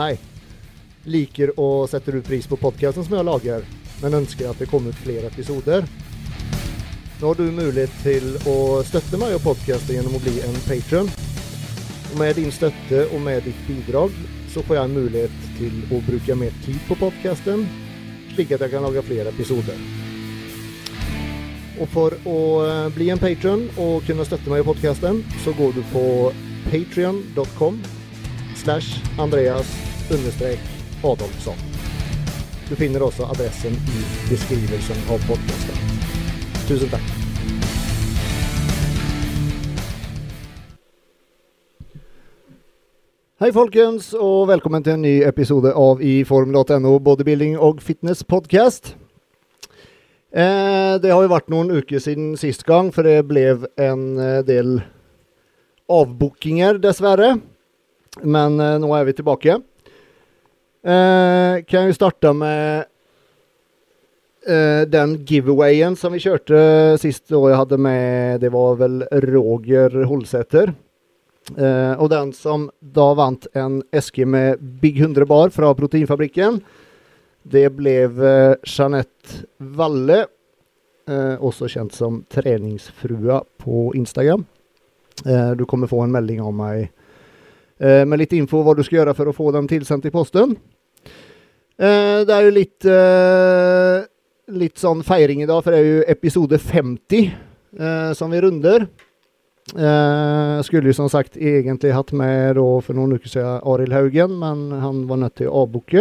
Nej. Liker och sätter ut pris på podcasten som jag lagar, men önskar att det kommer ut fler episoder. Nu har du möjlighet till att stötta mig och podcasten genom att bli en Patreon. Och med din stötte och med ditt bidrag så får jag en möjlighet till att bruka mer tid på podcasten, vilket att jag kan laga fler episoder. Och för att eh, bli en Patreon och kunna stötta mig i podcasten så går du på patreon.com slash Andreas understreck Adolfsson. Du finner också adressen i beskrivelsen av podcasten. Tusen tack! Hej folkens och välkommen till en ny episod av i Formel.no Bodybuilding och Fitness Podcast. Eh, det har ju varit någon uke sedan sist gång för det blev en eh, del avbokningar dessvärre. Men eh, nu är vi tillbaka. Eh, kan ju starta med eh, den giveawayen som vi körde sist då jag hade med, det var väl Roger Holsäter. Eh, och den som då vann en SG med Big 100 bar från Proteinfabriken. Det blev eh, Jeanette Valle, eh, också känd som träningsfrua på Instagram. Eh, du kommer få en melding av mig eh, Eh, med lite info vad du ska göra för att få den tillsänd till posten. Eh, det är ju lite, eh, lite sån feiring idag för det är ju episode 50 eh, som vi runder. Eh, skulle ju som sagt egentligen haft med då för någon vecka sedan Arild Haugen men han var nött till att avboka.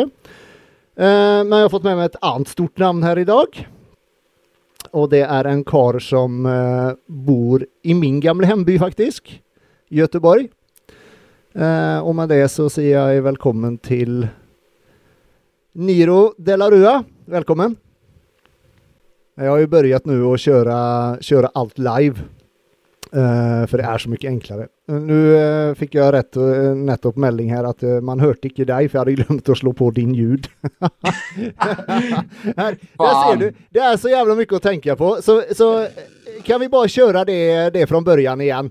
Eh, men jag har fått med mig ett annat stort namn här idag. Och det är en kar som eh, bor i min gamla hemby faktiskt, Göteborg. Eh, och med det så säger jag välkommen till Niro de la Rua. Välkommen! Jag har ju börjat nu att köra, köra allt live. Eh, för det är så mycket enklare. Nu eh, fick jag rätt uh, nettopp melding här att uh, man hört icke dig för jag hade glömt att slå på din ljud. här, där ser du, det är så jävla mycket att tänka på. Så, så kan vi bara köra det, det från början igen?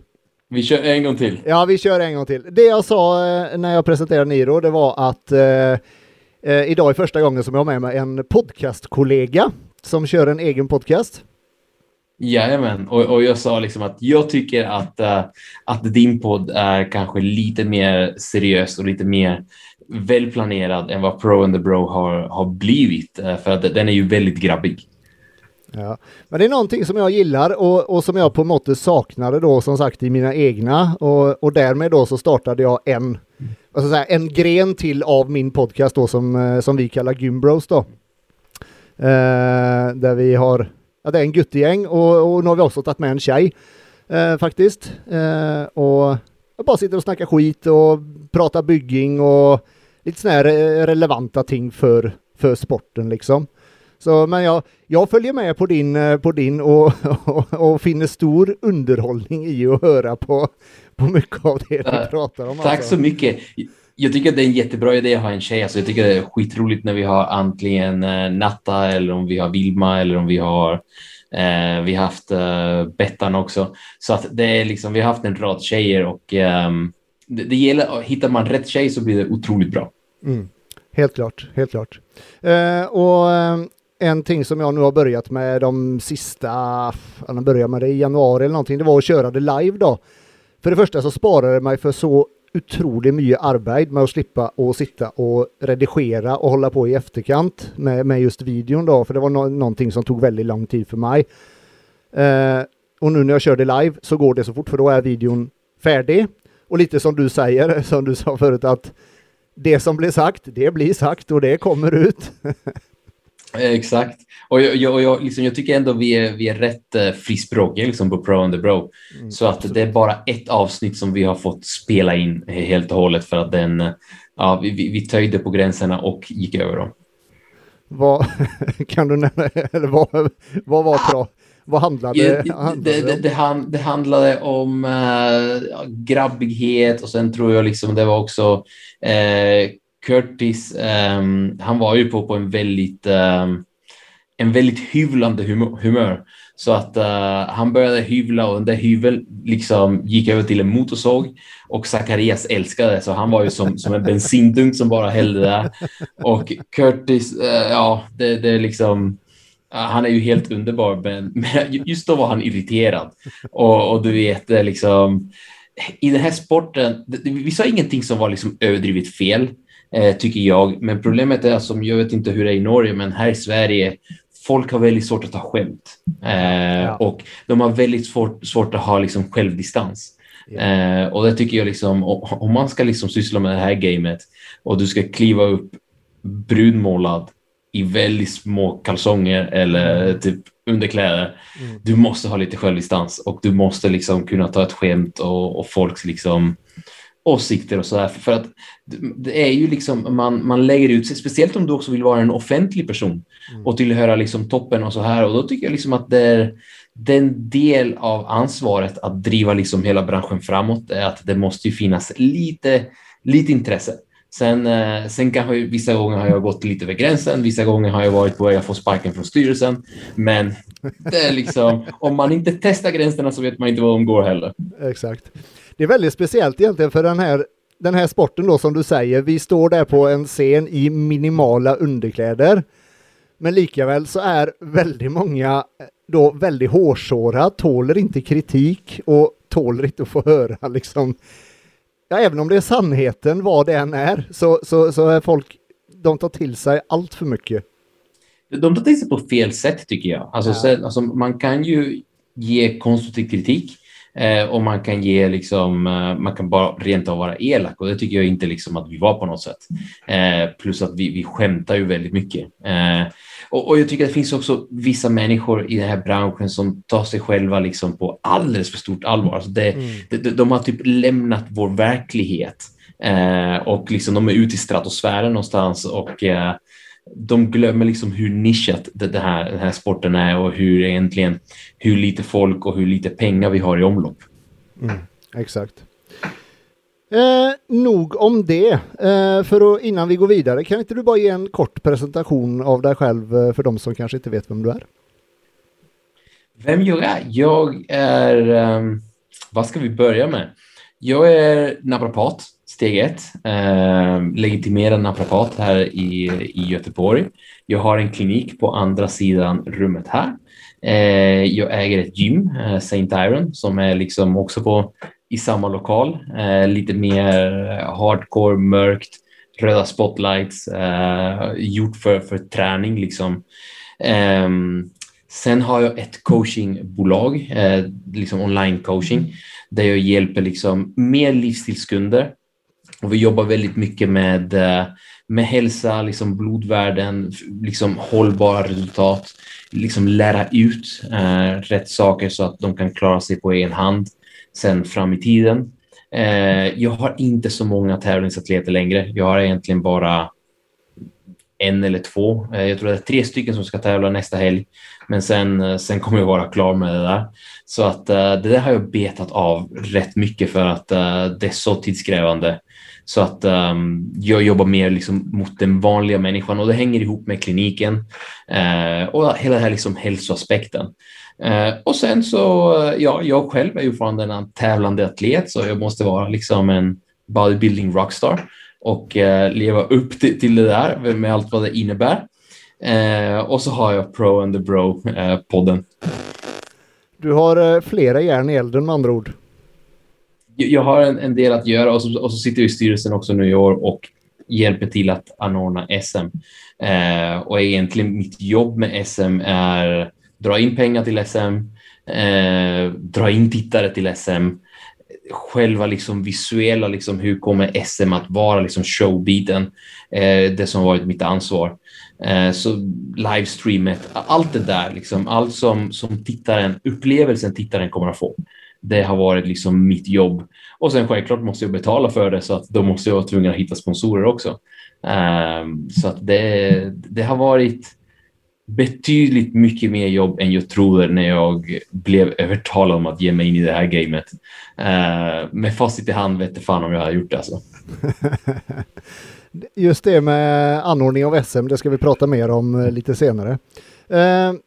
Vi kör en gång till. Ja, vi kör en gång till. Det jag sa eh, när jag presenterade Niro, det var att eh, eh, idag är första gången som jag har med mig en podcastkollega som kör en egen podcast. Jajamän, och, och jag sa liksom att jag tycker att, uh, att din podd är kanske lite mer seriös och lite mer välplanerad än vad Pro and the Bro har, har blivit. Uh, för att den är ju väldigt grabbig. Ja, men det är någonting som jag gillar och, och som jag på måttet saknade då som sagt i mina egna och, och därmed då så startade jag en, vad ska en gren till av min podcast då som, eh, som vi kallar Gymbros då. Eh, där vi har, ja det är en guttegäng och, och nu har vi också tagit med en tjej eh, faktiskt. Eh, och jag bara sitter och snackar skit och pratar bygging och lite sådana här eh, relevanta ting för, för sporten liksom. Så, men jag, jag följer med på din, eh, på din och, och, och finner stor underhållning i att höra på, på mycket av det du Uh, pratar om. Tack alltså. så mycket. Jag tycker att det är en jättebra idé att ha en tjej. Alltså jag tycker det är skitroligt när vi har antingen eh, Natta eller om vi har Vilma eller om vi har eh, vi har haft eh, Bettan också. Så att det är liksom, vi har haft en rad tjejer och ehm, det, det gäller, hittar man rätt tjej så blir det otroligt bra. Mm. Helt klart, helt klart. Eh, och eh, en ting som jag nu har börjat med de sista, jag började med det i januari eller någonting, det var att köra det live då. För det första så sparade det mig för så otroligt mycket arbete med att slippa och sitta och redigera och hålla på i efterkant med, med just videon då, för det var no någonting som tog väldigt lång tid för mig. Eh, och nu när jag kör det live så går det så fort, för då är videon färdig. Och lite som du säger, som du sa förut, att det som blir sagt, det blir sagt och det kommer ut. Eh, Exakt. Och jag, jag, jag, liksom, jag tycker ändå vi är, vi är rätt eh, frispråkiga liksom, på Pro and the Bro. Mm, så att det är bara ett avsnitt som vi har fått spela in helt och hållet för att den, eh, ja, vi, vi, vi töjde på gränserna och gick över dem. Vad, kan du nämna, eller vad, vad var bra? Vad handlade, det, handlade det, det om? det, han- det handlade om ja, grabbighet och sen tror jag liksom det var också eh, Curtis, um, han var ju på, på en väldigt, um, en väldigt hyvlande humör. Så att uh, han började hyvla och den där hyveln liksom gick över till en motorsåg och Zacharias älskade det så han var ju som, som en bensindunk som bara hällde där. Och Curtis, uh, ja, det, det är liksom eh, han är ju helt underbar, men, men, just då var han irriterad. Och, och du vet, liksom, i den här sporten, vi sa ingenting som var liksom överdrivet fel, tycker jag. Men problemet är, som jag vet inte hur det är i Norge, men här i Sverige, folk har väldigt svårt att ta skämt. Eh, ja. Och de har väldigt svårt, svårt att ha liksom självdistans. Eh, och det tycker jag liksom, om man ska liksom syssla med det här gamet och du ska kliva upp brunmålad i väldigt små kalsonger eller mm. typ underkläder. Mm. Du måste ha lite självdistans och du måste liksom kunna ta ett skämt och, och folks liksom åsikter och så här. För att det är ju liksom, man, man lägger ut sig, speciellt om du också vill vara en offentlig person mm. och tillhöra liksom toppen och så här. Och då tycker jag liksom att det är den del av ansvaret att driva liksom hela branschen framåt är att det måste ju finnas lite, lite intresse. Sen, eh, sen kanske vissa gånger har jag gått lite över gränsen, vissa gånger har jag varit på väg att få sparken från styrelsen. Men det är liksom, om man inte testar gränserna så vet man inte var de går heller. Exakt. Det är väldigt speciellt egentligen för den här, den här sporten då som du säger. Vi står där på en scen i minimala underkläder. Men likaväl så är väldigt många då väldigt hårsåra, tåler inte kritik och tåler inte att få höra liksom ja, även om det är sannheten, vad det än är, så, så, så är folk, de tar till sig allt för mycket. De tar till sig på fel sätt tycker jag. Alltså, ja. så, alltså man kan ju ge konstruktiv kritik eh, och man kan ge liksom, eh, man kan bara rent av vara elak och det tycker jag inte liksom att vi var på något sätt. Eh, plus att vi, vi skämtar ju väldigt mycket. Eh, och, och, jag tycker att det finns också vissa människor i den här branschen som tar sig själva liksom på alldeles för stort allvar. Alltså det, mm. de, de, de, har typ lämnat vår verklighet eh, och liksom de är ute i stratosfären någonstans och eh, de glömmer liksom hur nischat det, här, den här sporten är och hur egentligen hur lite folk och hur lite pengar vi har i omlopp. Mm, exakt. Eh, nog om det. Eh, för att, innan vi går vidare, kan inte du bara ge en kort presentation av dig själv eh, för de som kanske inte vet vem du är? Vem jag är? Jag är, um, vad ska vi börja med? Jag är naprapat, steg ett, eh, legitimerad naprapat här i, i Göteborg. Jag har en klinik på andra sidan rummet här. Eh, jag äger ett gym, eh, St. Iron, som är liksom också på i samma lokal. Eh, lite mer hardcore, mörkt, röda spotlights, eh, gjort för, för träning liksom. Eh, sen har jag ett coachingbolag, eh, liksom online coaching, där jag hjälper liksom mer livsstilskunder. Och vi jobbar väldigt mycket med, eh, med hälsa, liksom blodvärden, liksom hållbara resultat, liksom lära ut eh, rätt saker så att de kan klara sig på egen hand sen fram i tiden. Eh, jag har inte så många tävlingsatleter längre. Jag har egentligen bara en eller två. Eh, jag tror det är tre stycken som ska tävla nästa helg, men sen, eh, sen kommer jag vara klar med det där. Så att eh, det där har jag betat av rätt mycket för att eh, det är så tidskrävande. Så att um, jag jobbar mer liksom mot den vanliga människan och det hänger ihop med kliniken uh, och hela den här liksom hälsoaspekten. Uh, och sen så, eh, ja, jag själv är ju fortfarande en tävlande atlet så jag måste vara liksom en bodybuilding rockstar och uh, leva upp till, till, det där med allt vad det innebär. och så har jag Pro and the Bro-podden. Du har flera järn i elden med andra ord jag har en, en, del att göra och så, och så sitter jag i styrelsen också nu i år och hjälper till att anordna SM. Eh, och egentligen mitt jobb med SM är dra in pengar till SM, eh, dra in tittare till SM, själva liksom visuella, liksom hur kommer SM att vara, liksom showbiten, eh, det som varit mitt ansvar. Eh, så livestreamet, allt det där, liksom, allt som, som tittaren, upplevelsen tittaren kommer att få det har varit liksom mitt jobb. Och sen självklart måste jag betala för det så att då måste jag vara tvungen att hitta sponsorer också. Um, så att det, det har varit betydligt mycket mer jobb än jag trodde när jag blev övertalad om att ge mig in i det här gamet. Uh, med facit i hand vet jag fan om jag har gjort det alltså. Just det med anordning av SM, det ska vi prata mer om eh, lite senare. Uh,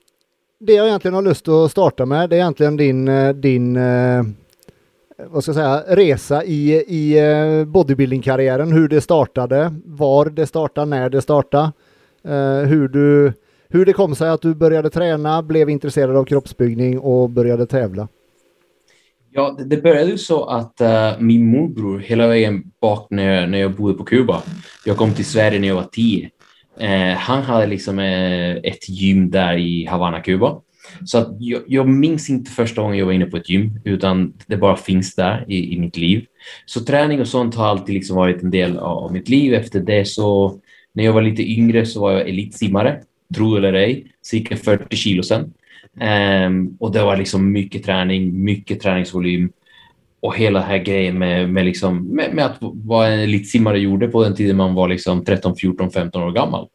det jag egentligen har lust att starta med, det är egentligen din, eh, din eh, vad ska jag säga, resa i, i eh, bodybuilding-karriären, hur det startade, var det startade, när det startade, hur du hur det kom sig att du började träna, blev intresserad av kroppsbyggning och började tävla. Ja, det, började ju så att uh, min morbror hela vägen bak när, när jag bodde på Kuba. Jag kom till Sverige när jag var tio. Eh, han hade liksom eh, ett gym där i Havana, Kuba. Så att jag, jag, minns inte första gången jag var inne på ett gym, utan det bara finns där i, i mitt liv. Så träning och sånt har alltid liksom varit en del av mitt liv. Efter det så, när jag var lite yngre så var jag elitsimmare, tro eller ej, cirka 40 kilo sen. Eh, och det var liksom mycket träning, mycket träningsvolym och hela den här grejen med, med, liksom, med, med att vad en elitsimmare gjorde på den tiden man var liksom 13, 14, 15 år gammal.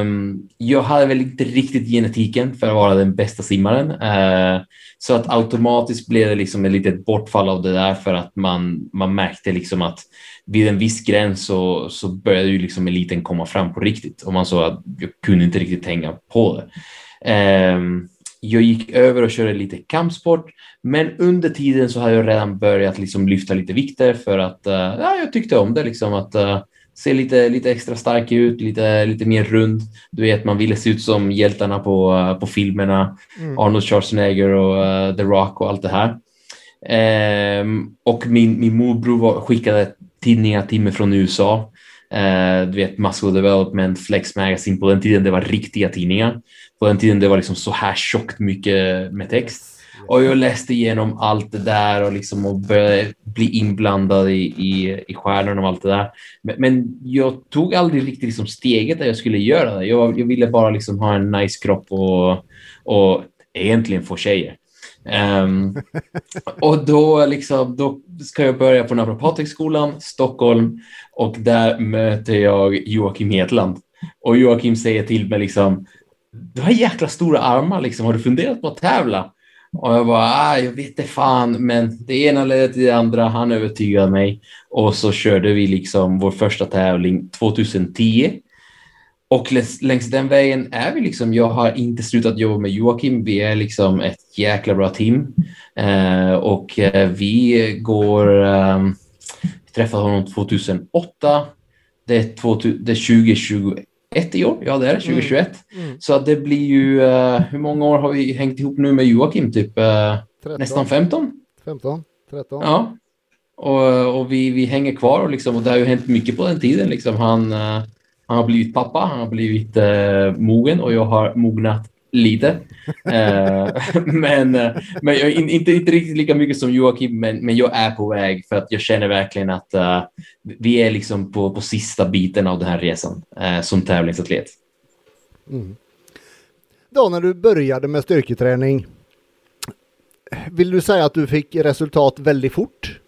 Um, jag hade väl inte riktigt genetiken för att vara den bästa simmaren. Uh, så att automatiskt blev det liksom ett litet bortfall av det där för att man, man märkte liksom att vid en viss gräns så, så började ju liksom eliten komma fram på riktigt och man såg att jag kunde inte riktigt hänga på det. Um, jag gick över och körde lite kampsport, men under tiden så hade jag redan börjat liksom lyfta lite vikter för att uh, ja, jag tyckte om det. Liksom, att uh, se lite, lite extra stark ut, lite, lite mer rund. Du vet, man ville se ut som hjältarna på, uh, på filmerna. Mm. Arnold Schwarzenegger och The Rock och allt det här. Um, och min, min morbror skickade tidningar till mig från USA. Uh, du vet, Muscle Development, Flex Magazine. På den tiden det var riktiga tidningar på den tiden det var liksom så här tjockt mycket med text. Och jag läste igenom allt det där och, liksom och började bli inblandad i, i, i stjärnorna och allt det där. Men, men jag tog aldrig riktigt liksom steget där jag skulle göra det. Jag, jag ville bara liksom ha en nice kropp och, och egentligen få tjejer. Um, och då, liksom, då ska jag börja på Naprapathögskolan, Stockholm och där möter jag Joakim Hedland. Och Joakim säger till mig liksom du har jäkla stora armar liksom. Har du funderat på att tävla? Och jag bara, ah, jag vet det fan, men det ena ledde till det andra. Han övertygade mig och så körde vi liksom vår första tävling 2010. Och längs, den vägen är vi liksom, jag har inte slutat jobba med Joakim. Vi är liksom ett jäkla bra team eh, och eh, vi går, eh, träffade honom 2008. Det är, 2000, det är 2021 ett i år, ja det är det, 2021. Mm. Mm. Så det blir ju, uh, hur många år har vi hängt ihop nu med Joakim? Typ uh, nästan 15? 15, 13. Ja, och, och vi, vi hänger kvar och, liksom, och det har ju hänt mycket på den tiden. Liksom. Han, uh, han har blivit pappa, han har blivit eh, mogen och jag har mognat lite. Eh, men eh, men jag, inte, inte riktigt lika mycket som Joakim, men, men jag är på väg för att jag känner verkligen att uh, vi är liksom på, på sista biten av den här resan uh, som tävlingsatlet. Mm. Då när du började med styrketräning, vill du säga att du fick resultat väldigt fort?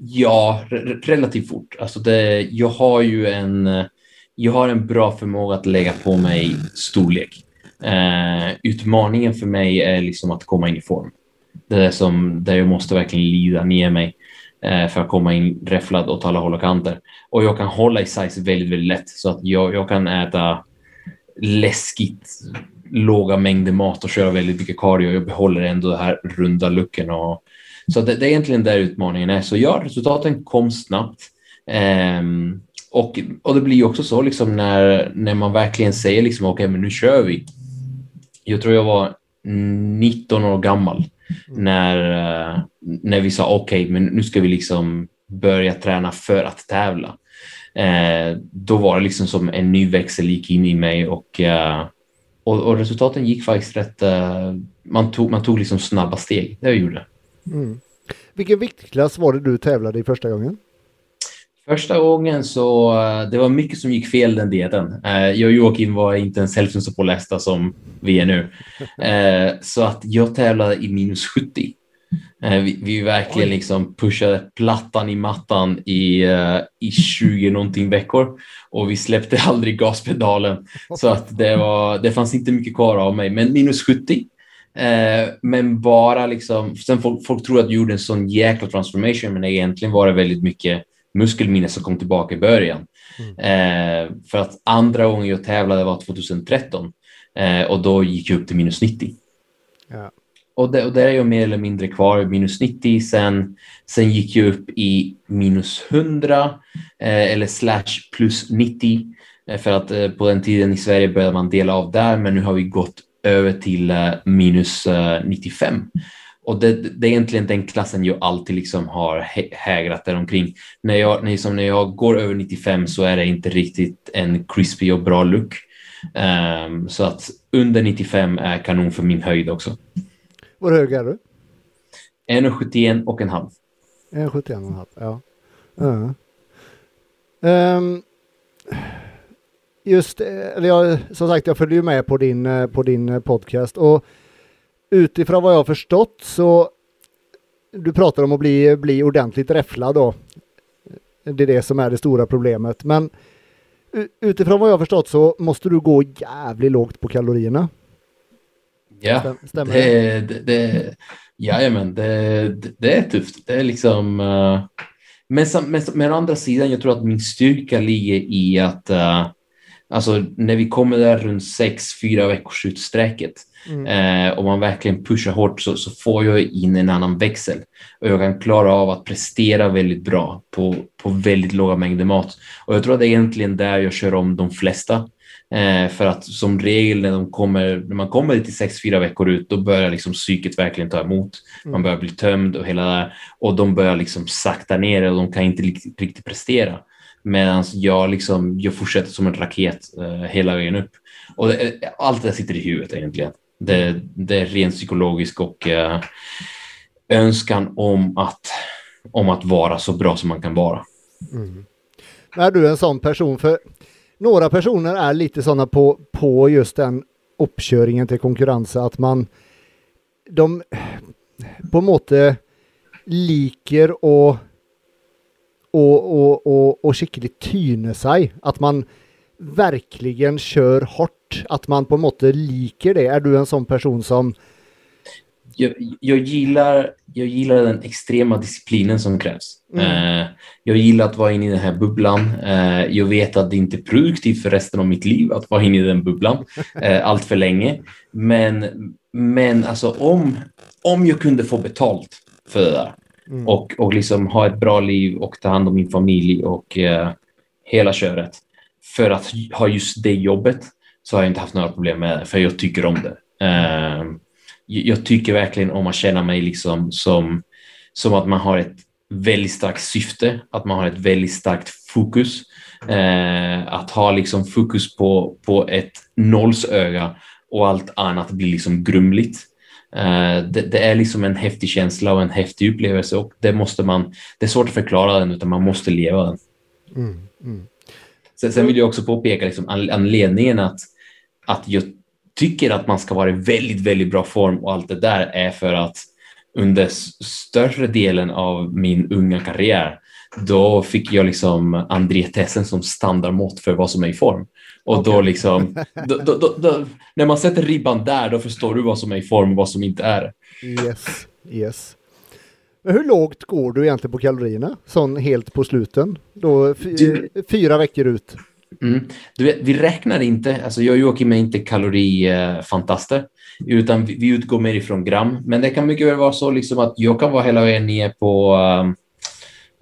Ja, relativt fort. Alltså det, jag har ju en jag har en bra förmåga att lägga på mig storlek. Eh, utmaningen för mig är liksom att komma in i form. Det är som där jag måste verkligen lida ner mig eh, för att komma in räfflad åt alla håll och kanter. Och jag kan hålla i size väldigt, väldigt lätt så att jag, jag kan äta läskigt låga mängder mat och köra väldigt mycket cardio. Jag behåller ändå det här runda looken och så det, det är egentligen där utmaningen är. Så ja, resultaten kom snabbt. Um, och, och det blir också så liksom när, när man verkligen säger liksom okej, okay, men nu kör vi. Jag tror jag var 19 år gammal mm. när, uh, när vi sa okej, okay, men nu ska vi liksom börja träna för att tävla. Uh, då var det liksom som en ny växel gick in i mig och, uh, och, och, resultaten gick faktiskt rätt. man, tog, man tog liksom snabba steg, det jag gjorde. Mm. Vilken viktklass var det du tävlade i första gången? Första gången så eh, det var mycket som gick fel den dieten. Eh, jag och Joakim var inte ens hälften så pålästa som vi är nu. Eh, så att jag tävlade i minus 70. Vi, vi verkligen liksom pushade plattan i mattan i, i 20 någonting veckor och vi släppte aldrig gaspedalen. Så att det, var, det fanns inte mycket kvar av mig, men minus 70. Men bara liksom, sen folk, folk tror att jag gjorde en sån jäkla transformation, men egentligen var det väldigt mycket muskelminne som kom tillbaka i början. Mm. Eh, för att andra gången jag tävlade var 2013. Eh, och då gick jag upp till minus 90. Ja. Och, det, och där är jag mer eller mindre kvar, minus 90. Sen, sen gick jag upp i minus 100 eh, eller slash plus 90. Eh, för att eh, på den tiden i Sverige började man dela av där, men nu har vi gått över till eh, minus 95. Och det, det, är egentligen den klassen jag alltid liksom har hägrat där omkring. När jag, när, när jag går över 95 så är det inte riktigt en crispy och bra look. Um, så att under 95 är kanon för min höjd också. Hur hög är du? 1,71 och en halv. 1,71 och en halv, ja. Uh. Um, just, eller jag, som sagt, jag följer ju med på din, eh, på din eh, podcast och utifrån vad jag har förstått så du pratar om att bli, bli ordentligt räfflad då. Det är det som är det stora problemet. Men utifrån vad jag har förstått så måste du gå jävligt lågt på kalorierna. Ja, Stämmer det? det, det jajamän, det, det, det är tufft. Det är liksom... Uh, men, men, men å andra sidan, jag tror att min styrka ligger i att uh, alltså, när vi kommer där runt sex, fyra veckors utsträcket mm. eh, och man verkligen pushar hårt så, så, får jag in en annan växel och jag kan klara av att prestera väldigt bra på, på väldigt låga mängder mat. Och jag tror att det är egentligen där jag kör om de flesta. Eh, för att som regel när, de kommer, när man kommer till sex, fyra veckor ut, då börjar liksom psyket verkligen ta emot. Mm. Man börjar bli tömd och hela det och de börjar liksom sakta ner och de kan inte riktigt prestera. Medan jag, liksom, jag fortsätter som en raket eh, hela vägen upp. Och det, allt det sitter i huvudet egentligen. Det, det är rent psykologiskt och eh, önskan om att, om att vara så bra som man kan vara. Mm. Är du en sån person? För några personer är lite sådana på, på just den uppköringen till konkurrensen att man de på en måte liker och och, och, och, och skickligt tyne sig. Att man verkligen kör hårt. Att man på en måte liker det. Är du en sån person som jag, jag, gillar, jag gillar den extrema disciplinen som krävs. Mm. Uh, jag gillar att vara inne i den här bubblan. Uh, jag vet att det inte är produktivt för resten av mitt liv att vara inne i den bubblan uh, allt för länge. Men, men alltså om, om jag kunde få betalt för det där mm. och, och liksom ha ett bra liv och ta hand om min familj och eh, hela köret för att ha just det jobbet så har jag inte haft några problem med det, för jag tycker om det eh, jag tycker verkligen om att känna mig liksom som, som att man har ett väldigt starkt syfte, att man har ett väldigt starkt fokus. Eh, att ha liksom fokus på, på ett nollsöga och allt annat blir liksom grumligt. Eh, det, det, är liksom en häftig känsla och en häftig upplevelse och det måste man, det är svårt att förklara den utan man måste leva den. Mm, mm. Sen, sen, vill jag också påpeka liksom anledningen att, att jag tycker att man ska vara i väldigt, väldigt bra form och allt det där är för att under större delen av min unga karriär då fick jag liksom André Tessen som standardmått för vad som är i form. Och okay. då liksom, då, då, då, när man sätter ribban där, då förstår du vad som är i form och vad som inte är. Yes, yes. Men hur lågt går du egentligen på kalorierna? Sån helt på sluten? Då fyra veckor ut? Mm. Du vet, vi räknar inte, alltså jag och Joakim är inte kalorifantaster, utan vi, vi utgår mer ifrån gram. Men det kan mycket väl vara så liksom att jag kan vara hela vägen ner på um,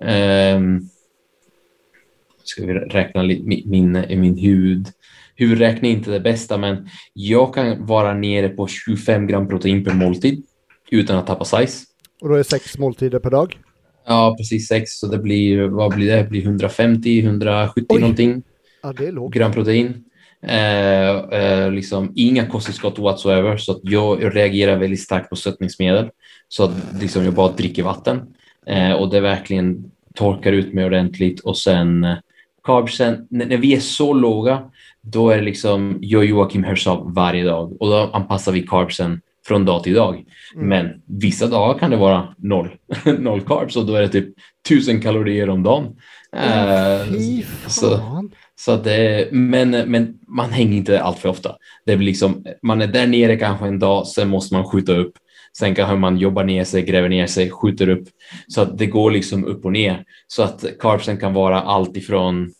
um, ska vi räkna lite min, min, min huvud. Huvudräkning är inte det bästa, men jag kan vara nere på 25 gram protein per måltid utan att tappa size. Och då är det sex måltider per dag? Ja, precis sex. Så det blir, vad blir det? det blir 150, 170 Oj. någonting. Ja, det är lågt. Gram protein. Eh, eh, liksom inga kosttillskott whatsoever, så att jag reagerar väldigt starkt på sötningsmedel. Så att liksom jag bara dricker vatten eh, och det verkligen torkar ut mig ordentligt och sen eh, carbsen, när, vi är så låga, då är det liksom jag Joakim hörs av varje dag och då anpassar vi carbsen från dag till dag. Mm. Men vissa dagar kan det vara noll, noll carbs och då är det typ tusen kalorier om dagen. Så, så det, men, men man hänger inte allt för ofta. Det blir liksom, man är där nere kanske en dag, sen måste man skjuta upp. Sen kanske man jobbar ner sig, gräver ner sig, skjuter upp. Så att det går liksom upp och ner. Så att carbsen kan vara allt ifrån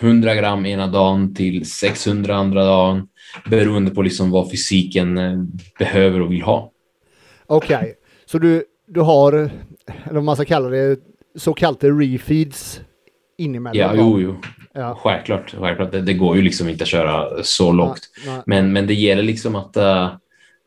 100 gram ena dagen till 600 andra dagen. beroende på liksom vad fysiken eh, behöver och vill ha. Okej, okay. så du, du har, eller vad man ska kalla det, så kallade refeeds inemellan? Ja, jo, jo. Ja. Självklart, självklart. Det, det, går ju liksom inte att köra så lågt. Nej, nej. Men, men det gäller liksom att uh,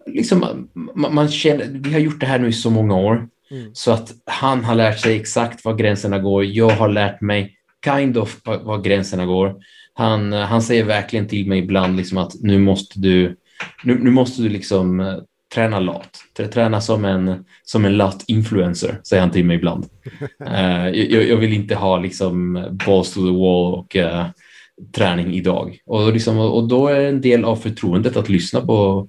liksom, man, man, känner, vi har gjort det här nu i så många år. Mm. Så att han har lärt sig exakt var gränserna går. Jag har lärt mig kind of var gränserna går. Han, han säger verkligen till mig ibland liksom att nu måste du, nu, nu måste du liksom uh, träna lat. Träna som en, som en lat influencer, säger han till mig ibland. uh, jag, jag, vill inte ha liksom balls to the wall och uh, träning idag. Och, liksom, och då är en del av förtroendet att lyssna på,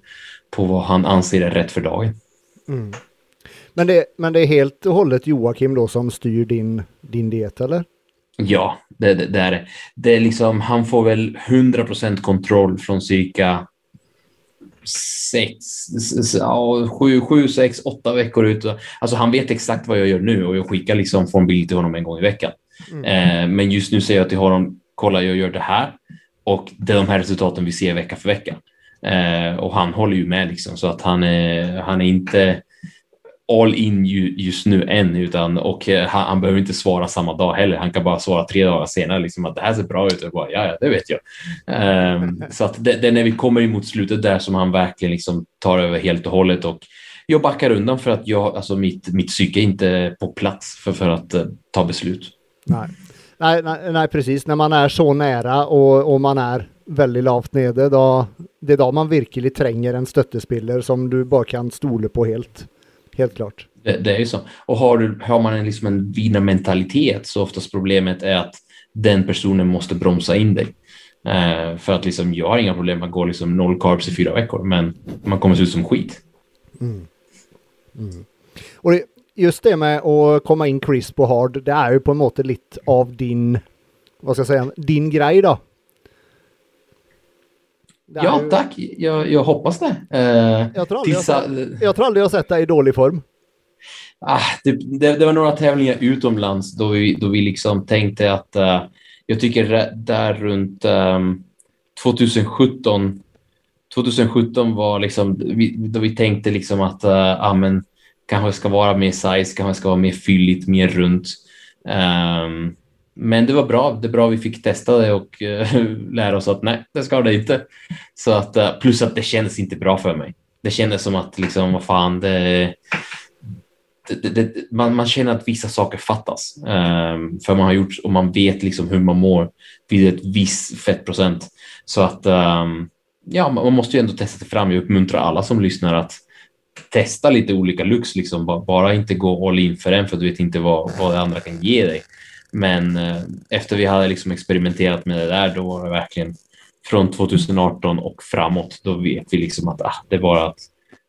på vad han anser är rätt för dagen. Mm. Men, det, men det är helt och hållet Joakim då som styr din, din diet, eller? Ja, det, det, det är det. det är liksom, han får väl 100% kontroll från cirka sex, sju, sju, sex, åtta veckor ut. Alltså han vet exakt vad jag gör nu och jag skickar liksom från bild till honom en gång i veckan. Mm. Eh, men just nu säger jag till honom, kolla jag gör det här och det är de här resultaten vi ser vecka för vecka. Eh, och han håller ju med liksom så att han är, han är inte all in just nu än, utan och eh, han, han, behöver inte svara samma dag heller. Han kan bara svara tre dagar senare, liksom att det här ser bra ut. Och bara, ja, det vet jag. Um, så att det, det, är när vi kommer emot slutet där som han verkligen liksom tar över helt och hållet och jag backar undan för att jag, alltså mitt, mitt psyke är inte på plats för, för att uh, ta beslut. Nej. Nej, nej, nej, precis. När man är så nära och, och man är väldigt lavt nere, då, det är då man verkligen tränger en stöttespiller som du bara kan stole på helt. Helt klart. Det, det är ju så. Och har, du, har man en, liksom en vinnarmentalitet så oftast problemet är att den personen måste bromsa in dig. Uh, för att liksom, jag har inga problem att gå liksom noll carbs i fyra veckor, men man kommer se ut som skit. Mm. Mm. Och det, just det med att komma in crisp och hard, det är ju på en måte lite av din, vad ska jag säga, din grej då. Ja, ju... tack. Jag, jag, hoppas det. Uh, jag, tror aldrig jag, jag tror aldrig jag sett dig i dålig form. Ah, det, det, det, var några tävlingar utomlands då vi, då vi liksom tänkte att uh, jag tycker där runt um, ehm, 2017 2017 var liksom då vi tänkte liksom att uh, men, kanske ska vara mer size, kanske ska vara mer fylligt, mer runt. Um, men det var bra. Det är bra vi fick testa det och eh, lära oss att nej, det ska det inte. Så att, eh, plus att det kändes inte bra för mig. Det kändes som att liksom, vad fan, det, det, det, man, man, känner att vissa saker fattas. Um, för man har gjort och man vet liksom hur man mår vid ett visst fettprocent. Så att um, ja, man måste ju ändå testa sig fram. Jag uppmuntrar alla som lyssnar att testa lite olika looks, liksom. bara inte gå all in för en för du vet inte vad, vad det andra kan ge dig. Men eh, efter vi hade liksom experimenterat med det där, då var det verkligen från 2018 och framåt. Då vet vi liksom att ah, det är bara att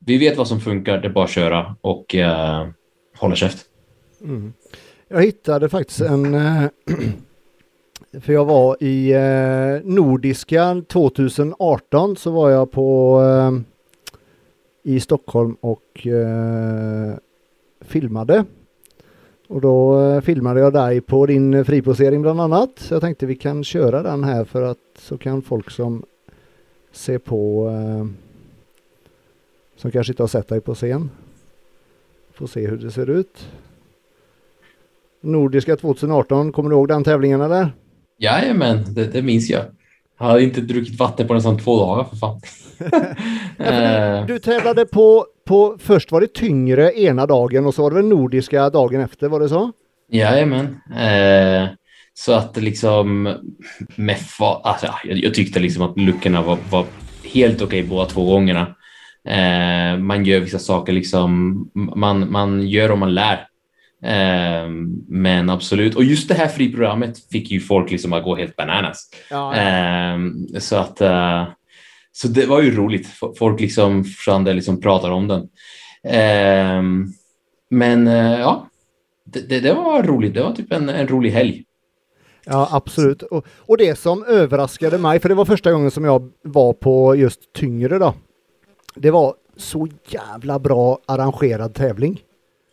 vi vet vad som funkar, det är bara att köra och eh, hålla käft. Mm. Jag hittade faktiskt en, eh, för jag var i eh, Nordiska 2018 så var jag på i Stockholm och filmade och då eh, filmade jag dig på din eh, friposering bland annat. Så jag tänkte vi kan köra den här för att så kan folk som ser på eh, som kanske inte har sett dig på scen få se hur det ser ut. Nordiska 2018, kommer du ihåg den tävlingen eller? Jajamän, det, det minns jag. Jag hade inte druckit vatten på nästan två dagar för fan. ja, du tävlade på, på, först var det tyngre ena dagen och så var det väl nordiska dagen efter, var det så? Jajamän. Eh, så att liksom med alltså, jag, jag, tyckte liksom att luckorna var, var helt okej okay båda två gångerna. Eh, man gör vissa saker liksom, man, man gör och man lär. Eh, men absolut, och just det här friprogrammet fick ju folk liksom att gå helt bananas. Ja. Eh, så att uh, så det var ju roligt. Folk liksom fortfarande liksom pratar om den. Ehm, men uh, ja, det, det, det, var roligt. Det var typ en, en rolig helg. Ja, absolut. Och, och det som överraskade mig, för det var första gången som jag var på just tyngre då. Det var så jävla bra arrangerad tävling.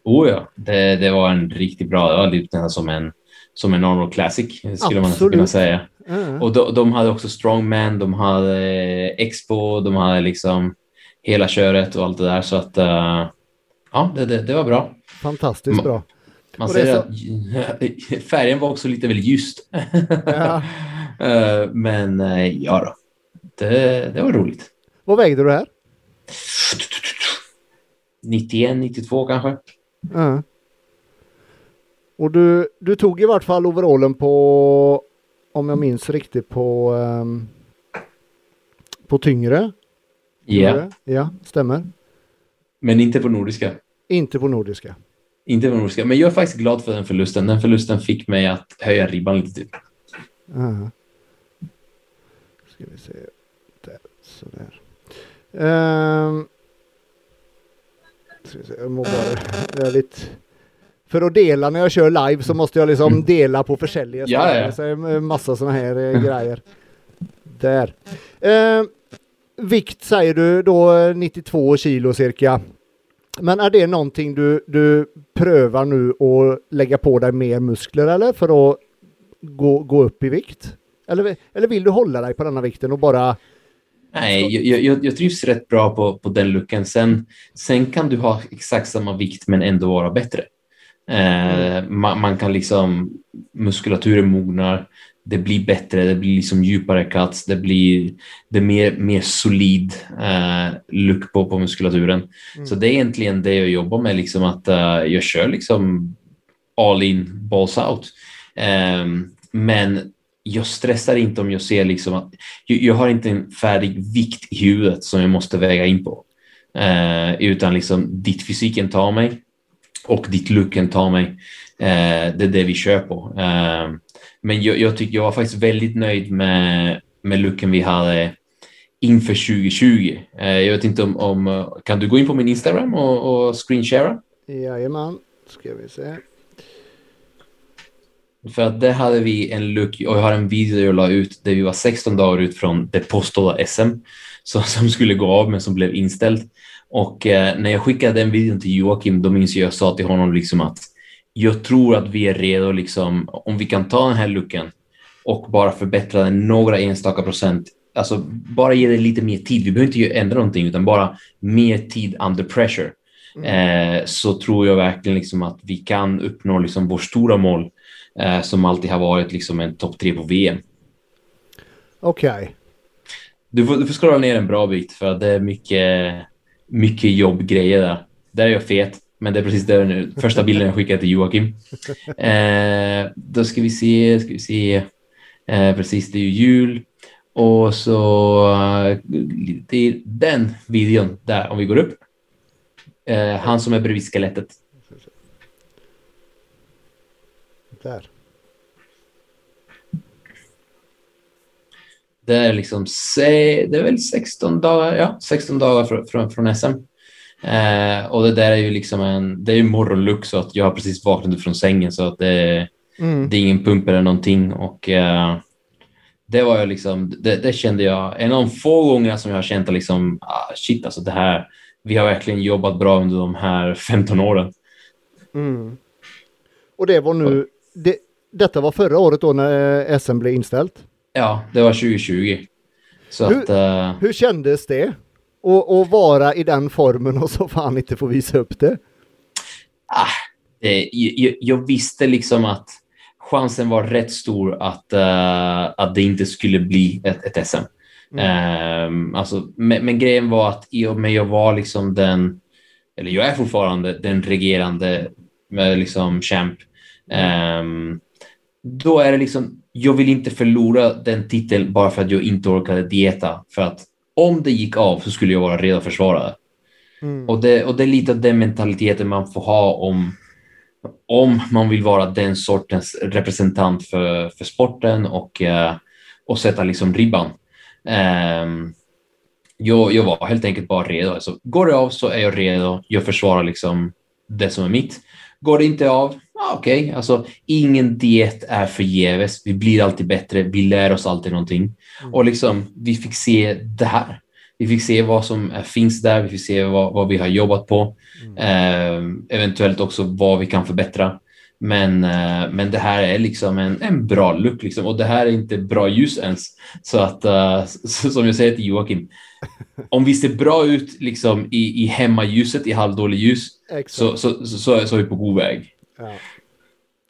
Oh ja, det, det var en riktigt bra, det var lite som en, som en normal classic skulle Absolut. man kunna säga. Mm. Och de, de hade också strongman, de hade expo, de hade liksom hela köret och allt det där. Så att uh, ja, det, det, det, var bra. Fantastiskt bra. Man ser att färgen var också lite väl ljust. Ja. uh, men uh, ja då, det, det var roligt. Vad vägde du här? 91, 92 kanske. Ja. Och du, du tog i vart fall overallen på, om jag minns riktigt, på, um, på tyngre. Ja. Yeah. Ja, stämmer. Men inte på nordiska. Inte på nordiska. Inte på nordiska, men jag är faktiskt glad för den förlusten. Den förlusten fick mig att höja ribban lite. Typ. Uh. Ska vi se. Där, sådär. Um, jag må bara, lite för att dela när jag kör live så måste jag liksom mm. dela på försäljare. Ja, ja. Så är massa sådana här eh, grejer. Där. Eh, vikt säger du då 92 kilo cirka. Men är det någonting du, du prövar nu att lägga på dig mer muskler eller för att gå, gå upp i vikt? Eller, eller vill du hålla dig på denna vikten och bara Nej, jag, jag, jag trivs rätt bra på, på den looken. Sen, sen kan du ha exakt samma vikt men ändå vara bättre. Eh, man, man, kan liksom, muskulaturen mognar, det blir bättre, det blir liksom djupare cuts, det blir det mer, mer solid eh, look på, på muskulaturen. Mm. Så det är egentligen det jag jobbar med, liksom att uh, jag kör liksom all in, balls out. Eh, men jag stressar inte om jag ser liksom att jag, har inte en färdig vikt i huvudet som jag måste väga in på. Eh, utan liksom ditt fysiken tar mig och ditt looken tar mig. Eh, det är det vi kör på. Eh, men jag, jag, tycker jag var faktiskt väldigt nöjd med, med looken vi hade inför 2020. Eh, jag vet inte om, om, eh, kan du gå in på min Instagram och, och screenshara? Jajamän, ska vi se. För att där hade vi en look och jag har en video jag la ut där vi var 16 dagar ut från det påstådda SM som, som skulle gå av men som blev inställd. Och eh, när jag skickade den videon till Joakim, då minns jag jag sa till honom liksom att jag tror att vi är redo, liksom, om vi kan ta den här looken och bara förbättra den några enstaka procent. Alltså bara ge det lite mer tid. Vi behöver inte ändra någonting, utan bara mer tid under pressure. Mm. Eh, så tror jag verkligen liksom att vi kan uppnå liksom vårt stora mål eh, som alltid har varit liksom en topp tre på VM. Okej. Okay. Du, får, du får scrolla ner en bra bit för det är mycket mycket jobbgrejer där. Där är jag fet, men det är precis det nu. Första bilden jag skickade till Joakim. Eh, då ska vi se, ska vi se. Eh, precis, det är ju jul. Och så eh, det är den videon där, om vi går upp. Eh, han som är bredvid skelettet. Där. Det är liksom, det är väl 16 dagar, ja, 16 dagar från, från, från SM. Eh, och det där är ju liksom en, det är ju morgonluck så att jag har precis vaknat från sängen så att det, mm. det är ingen pump eller någonting och eh, det var ju liksom, det, det, kände jag, en av de få gånger som jag har känt att liksom, ah, shit alltså det här, vi har verkligen jobbat bra under de här 15 åren. Mm. Och det var nu, det, detta var förra året då när SM blev inställt? Ja, det var 2020. Så hur, att, uh... hur kändes det? Att vara i den formen och så fan inte få visa upp det? Ah, det, jag, jag, visste liksom att chansen var rätt stor att, uh, att det inte skulle bli ett, ett SM. Mm. Um, alltså, men, men, grejen var att i och med jag var liksom den, eller jag är fortfarande den regerande liksom champ, um, då är det liksom, jag vill inte förlora den titeln bara för att jag inte orkade dieta. För att om det gick av så skulle jag vara redo att försvara det. Mm. Och, det och det är lite den mentaliteten man får ha om, om man vill vara den sortens representant för, för sporten och, uh, och sätta liksom ribban. Um, jag, jag var helt enkelt bara redo. Alltså, går det av så är jag redo. Jag försvarar liksom det som är mitt. Går det inte av, ah, okej, okay. alltså ingen diet är förgäves. Vi blir alltid bättre. Vi lär oss alltid någonting mm. och liksom vi fick se det här. Vi fick se vad som finns där. Vi fick se vad, vad vi har jobbat på, mm. eh, eventuellt också vad vi kan förbättra. Men, uh, men det här är liksom en, en bra look liksom. och det här är inte bra ljus ens. Så att, uh, som jag säger till Joakim, om vi ser bra ut liksom i, i hemmaljuset, i halvdålig ljus, så, så, så, så, är vi på god väg. Ja.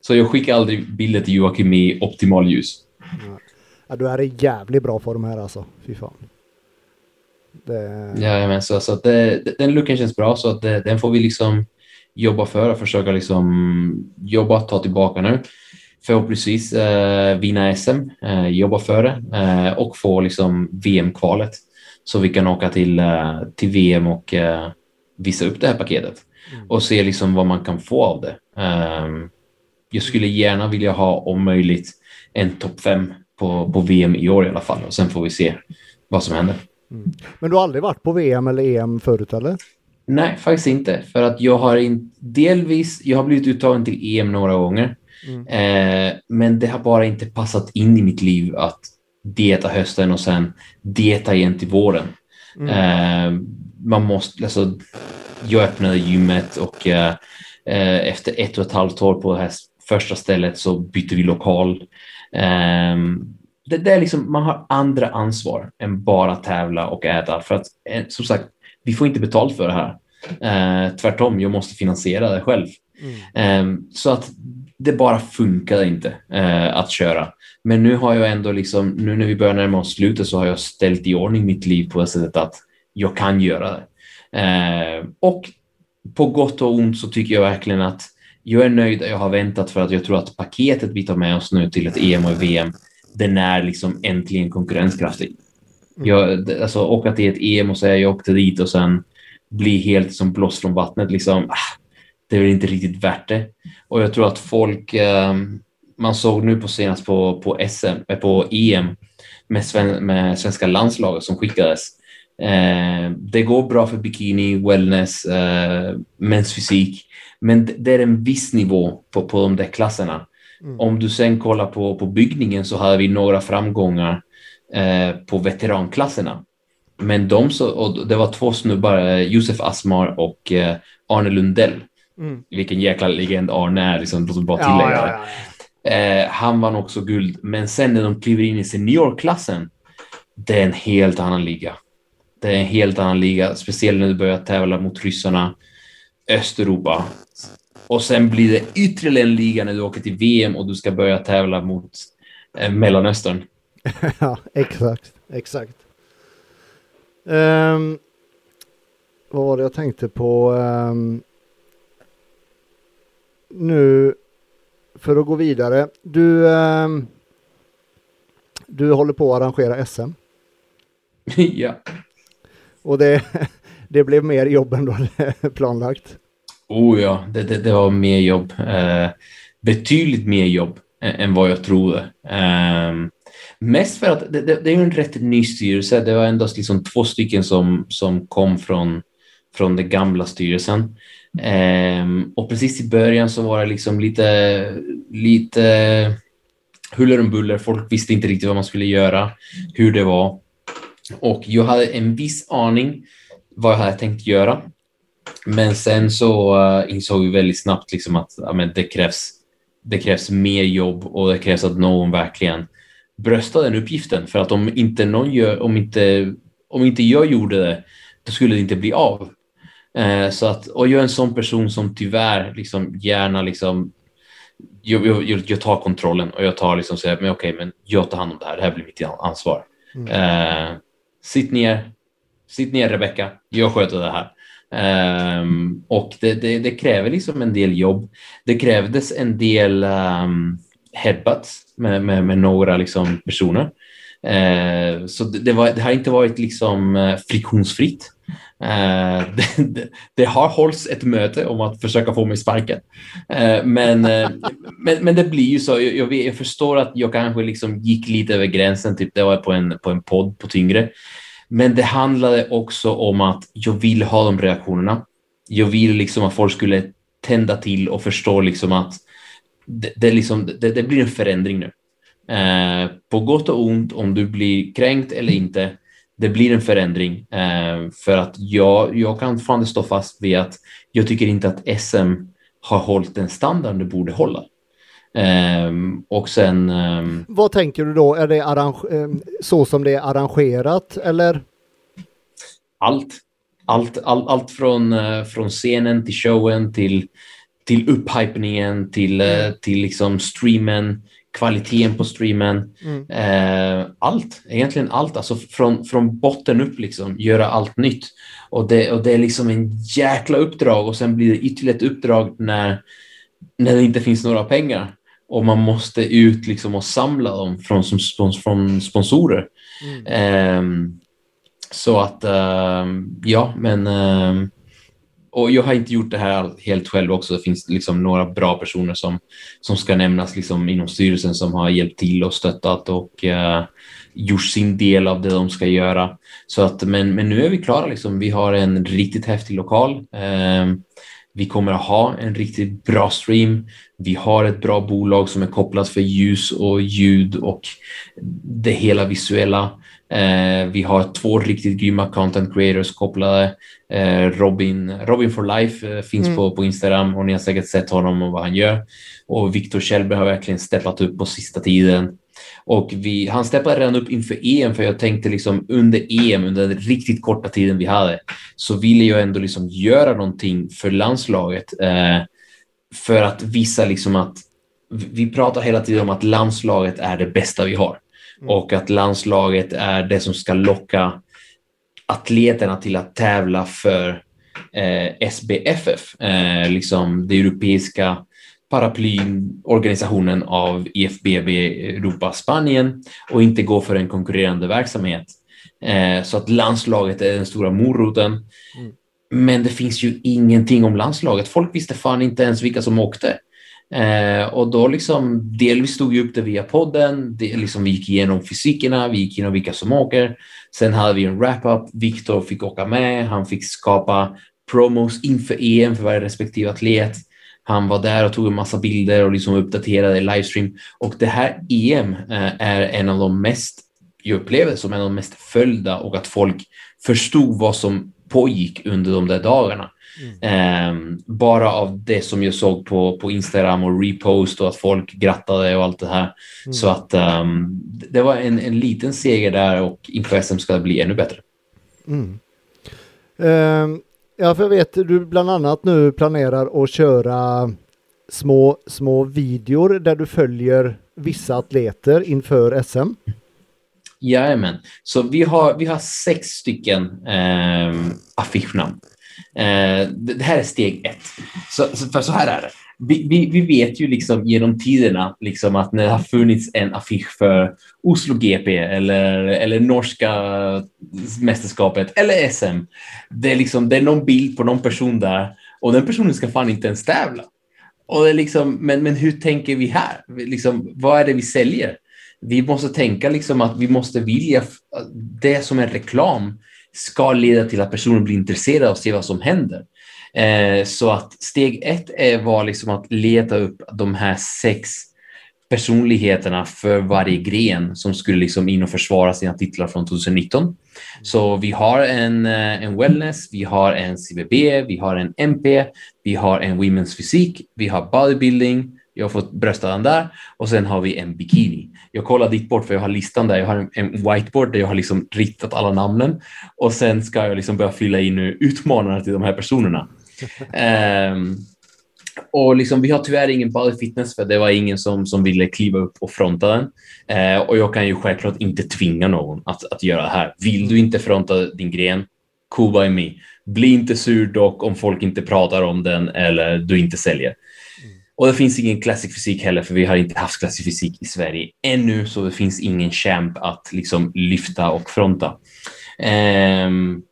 Så jag skickar aldrig bilder till Joakim i optimal ljus. Ja, du är i jävligt bra form här alltså. Fy fan. Det... Ja, men så, så att det, den looken känns bra så att det, den får vi liksom jobba för och försöka liksom jobba ta tillbaka nu. Förhoppningsvis eh, vinna SM, eh, jobba för det eh, och få liksom VM-kvalet så vi kan åka till, eh, till VM och eh, visa upp det här paketet mm. och se liksom vad man kan få av det. Ehm, jag skulle gärna vilja ha om möjligt en topp fem på, på VM i år i alla fall och sen får vi se vad som händer. Mm. Men du har aldrig varit på VM eller EM förut eller? Nej, faktiskt inte. För att jag har in, delvis, jag har blivit uttagen till EM några gånger. Mm. Eh, men det har bara inte passat in i mitt liv att dieta hösten och sen dieta igen till våren. Mm. Eh, man måste, alltså, jag öppnade gymmet och eh efter ett och ett halvt år på det här första stället så bytte vi lokal. Um, det, det, är liksom, man har andra ansvar än bara tävla och äta. För att eh, som sagt, vi får inte betalt för det här. Uh, tvärtom, jag måste finansiera det själv. Mm. Um, så att det bara funkade inte att köra. Men nu har jag ändå, liksom, nu när vi börjar närma oss slutet så har jag ställt i ordning mitt liv på det sättet att jag kan göra det. Uh, och på gott och ont så tycker jag verkligen att jag är nöjd jag har väntat för att jag tror att paketet vi tar med oss nu till ett EM och VM, den är liksom äntligen konkurrenskraftig. Mm. Jag, alltså åka till ett EM och säga jag åkte dit och sen bli helt som blåst från vattnet, liksom, ah, det är väl inte riktigt värt det. Och jag tror att folk, eh, man såg nu på senast på, på SM, eh, på EM med, sven, med svenska landslaget som skickades. Eh, det går bra för bikini, wellness, eh, mäns fysik. Men det är en viss nivå på, på de där klasserna. Mm. Om du sen kollar på, på byggningen så hade vi några framgångar eh, på veteranklasserna. Men de så, och det var två snubbar, eh, Josef Asmar och eh, Arne Lundell. Mm. Vilken jäkla legend Arne är, liksom, låt mig bara tillägga ja, ja, ja, eh, Han vann också guld, men sen när de kliver in i seniorklassen, det är en helt annan liga. Det är en helt annan liga, speciellt när du börjar tävla mot ryssarna, Östeuropa. Och sen blir det ytterligare en liga när du åker till VM och du ska börja tävla mot eh, Mellanöstern. ja, exakt, exakt. Um, vad var det jag tänkte på? Um, nu, för att gå vidare. Du, um, du håller på att arrangera SM. ja. Och det, det blev mer jobb än du hade planlagt. Oh ja, det, det, det var mer jobb. Eh, betydligt mer jobb än, än vad jag trodde. Eh, mest för att det, det, det, är en rätt ny styrelse. Det var endast liksom två stycken som, som kom från, från den gamla styrelsen. Eh, och precis i början så var det liksom lite, lite huller om buller. Folk visste inte riktigt vad man skulle göra, hur det var. Och jag hade en viss aning vad jag hade tänkt göra. Men sen så uh, insåg vi väldigt snabbt liksom att ja, men det, krävs, det krävs mer jobb och det krävs att någon verkligen bröstar den uppgiften. För att om inte någon gör, om inte, om inte jag gjorde det, då skulle det inte bli av. Uh, så att, och jag är en sån person som tyvärr liksom gärna liksom jag, jag, jag tar kontrollen och jag tar liksom säger, men okej, men jag tar hand om det här. Det här blir mitt ansvar. Mm. Uh, sitt ner, sitt ner Rebecka, jag sköter det här. Um, och det, det, det, kräver liksom en del jobb. Det krävdes en del um, headbutts med, med, med, några liksom personer. Uh, så det, det, var, det har inte varit liksom eh, friktionsfritt. Uh, det, det, har hållits ett möte om att försöka få mig sparken. Eh, men, eh, men, men det blir ju så. Jag, jag, jag, förstår att jag kanske liksom gick lite över gränsen. Typ det var på en, på en podd på Tyngre. Men det handlade också om att jag vill ha de reaktionerna. Jag vill liksom att folk skulle tända till och förstå liksom att det, det, liksom, det, det blir en förändring nu. Eh, på gott och ont, om du blir kränkt eller inte, det blir en förändring. Eh, för att jag, jag kan fan stå fast vid att jag tycker inte att SM har hållit den standard det borde hålla. Um, och sen... Um, Vad tänker du då? Är det så som det är arrangerat eller? Allt. Allt, all, allt från, uh, från scenen till showen till, till upphypningen till, uh, till liksom streamen, kvaliteten på streamen. Mm. Uh, allt, egentligen allt. Alltså från, från botten upp liksom, göra allt nytt. Och det, och det är liksom en jäkla uppdrag och sen blir det ytterligare ett uppdrag när, när det inte finns några pengar och man måste ut liksom och samla dem från, som från sponsorer. Mm. Um, så att, um, ja, men um, och jag har inte gjort det här helt själv också. Det finns liksom några bra personer som, som ska nämnas liksom inom styrelsen som har hjälpt till och stöttat och uh, gjort sin del av det de ska göra. Så att, men, men nu är vi klara. Liksom. Vi har en riktigt häftig lokal. Um, vi kommer att ha en riktigt bra stream. Vi har ett bra bolag som är kopplat för ljus och ljud och det hela visuella. Eh, vi har två riktigt grymma content creators kopplade. Eh, Robin, Robin for Life eh, finns mm. på, på Instagram och ni har säkert sett honom och vad han gör. Och Viktor Kjellberg har verkligen steppat upp på sista tiden. Och vi, han steppade redan upp inför EM för jag tänkte liksom under EM, under den riktigt korta tiden vi hade, så ville jag ändå liksom göra någonting för landslaget. Eh, för att visa liksom att vi pratar hela tiden om att landslaget är det bästa vi har mm. och att landslaget är det som ska locka atleterna till att tävla för eh, SBFF, eh, liksom det europeiska paraplyorganisationen av IFBB Europa Spanien och inte gå för en konkurrerande verksamhet. Eh, så att landslaget är den stora moroten. Mm. Men det finns ju ingenting om landslaget. Folk visste fan inte ens vilka som åkte. Eh, och då liksom, delvis stod vi upp det via podden, det, liksom vi gick igenom fysikerna, vi gick igenom vilka som åker. Sen hade vi en wrap-up, Viktor fick åka med, han fick skapa promos inför EM för varje respektive atlet. Han var där och tog en massa bilder och liksom uppdaterade livestream. Och det här EM eh, är en av de mest, jag upplever det som en av de mest följda och att folk förstod vad som pågick under de där dagarna. Mm. Um, bara av det som jag såg på, på Instagram och repost och att folk grattade och allt det här. Mm. Så att um, det var en, en liten seger där och inför SM ska det bli ännu bättre. Mm. Um, ja, för jag vet du bland annat nu planerar att köra små, små videor där du följer vissa atleter inför SM. Jajamän, så vi har, vi har sex stycken eh, affischnamn. Eh, det här är steg ett. Så, för så här är det. Vi, vi, vi, vet ju liksom genom tiderna liksom att när det har funnits en affisch för Oslo GP eller, eller norska mästerskapet eller SM. Det är, liksom, det är någon bild på någon person där och den personen ska fan inte ens tävla. Och det är liksom, men, men hur tänker vi här? Liksom, vad är det vi säljer? Vi måste tänka liksom att vi måste vilja det som är reklam ska leda till att personen blir intresserad av att se vad som händer. Eh, så att steg ett är, var liksom att leta upp de här sex personligheterna för varje gren som skulle liksom in och försvara sina titlar från 2019. Så vi har en, eh, en wellness, vi har en CBB, vi har en MP, vi har en women's fysik, vi har bodybuilding, jag har fått bröstaddan där och sen har vi en bikini. Jag kollar ditt bort för jag har listan där. Jag har en, whiteboard där jag har liksom ritat alla namnen och sen ska jag liksom börja fylla in utmanarna till de här personerna. um, och liksom, vi har tyvärr ingen body fitness för det var ingen som, som ville kliva upp och fronta den. Uh, och jag kan ju självklart inte tvinga någon att, att göra det här. Vill du inte fronta din gren, cool by me. Bli inte sur dock om folk inte pratar om den eller du inte säljer. Och det finns ingen classic fysik heller, för vi har inte haft classic fysik i Sverige ännu, så det finns ingen champ att liksom lyfta och fronta. Um,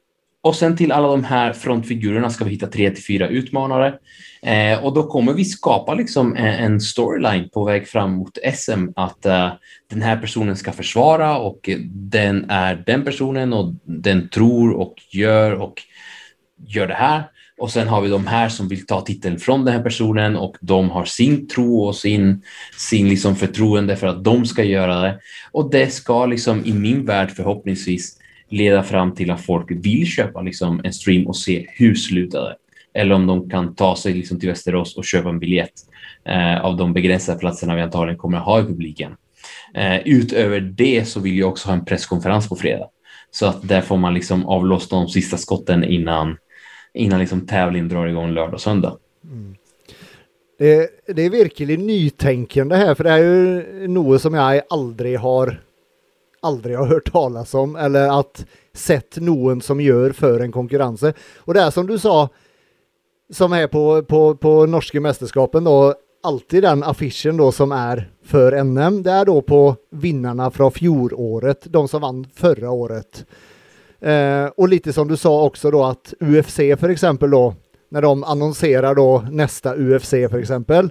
och sen till alla de här frontfigurerna ska vi hitta tre till fyra utmanare. Eh, och då kommer vi skapa liksom en, storyline på väg fram mot SM att eh, den här personen ska försvara och den är den personen och den tror och gör och gör det här. Och sen har vi de här som vill ta titeln från den här personen och de har sin tro och sin, sin liksom förtroende för att de ska göra det. Och det ska liksom i min värld förhoppningsvis leda fram till att folk vill köpa liksom en stream och se hur slutar det. eller om de kan ta sig liksom till Västerås och köpa en biljett eh, av de begränsade platserna vi antagligen kommer att ha i publiken. Eh, utöver det så vill jag också ha en presskonferens på fredag. Så att där får man liksom avlossa de sista skotten innan, innan liksom tävlingen drar igång lördag och söndag. Mm. Det, det, är verkligen nytänkande här, för det är ju något som jag aldrig har aldrig har hört talas om eller att sett någon som gör för en konkurrens. Och det är som du sa, som är på, på, på norska mästerskapen då, alltid den affischen då som är för NM. Det är då på vinnarna från fjolåret, de som vann förra året. Eh, och lite som du sa också då att UFC för exempel då, när de annonserar då nästa UFC för exempel,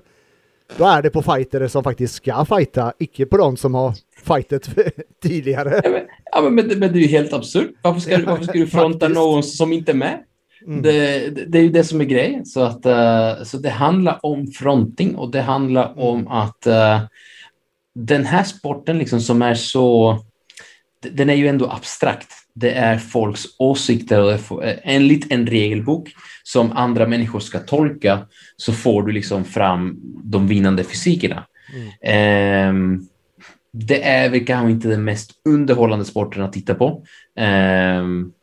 då är det på fightare som faktiskt ska fighta, icke på de som har fightat tidigare. Ja, men, ja, men, men, det är ju helt absurt. Varför ska, du, varför ska du fronta någon som inte är med? Mm. Det, det, det, är ju det som är grejen. Så, att, uh, så det handlar om fronting och det handlar mm. om att uh, den här sporten liksom som är så... Den är ju ändå abstrakt. Det är folks åsikter enligt en regelbok som andra människor ska tolka så får du liksom fram de vinnande fysikerna. Mm. Um, det är väl kanske inte den mest underhållande sporten att titta på. Um,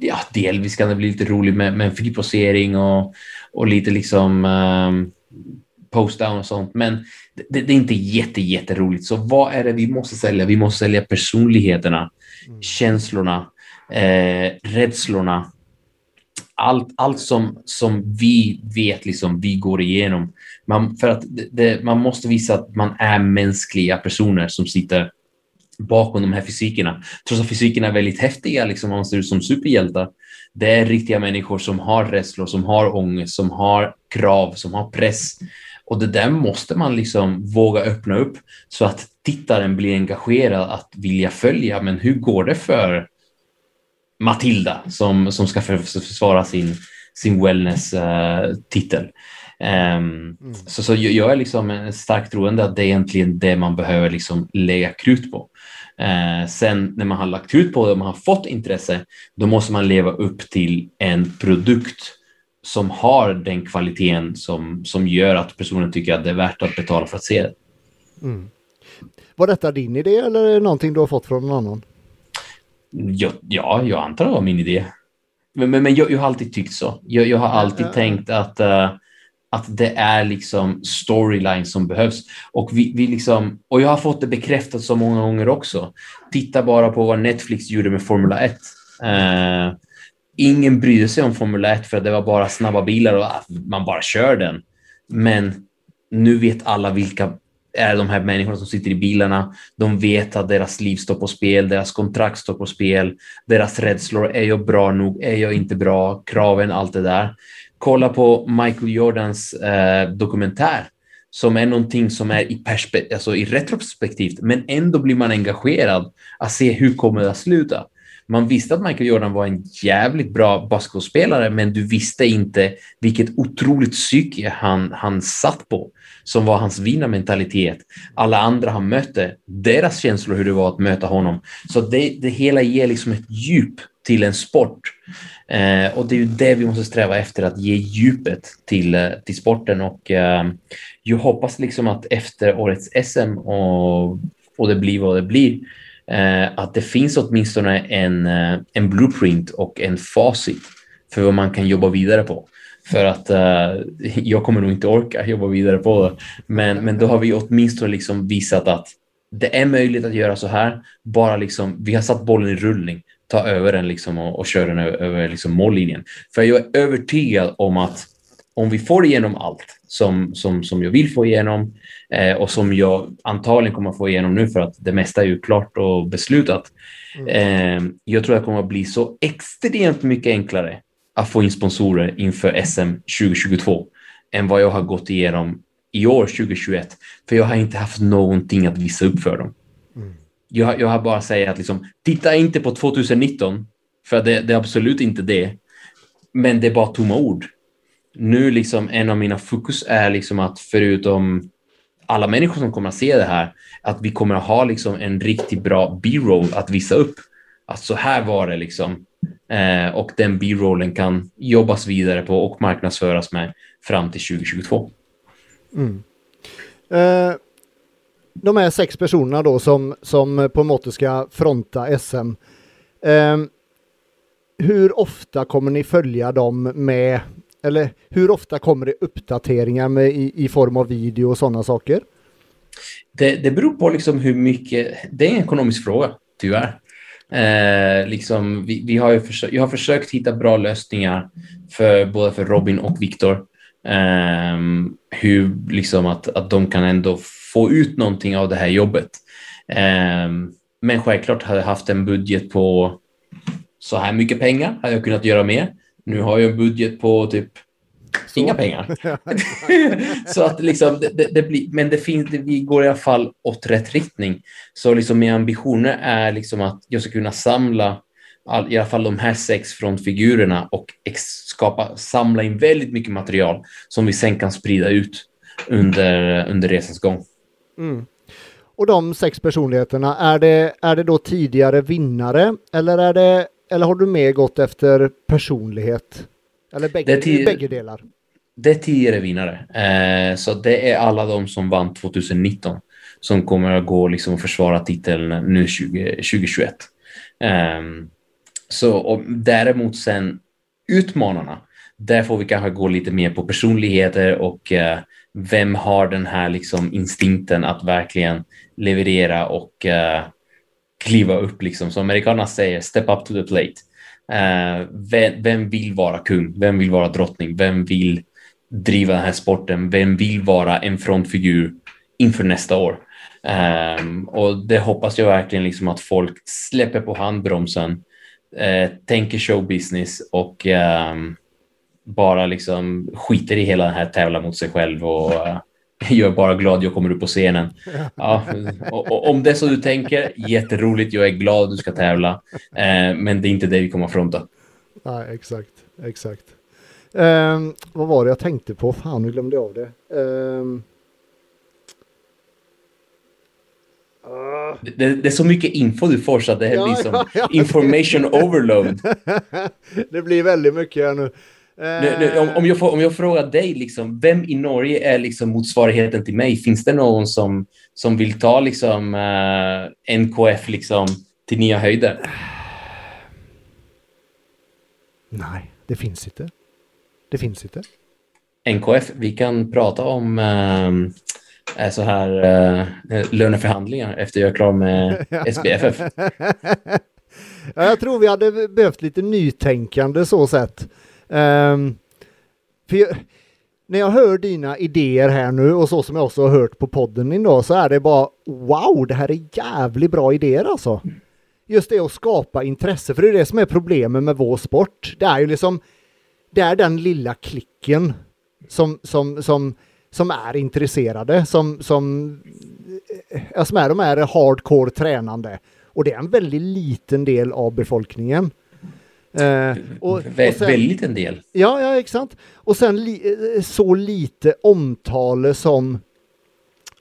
ja, delvis kan det bli lite roligt med, med friposering och, och lite liksom um, post-down och sånt, men det, det, är inte jätte, jätteroligt. Så vad är det vi måste sälja? Vi måste sälja personligheterna, mm. känslorna, eh, rädslorna, allt, allt som, som vi vet, liksom, vi går igenom. Man, för att det, man måste visa att man är mänskliga personer som sitter bakom de här fysikerna. Trots att fysikerna är väldigt häftiga, liksom, man ser ut som superhjältar. Det är riktiga människor som har rädslor, som har ångest, som har krav, som har press. Och det där måste man liksom våga öppna upp så att tittaren blir engagerad att vilja följa. Men hur går det för Matilda som, som ska försvara sin, sin wellness-titel? Uh, um, mm. Så, så jag är liksom starkt troende att det är egentligen det man behöver liksom lägga krut på. Eh, sen när man har lagt krut på det och man har fått intresse, då måste man leva upp till en produkt som har den kvaliteten som, som gör att personen tycker att det är värt att betala för att se det. Mm. Var detta din idé eller är det någonting du har fått från någon annan? Ja, ja jag antar det var min idé. Men, men, men jag, jag har alltid tyckt så. Jag, jag har alltid ja. tänkt att, uh, att det är liksom storyline som behövs. Och, vi, vi liksom, och jag har fått det bekräftat så många gånger också. Titta bara på vad Netflix gjorde med Formula 1. Uh, eh, ingen brydde sig om Formula 1 för att det var bara snabba bilar och man bara kör den. Men nu vet alla vilka är de här människorna som sitter i bilarna. De vet att deras liv står på spel, deras kontrakt står på spel, deras rädslor. Är jag bra nog? Är jag inte bra? Kraven, allt det där. Kolla på Michael Jordans eh, dokumentär som är någonting som är i, alltså i retrospektivt, men ändå blir man engagerad att se hur kommer det att sluta. Man visste att Michael Jordan var en jävligt bra basketspelare men du visste inte vilket otroligt psyke han, han satt på, som var hans vinnarmentalitet. Alla andra han mötte, deras känslor hur det var att möta honom. Så det, det hela ger liksom ett djup till en sport. Eh, och det är ju det vi måste sträva efter, att ge djupet till, eh, till sporten. Och eh, jag hoppas liksom att efter årets SM och, och det blir vad det blir, eh, Eh, att det finns åtminstone en, eh, en blueprint och en facit för vad man kan jobba vidare på. För att eh, jag kommer nog inte orka jobba vidare på det. Men, men då har vi åtminstone liksom visat att det är möjligt att göra så här. Bara liksom, vi har satt bollen i rullning. Ta över den liksom och, och köra den över, över liksom mållinjen. För jag är övertygad om att om vi får igenom allt som, som, som jag vill få igenom eh, och som jag antagligen kommer få igenom nu för att det mesta är ju klart och beslutat. Mm. Eh, jag tror att det kommer att bli så extremt mycket enklare att få in sponsorer inför SM 2022 än vad jag har gått igenom i år 2021. För jag har inte haft någonting att visa upp för dem. Mm. Jag, jag har bara sagt att liksom, titta inte på 2019, för det, det är absolut inte det. Men det är bara tomma ord nu liksom en av mina fokus är liksom att förutom alla människor som kommer att se det här, att vi kommer att ha liksom en riktigt bra B-roll att visa upp. Att så här var det liksom. Eh, och den B-rollen kan jobbas vidare på och marknadsföras med fram till 2022. Mm. Eh, de här sex personerna då som, som på något ska fronta SM. Eh, hur ofta kommer ni följa dem med, eller hur ofta kommer det uppdateringar med, i, i form av video och sådana saker? Det, det beror på liksom hur mycket, det är en ekonomisk fråga, tyvärr. Eh, liksom, vi, vi har ju försökt, jag har försökt hitta bra lösningar för både för Robin och Viktor. Eh, hur liksom att, att de kan ändå få ut någonting av det här jobbet. Eh, men självklart hade jag haft en budget på så här mycket pengar hade jag kunnat göra mer. Nu har jag en budget på typ så. inga pengar. så att liksom, det, det, det, blir, men det finns, det, vi går i alla fall åt rätt riktning. Så liksom mina ambitioner är liksom att jag ska kunna samla all, i alla fall de här sex frontfigurerna och skapa, samla in väldigt mycket material som vi sen kan sprida ut under, under resans gång. Mm. Och de sex personligheterna, är det, är det då tidigare vinnare eller, är det, eller har du mer gått efter personlighet? Eller bägge, det bägge delar? Det är tidigare vinnare. Eh, så det är alla de som vann 2019 som kommer att gå liksom och försvara titeln nu 20, 2021. Eh, så och däremot sen utmanarna, där får vi kanske gå lite mer på personligheter och eh, vem har den här liksom instinkten att verkligen leverera och uh, kliva upp, liksom. som amerikanerna säger, step up to the plate. Uh, vem, vem, vill vara kung? Vem vill vara drottning? Vem vill driva den här sporten? Vem vill vara en frontfigur inför nästa år? Um, och det hoppas jag verkligen liksom att folk släpper på handbromsen, uh, tänker showbusiness och um, bara liksom skiter i hela den här tävlan mot sig själv och uh, jag är bara glad jag kommer upp på scenen. Ja, och, och, om det är så du tänker, jätteroligt, jag är glad du ska tävla, uh, men det är inte det vi kommer fronta. Nej, exakt, exakt. Um, vad var det jag tänkte på? Fan, nu glömde jag av det. Um... Det, det, är så mycket info du får så att det här ja, blir som ja, ja. information overload. det blir väldigt mycket här nu. Nu, nu, om, om, jag får, om jag frågar dig, liksom, vem i Norge är liksom motsvarigheten till mig? Finns det någon som, som vill ta liksom, eh, NKF liksom, till nya höjder? Nej, det finns inte. Det finns inte. NKF, vi kan prata om uh, så här uh, löneförhandlingar efter jag är klar med SBFF. jag tror vi hade behövt lite nytänkande så sett. Um, för jag, när jag hör dina idéer här nu och så som jag också har hört på podden idag så är det bara wow, det här är jävligt bra idéer alltså. Just det att skapa intresse, för det är det som är problemet med vår sport. Det är ju liksom, det är den lilla klicken som, som, som, som är intresserade, som, som, eh, eh, som är de här hardcore tränande. Och det är en väldigt liten del av befolkningen. Eh, och, Vä och sen, väldigt en del. Ja, ja, exakt. Och sen li, eh, så lite omtale som,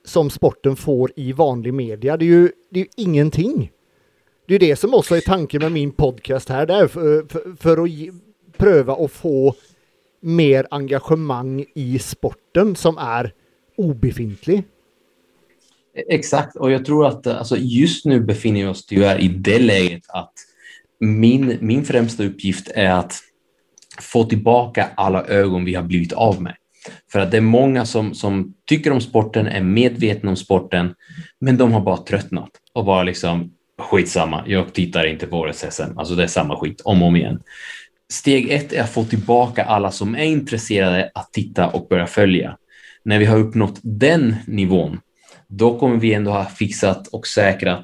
som sporten får i vanlig media. Det är ju, det är ju ingenting. Det är det som också är tanken med min podcast här. Det är för, för, för att ge, pröva att få mer engagemang i sporten som är obefintlig. Exakt, och jag tror att alltså, just nu befinner vi oss tyvärr i det läget att min, min främsta uppgift är att få tillbaka alla ögon vi har blivit av med. För att det är många som, som tycker om sporten, är medvetna om sporten, men de har bara tröttnat och bara liksom skitsamma, jag tittar inte på årets SM. Alltså det är samma skit om och om igen. Steg ett är att få tillbaka alla som är intresserade att titta och börja följa. När vi har uppnått den nivån, då kommer vi ändå ha fixat och säkrat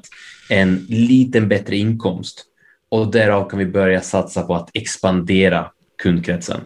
en liten bättre inkomst och därav kan vi börja satsa på att expandera kundkretsen.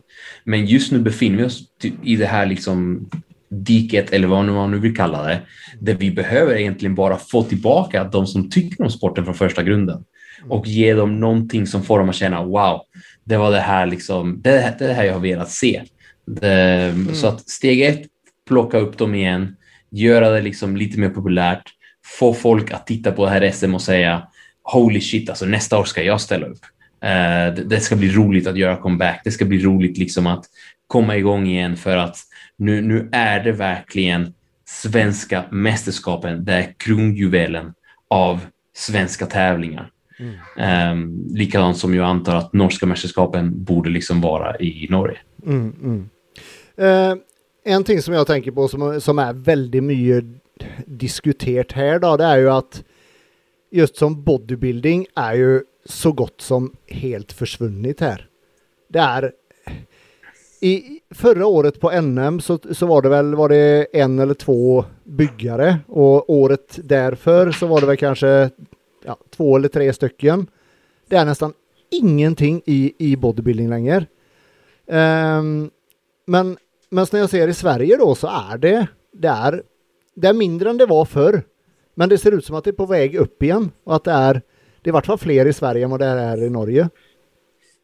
Men just nu befinner vi oss i det här liksom diket eller vad man nu vill kalla det, där vi behöver egentligen bara få tillbaka de som tycker om sporten från första grunden och ge dem någonting som får dem att känna wow, det var det här liksom, det, är det här jag har velat se. Det, mm. Så att steg ett, plocka upp dem igen, göra det liksom lite mer populärt, få folk att titta på det här SM och säga holy shit, alltså nästa år ska jag ställa upp. Uh, det, ska bli roligt att göra comeback. Det ska bli roligt liksom att komma igång igen för att nu, nu är det verkligen svenska mästerskapen. Det är kronjuvelen av svenska tävlingar. Mm. Um, likadant som jag antar att norska mästerskapen borde liksom vara i Norge. Mm, mm. Uh, en ting som jag tänker på som, som är väldigt mycket diskuterat här då, det är ju att just som bodybuilding är ju så gott som helt försvunnit här. Det är i förra året på NM så, så var det väl var det en eller två byggare och året därför så var det väl kanske ja, två eller tre stycken. Det är nästan ingenting i, i bodybuilding längre. Um, men, men när jag ser i Sverige då så är det, det är, det är mindre än det var förr. Men det ser ut som att det är på väg upp igen och att det är, det är i vart fall fler i Sverige än vad det är i Norge.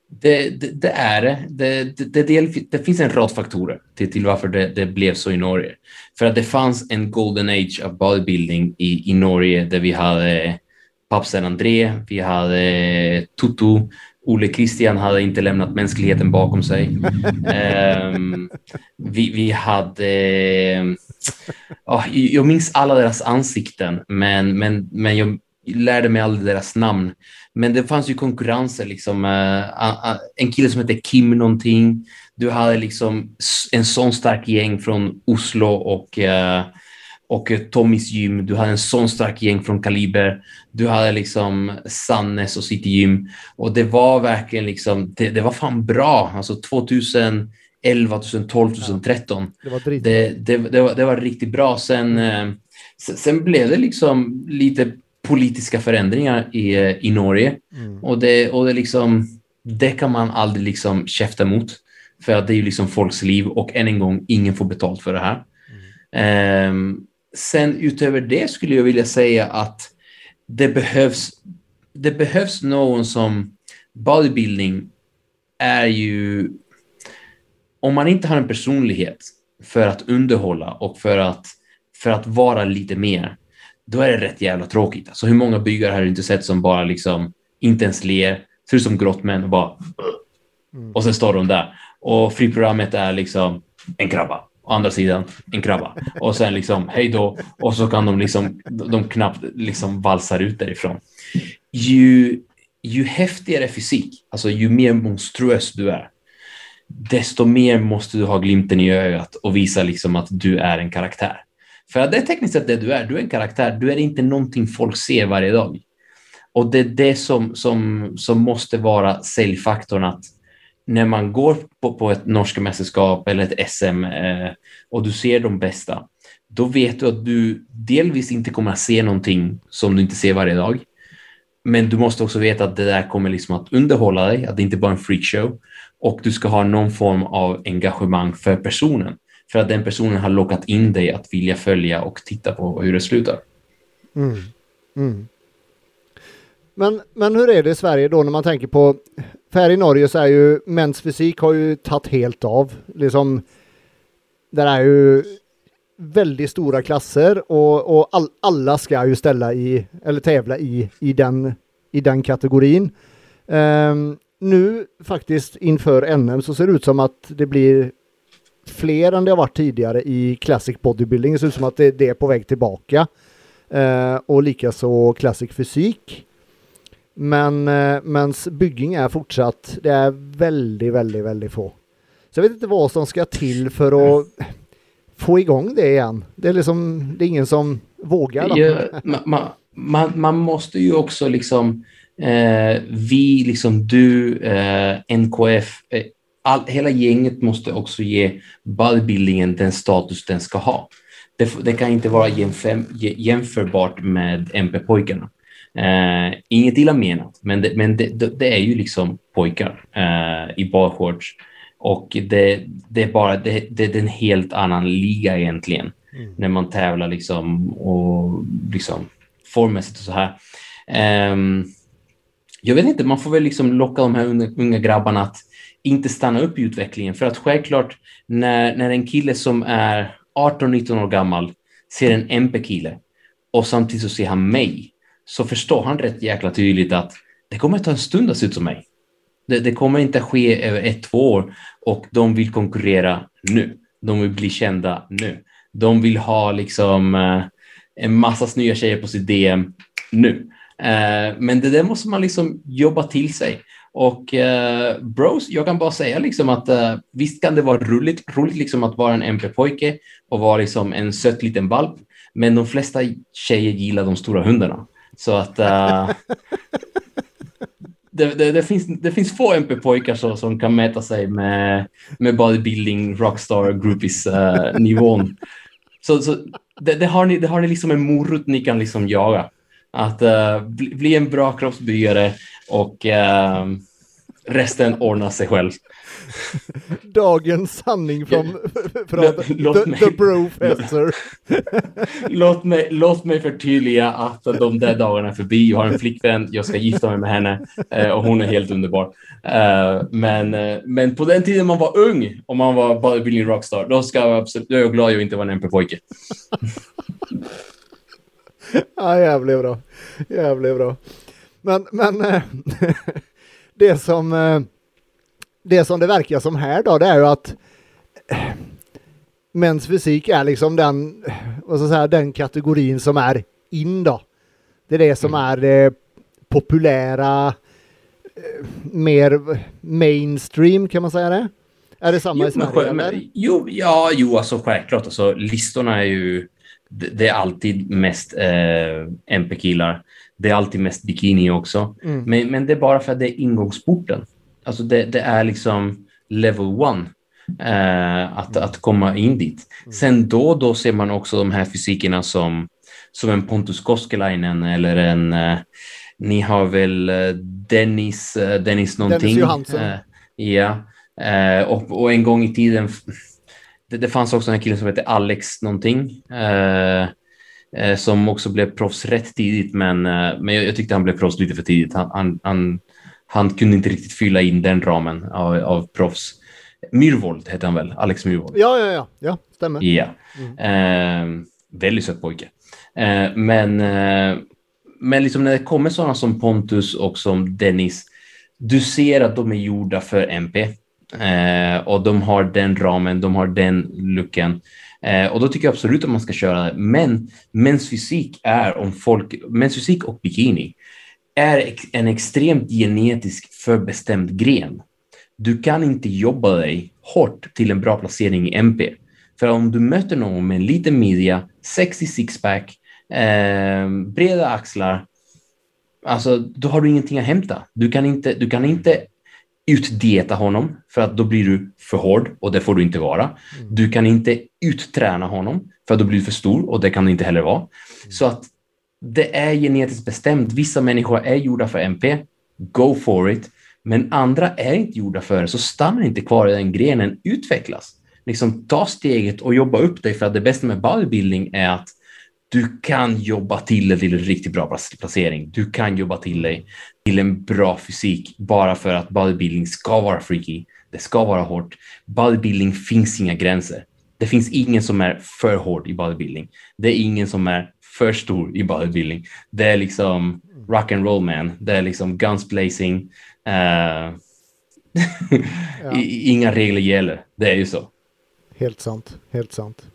Det, det, det, är det. Det, det, det, finns en rad faktorer till, till varför det, det blev så i Norge. För att det fanns en golden age av bodybuilding i, i Norge där vi hade Papsen André, vi hade Tutu, Ole Christian hade inte lämnat mänskligheten bakom sig. um, vi, vi hade... Oh, jag minns alla deras ansikten, men, men, men jag lärde mig aldrig deras namn. Men det fanns ju konkurrenser, liksom. Uh, en kille som hette Kim någonting. Du hade liksom en sån stark gäng från Oslo och uh, och Tommys gym. Du hade en sån stark gäng från Kaliber. Du hade liksom Sannes och City Gym och det var verkligen liksom, det, det var fan bra. Alltså 2011, 2012, 2013. Ja, det, var det, det, det, var, det var riktigt bra. Sen, eh, sen blev det liksom lite politiska förändringar i, eh, i Norge mm. och, det, och det, liksom, det kan man aldrig liksom käfta emot för att det är ju liksom folks liv och än en gång, ingen får betalt för det här. Mm. Um, sen utöver det skulle jag vilja säga att det behövs, det behövs någon som bodybuilding är ju om man inte har en personlighet för att underhålla och för att, för att vara lite mer, då är det rätt jävla tråkigt. Alltså hur många byggare har du inte sett som bara liksom inte ens ler, ser ut som grottmän och bara mm. och sen står de där. Och friprogrammet är liksom en krabba å andra sidan en krabba och sen liksom hej då och så kan de liksom de knappt liksom valsar ut därifrån. Ju, ju häftigare fysik, alltså ju mer monstruös du är, desto mer måste du ha glimten i ögat och visa liksom att du är en karaktär. För att det är tekniskt sett det du är. Du är en karaktär. Du är inte någonting folk ser varje dag. Och det är det som, som, som måste vara säljfaktorn att när man går på, på ett norska mästerskap eller ett SM eh, och du ser de bästa, då vet du att du delvis inte kommer att se någonting som du inte ser varje dag. Men du måste också veta att det där kommer liksom att underhålla dig, att det inte bara är en freakshow. Och du ska ha någon form av engagemang för personen. För att den personen har lockat in dig att vilja följa och titta på hur det slutar. Mm. Mm. Men, men hur är det i Sverige då när man tänker på, för här i Norge så är ju mäns fysik har ju tagit helt av. Liksom, där är ju väldigt stora klasser och, och all, alla ska ju ställa i, eller tävla i, i, den, i den kategorin. Um, nu faktiskt inför NM så ser det ut som att det blir fler än det har varit tidigare i Classic Bodybuilding. Det ser ut som att det, det är på väg tillbaka. Eh, och likaså Classic Fysik. Men eh, mens bygging är fortsatt, det är väldigt, väldigt, väldigt få. Så jag vet inte vad som ska till för att få igång det igen. Det är liksom, det är ingen som vågar. Ja, man, man, man, måste ju också liksom, eh, vi, liksom du, eh, NKF, eh, all, hela gänget måste också ge bodybuildingen den status den ska ha. Det, det kan inte vara jämför, jämförbart med MP-pojkarna. Eh, inget illa menat, men, det, men det, det, är ju liksom pojkar eh, i badshorts. Och det, det, är bara det, det är en helt annan liga egentligen mm. när man tävlar liksom och liksom formmässigt och så här. Um, jag vet inte, man får väl liksom locka de här unga, unga grabbarna att inte stanna upp i utvecklingen för att självklart när, när en kille som är 18-19 år gammal ser en MP-kille och samtidigt så ser han mig så förstår han rätt jäkla tydligt att det kommer att ta en stund att se ut som mig. Det, det kommer inte att ske över ett, två år och de vill konkurrera nu. De vill bli kända nu. De vill ha liksom eh, en massa nya tjejer på sitt DM nu. Eh, men det där måste man liksom jobba till sig. Och uh, bros, jag kan bara säga liksom att uh, visst kan det vara roligt, roligt liksom att vara en MP-pojke och vara liksom en söt liten valp, men de flesta tjejer gillar de stora hundarna. Så att uh, det, det, det, finns, det finns få MP-pojkar som kan mäta sig med, med bodybuilding, rockstar, groupies-nivån. så så det, det, har ni, det har ni liksom en morot ni kan liksom jaga. Att bli, bli en bra kroppsbyggare och eh, resten ordnar sig själv. Dagens sanning från, från låt, the, låt mig, the Professor. låt, mig, låt mig förtydliga att de där dagarna är förbi. Jag har en flickvän, jag ska gifta mig med henne eh, och hon är helt underbar. Men, men på den tiden man var ung och man var bodybuilding rockstar, då, ska jag absolut, då är jag glad jag inte var en MP-pojke. Ja, jävligt bra. Jävligt bra. Men, men eh, det som eh, det som det verkar som här då, det är ju att eh, mäns fysik är liksom den, vad ska jag säga, den kategorin som är in då. Det är det som mm. är det populära, mer mainstream, kan man säga det? Är det samma jo, i Sverige? Men, jo, ja, jo, alltså självklart. Alltså, listorna är ju, det, är alltid mest eh, MP-killar. Det är alltid mest bikini också. Mm. Men, men det är bara för att det är ingångsporten. Alltså det, det är liksom level one. Eh, att, att komma in dit. Mm. Sen då och då ser man också de här fysikerna som, som en Pontus Koskelainen eller en, eh, ni har väl eh, Dennis, eh, Dennis någonting. Dennis Johansson. Eh, ja, och, och en gång i tiden, det, det fanns också en kille som hette Alex någonting. Eh, som också blev proffs rätt tidigt, men, eh, men jag, jag, tyckte han blev proffs lite för tidigt. Han, han, han, han kunde inte riktigt fylla in den ramen av, av proffs. Myrvold hette han väl? Alex Myrvold. Ja, ja, ja, ja stämmer. Ja. Mm. Eh, väldigt söt pojke. Eh, men, eh, men liksom när det kommer sådana som Pontus och som Dennis, du ser att de är gjorda för MP. Eh, och de har den ramen, de har den looken. Eh, och då tycker jag absolut att man ska köra det. Men mäns fysik är om folk, mäns fysik och bikini är en extremt genetisk förbestämd gren. Du kan inte jobba dig hårt till en bra placering i MP. För om du möter någon med en liten midja, sexy sixpack, eh, breda axlar, alltså då har du ingenting att hämta. Du kan inte, du kan inte utdieta honom för att då blir du för hård och det får du inte vara. Mm. Du kan inte utträna honom för att då blir du för stor och det kan du inte heller vara. Mm. Så att det är genetiskt bestämt. Vissa människor är gjorda för MP, go for it. Men andra är inte gjorda för det, så stanna inte kvar i den grenen, utvecklas. Liksom ta steget och jobba upp dig för att det bästa med bodybuilding är att du kan jobba till dig till en riktigt bra placering. Du kan jobba till dig till en bra fysik bara för att bodybuilding ska vara freaky. Det ska vara hårt. Bodybuilding finns inga gränser. Det finns ingen som är för hård i bodybuilding. Det är ingen som är för stor i bodybuilding. Det är liksom rock and roll man. Det är liksom guns blazing. Uh, Inga regler gäller. Det är ju så. Helt sant. Helt sant.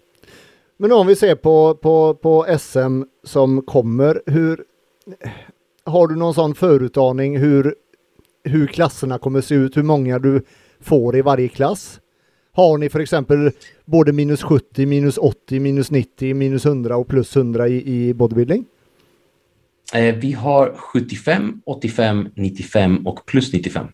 Men om vi ser på, på, på SM som kommer, hur har du någon sån förutaning hur, hur klasserna kommer se ut, hur många du får i varje klass? Har ni för exempel både minus 70, minus 80, minus 90, minus 100 och plus 100 i, i bodybuilding? Eh, vi har 75, 85, 95 och plus 95.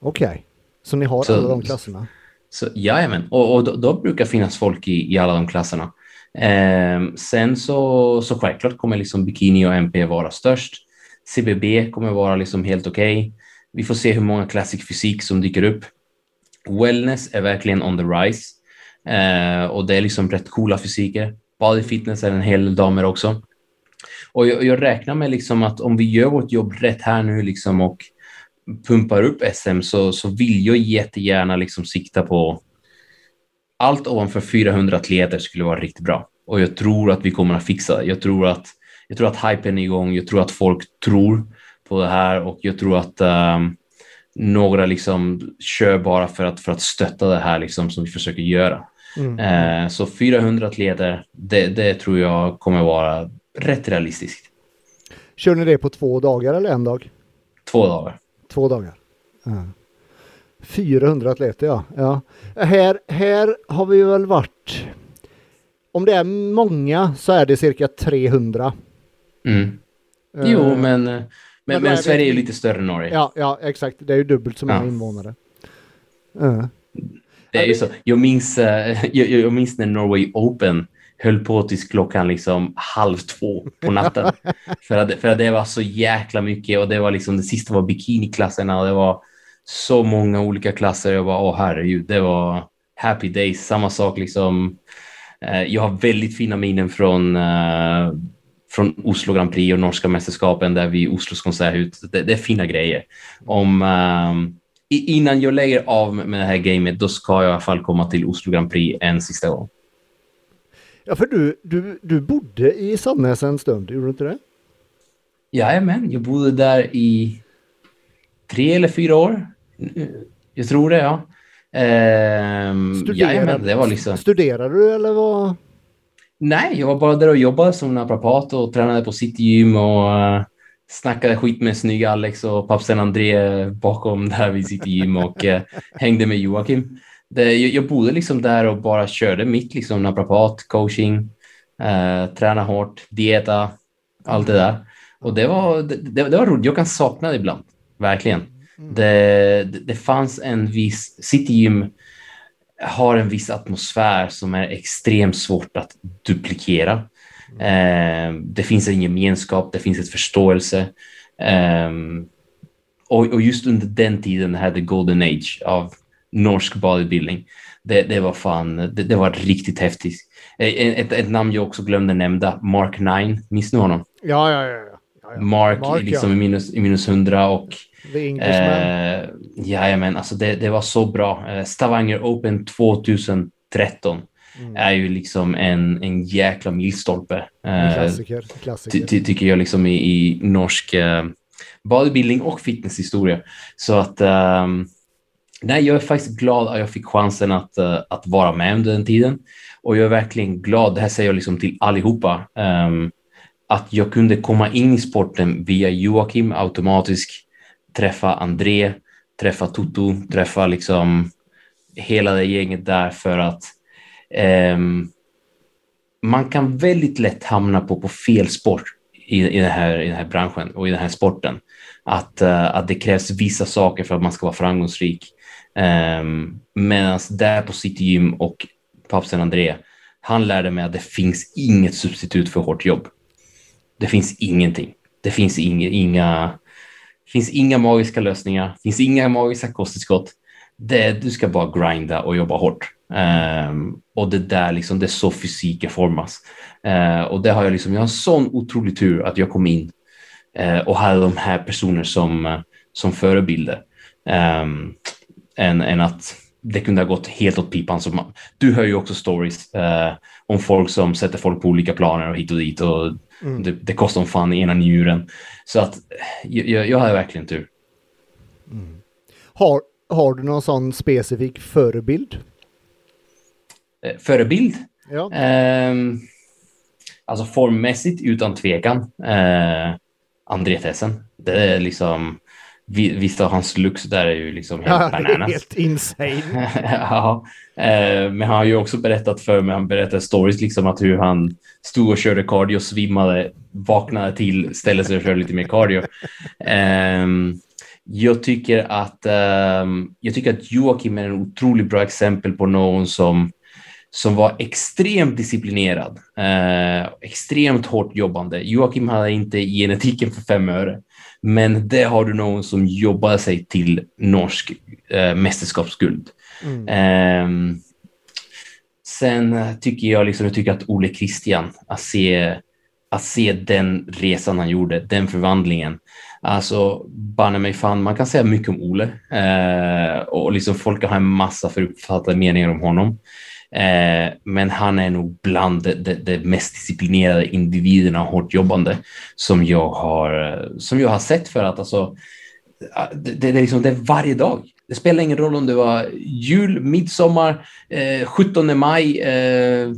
Okej, okay. så ni har så, alla de klasserna? Så, jajamän, och, och då, då, brukar finnas folk i, i alla de klasserna. Eh, sen så, så självklart kommer liksom bikini och MP vara störst. CBB kommer vara liksom helt okej. Okay. Vi får se hur många classic fysik som dyker upp. Wellness är verkligen on the rise eh, och det är liksom rätt coola fysiker. Body fitness är en hel del damer också. Och jag, jag, räknar med liksom att om vi gör vårt jobb rätt här nu liksom och pumpar upp SM så, så vill jag jättegärna liksom sikta på allt ovanför 400 atleter skulle vara riktigt bra. Och jag tror att vi kommer att fixa det. Jag tror att, jag tror att hypen är igång. Jag tror att folk tror på det här och jag tror att um, några liksom kör bara för att, för att stötta det här liksom som vi försöker göra. Mm. Eh, så 400 atleter, det, det tror jag kommer vara rätt realistiskt. Kör ni det på två dagar eller en dag? Två dagar. Två dagar. Ja. 400 atleter ja. ja. Här, här har vi väl varit om det är många så är det cirka 300. Mm. Uh, jo, men, men, men, men Sverige är lite större än Norge. Ja, ja, exakt. Det är ju dubbelt så många ja. invånare. Uh. Det är ju så. Jag minns, uh, jag, jag minns när Norway Open höll på tills klockan liksom halv två på natten. för, att, för att det var så jäkla mycket och det var liksom det sista var bikiniklasserna och det var så många olika klasser. Jag var åh herregud, det var happy days. Samma sak liksom Eh, jag har väldigt fina minnen från, eh, från Oslo Grand Prix och norska mästerskapen där vi Oslos konserthus. Det, det är fina grejer. Om, um, innan jag lägger av med det här gamet, då ska jag i alla fall komma till Oslo Grand Prix en sista gång. Ja, för du, du, du bodde i Sandnäs en stund, gjorde du inte det? Jajamän, jag bodde där i tre eller fyra år. Jag tror det, ja. Ehm, studerade, jajamän, det var liksom... Studerade du eller vad? Nej, jag var bara där och jobbade som naprapat och tränade på City Gym och uh, snackade skit med snygga Alex och pappsen André bakom där vid City Gym och uh, hängde med Joakim. Det, jag, bodde liksom där och bara körde mitt liksom naprapat, coaching, uh, träna hårt, dieta, allt det där. Och det var, det, det var roligt. Jag kan sakna det ibland, verkligen. Mm. Det, det, fanns en viss... City Gym har en viss atmosfär som är extremt svårt att duplikera. Mm. Eh, det finns en gemenskap, det finns ett förståelse. Eh, och, och, just under den tiden hade Golden Age av norsk bodybuilding. Det, det var fan, det, det, var riktigt häftigt. Eh, ett, ett, namn jag också glömde nämna, Mark 9, minns ni honom? Ja, ja, ja. ja, ja. Mark, Mark liksom ja. i, minus, i minus 100 och The Englishman. Eh, jajamän, alltså det, det var så bra. Eh, Stavanger Open 2013 mm. är ju liksom en, en jäkla milstolpe. Eh, klassiker. klassiker. Ty, tycker jag liksom i, i norsk eh, bodybuilding och fitnesshistoria. Så att eh, nej, jag är faktiskt glad att jag fick chansen att, eh, att vara med under den tiden. Och jag är verkligen glad, det här säger jag liksom till allihopa, um, att jag kunde komma in i sporten via Joakim automatiskt träffa André, träffa Toto, träffa liksom hela det gänget där för att um, man kan väldigt lätt hamna på, på fel sport i, i, den här, i den här branschen och i den här sporten. Att, uh, att det krävs vissa saker för att man ska vara framgångsrik. Ehm, um, Medan där på City Gym och pappsen André, han lärde mig att det finns inget substitut för hårt jobb. Det finns ingenting. Det finns inga, inga finns inga magiska lösningar, finns inga magiska kosttillskott. Det, du ska bara grinda och jobba hårt. Um, och det där liksom, det är så fysiken formas. Uh, och det har jag liksom, jag har sån otrolig tur att jag kom in uh, och hade de här personerna som, uh, som förebilder. Um, än, än att det kunde ha gått helt åt pipan. Så man, du hör ju också stories om folk som sätter folk på olika planer och hit och dit och Mm. Det, det kostar om fan i ena njuren. Så att jag, jag har verkligen tur. Mm. Har, har du någon sån specifik förebild? Eh, förebild? Ja. Eh, alltså formmässigt utan tvekan. Eh, André Tessen. Det är liksom Visst har hans looks där är ju liksom helt ja, bananas. Helt insane. ja, eh, men han har ju också berättat för mig, han berättade stories liksom att hur han stod och körde cardio, svimmade, vaknade till, ställde sig och körde lite mer cardio. Eh, jag tycker att eh, jag tycker att Joakim är en otroligt bra exempel på någon som som var extremt disciplinerad, eh, extremt hårt jobbande. Joakim hade inte genetiken för fem öre. Men det har du någon som jobbar sig till norsk eh, mästerskapsguld. Mm. Eh, sen tycker jag, liksom, jag tycker att Ole Christian, att se, att se den resan han gjorde, den förvandlingen. Alltså, banne mig fan, man kan säga mycket om Ole eh, och liksom folk har en massa föruppfattade meningar om honom. Eh, men han är nog bland de, de, de, mest disciplinerade individerna och hårt jobbande som jag har, eh, som jag har sett för att alltså, eh, det, det, är liksom, det är varje dag. Det spelar ingen roll om det var jul, midsommar, eh, 17 maj, eh,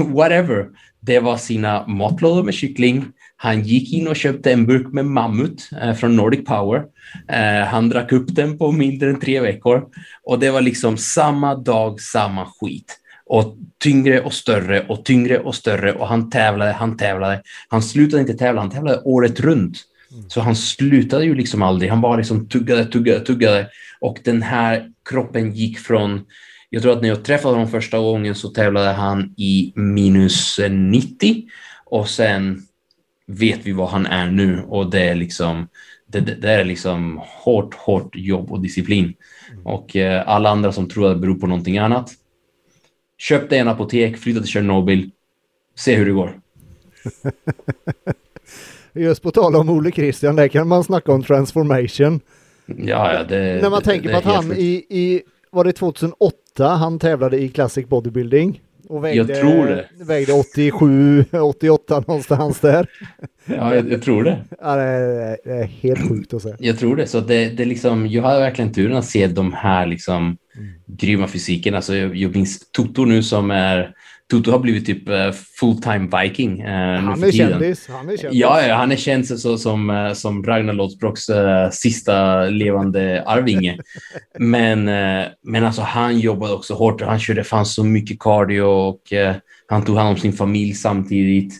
whatever. Det var sina matlådor med kyckling. Han gick in och köpte en burk med mammut eh, från Nordic Power. Eh, han drack upp den på mindre än tre veckor och det var liksom samma dag, samma skit och tyngre och större och tyngre och större och han tävlade, han tävlade. Han slutade inte tävla, han tävlade året runt. Så han slutade ju liksom aldrig. Han bara liksom tuggade, tuggade, tuggade och den här kroppen gick från jag tror att när jag träffade honom första gången så tävlade han i minus 90 och sen vet vi vad han är nu och det är liksom det, det är liksom hårt, hårt jobb och disciplin. Och eh, alla andra som tror att det beror på någonting annat, köp dig en apotek, flytta till Tjernobyl, se hur det går. Just på tal om Ole Christian, där kan man snacka om transformation. Ja, ja, det, När man tänker det på att han i, i, var det 2008 han tävlade i Classic Bodybuilding? Och vägde, Jag tror det. Vägde 87, 88 någonstans där. Ja, jag, jag tror det. Ja, det, är, det är helt sjukt att se. Jag tror det. Så det, det liksom, jag har verkligen turen att se de här liksom, grymma fysiken. Alltså, jag, jag minns Toto nu som är Toto har blivit typ uh, full-time viking. Uh, han, är kändis, han är kändis. Ja, ja han är känd så, som, uh, som Ragnar Lothbroks sista levande arvinge. men, men alltså, han jobbade också hårt. Han körde fan så mycket cardio och han tog hand om sin familj samtidigt.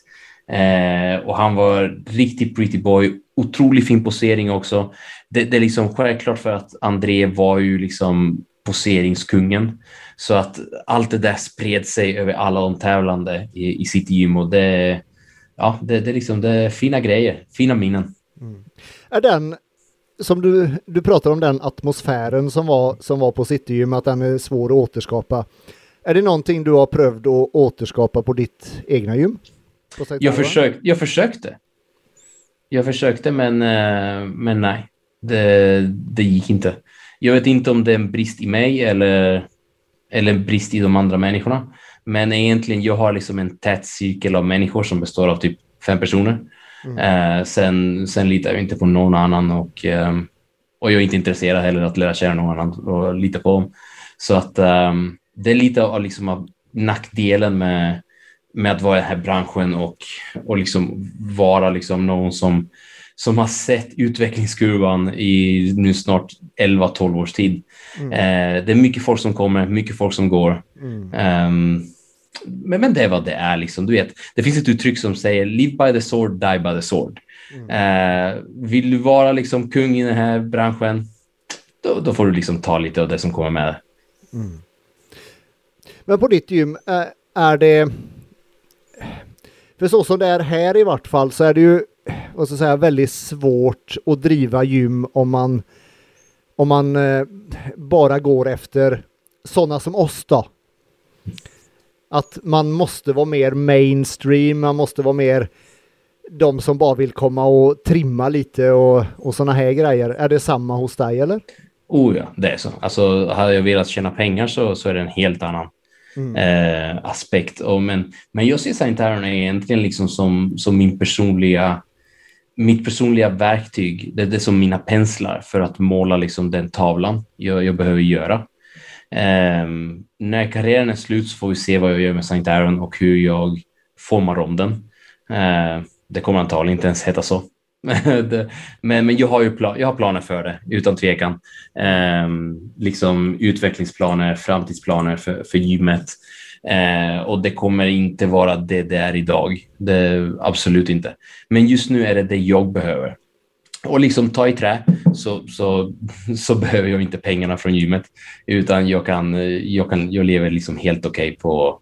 och han var riktigt pretty boy. Otroligt fin posering också. Det, det är liksom självklart för att André var ju liksom poseringskungen. Så att allt det där spred sig över alla de tävlande i, i sitt gym och det, ja, det, det, är liksom, det är fina grejer, fina minnen. Mm. Är den, som du, du pratar om den atmosfären som var, som var på Citygym, att den är svår att återskapa. Är det någonting du har prövat att återskapa på ditt egna gym? Jag, försökt, jag försökte. Jag försökte men, eh, men nej, det, det gick inte. Jag vet inte om det är en brist i mig eller eller brist i de andra människorna. Men egentligen, jag har liksom en tät cirkel av människor som består av typ fem personer. Mm. Eh, sen, sen litar jag inte på någon annan och, eh, och jag är inte intresserad heller att lära känna någon annan och lita på dem. Så att eh, det är lite av, liksom, av nackdelen med, med att vara i den här branschen och, och liksom vara liksom någon som som har sett utvecklingskurvan i nu snart 11-12 års tid. Mm. Eh, det är mycket folk som kommer, mycket folk som går. Mm. Um, men, men det är vad det är. Liksom. Du vet, det finns ett uttryck som säger live by the sword, die by the sword. Mm. Eh, vill du vara liksom kung i den här branschen, då, då, får du liksom ta lite av det som kommer med. Mm. Men på ditt gym, är det... För så som det är här i vart fall så är det ju vad ska jag säga, väldigt svårt att driva gym om man, om man eh, bara går efter sådana som oss då. Att man måste vara mer mainstream, man måste vara mer de som bara vill komma och trimma lite och, och sådana här grejer. Är det samma hos dig eller? Oh ja, det är så. Alltså, hade jag velat tjäna pengar så, så är det en helt annan mm. eh, aspekt. Och, men, men jag ser Aaron egentligen liksom som, som min personliga mitt personliga verktyg, det är det som mina penslar för att måla liksom den tavlan jag, jag behöver göra. Um, när karriären är slut så får vi se vad jag gör med St. Aaron och hur jag formar om den. Uh, det kommer antagligen inte ens heta så. men, men jag har ju pla jag har planer för det, utan tvekan. Um, liksom utvecklingsplaner, framtidsplaner för, för gymmet. Eh, och det kommer inte vara det det är idag. Det, absolut inte. Men just nu är det det jag behöver. Och liksom ta i trä så, så, så behöver jag inte pengarna från gymmet utan jag, kan, eh, jag, kan, jag lever liksom helt okej okay på,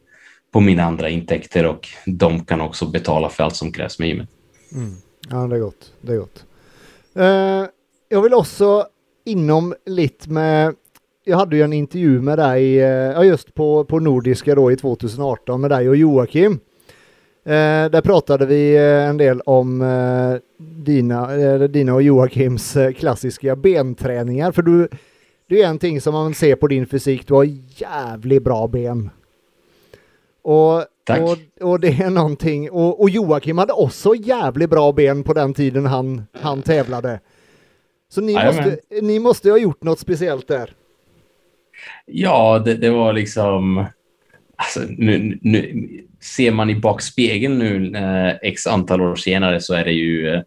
på mina andra intäkter och de kan också betala för allt som krävs med gymmet. Mm. Ja, det är gott. Det är gott. Uh, jag vill också inom lite med jag hade ju en intervju med dig, eh, ja just på, på Nordiska då i 2018 med dig och Joakim. Eh, där pratade vi eh, en del om eh, dina, eh, dina och Joakims eh, klassiska benträningar. För du, det är en ting som man ser på din fysik, du har jävligt bra ben. Och, Tack. Och, och det är någonting, och, och Joakim hade också jävligt bra ben på den tiden han, han tävlade. Så ni måste, ni måste ha gjort något speciellt där? Ja, det, det var liksom... Alltså, nu, nu, ser man i bakspegeln nu eh, x antal år senare så är det ju... Eh,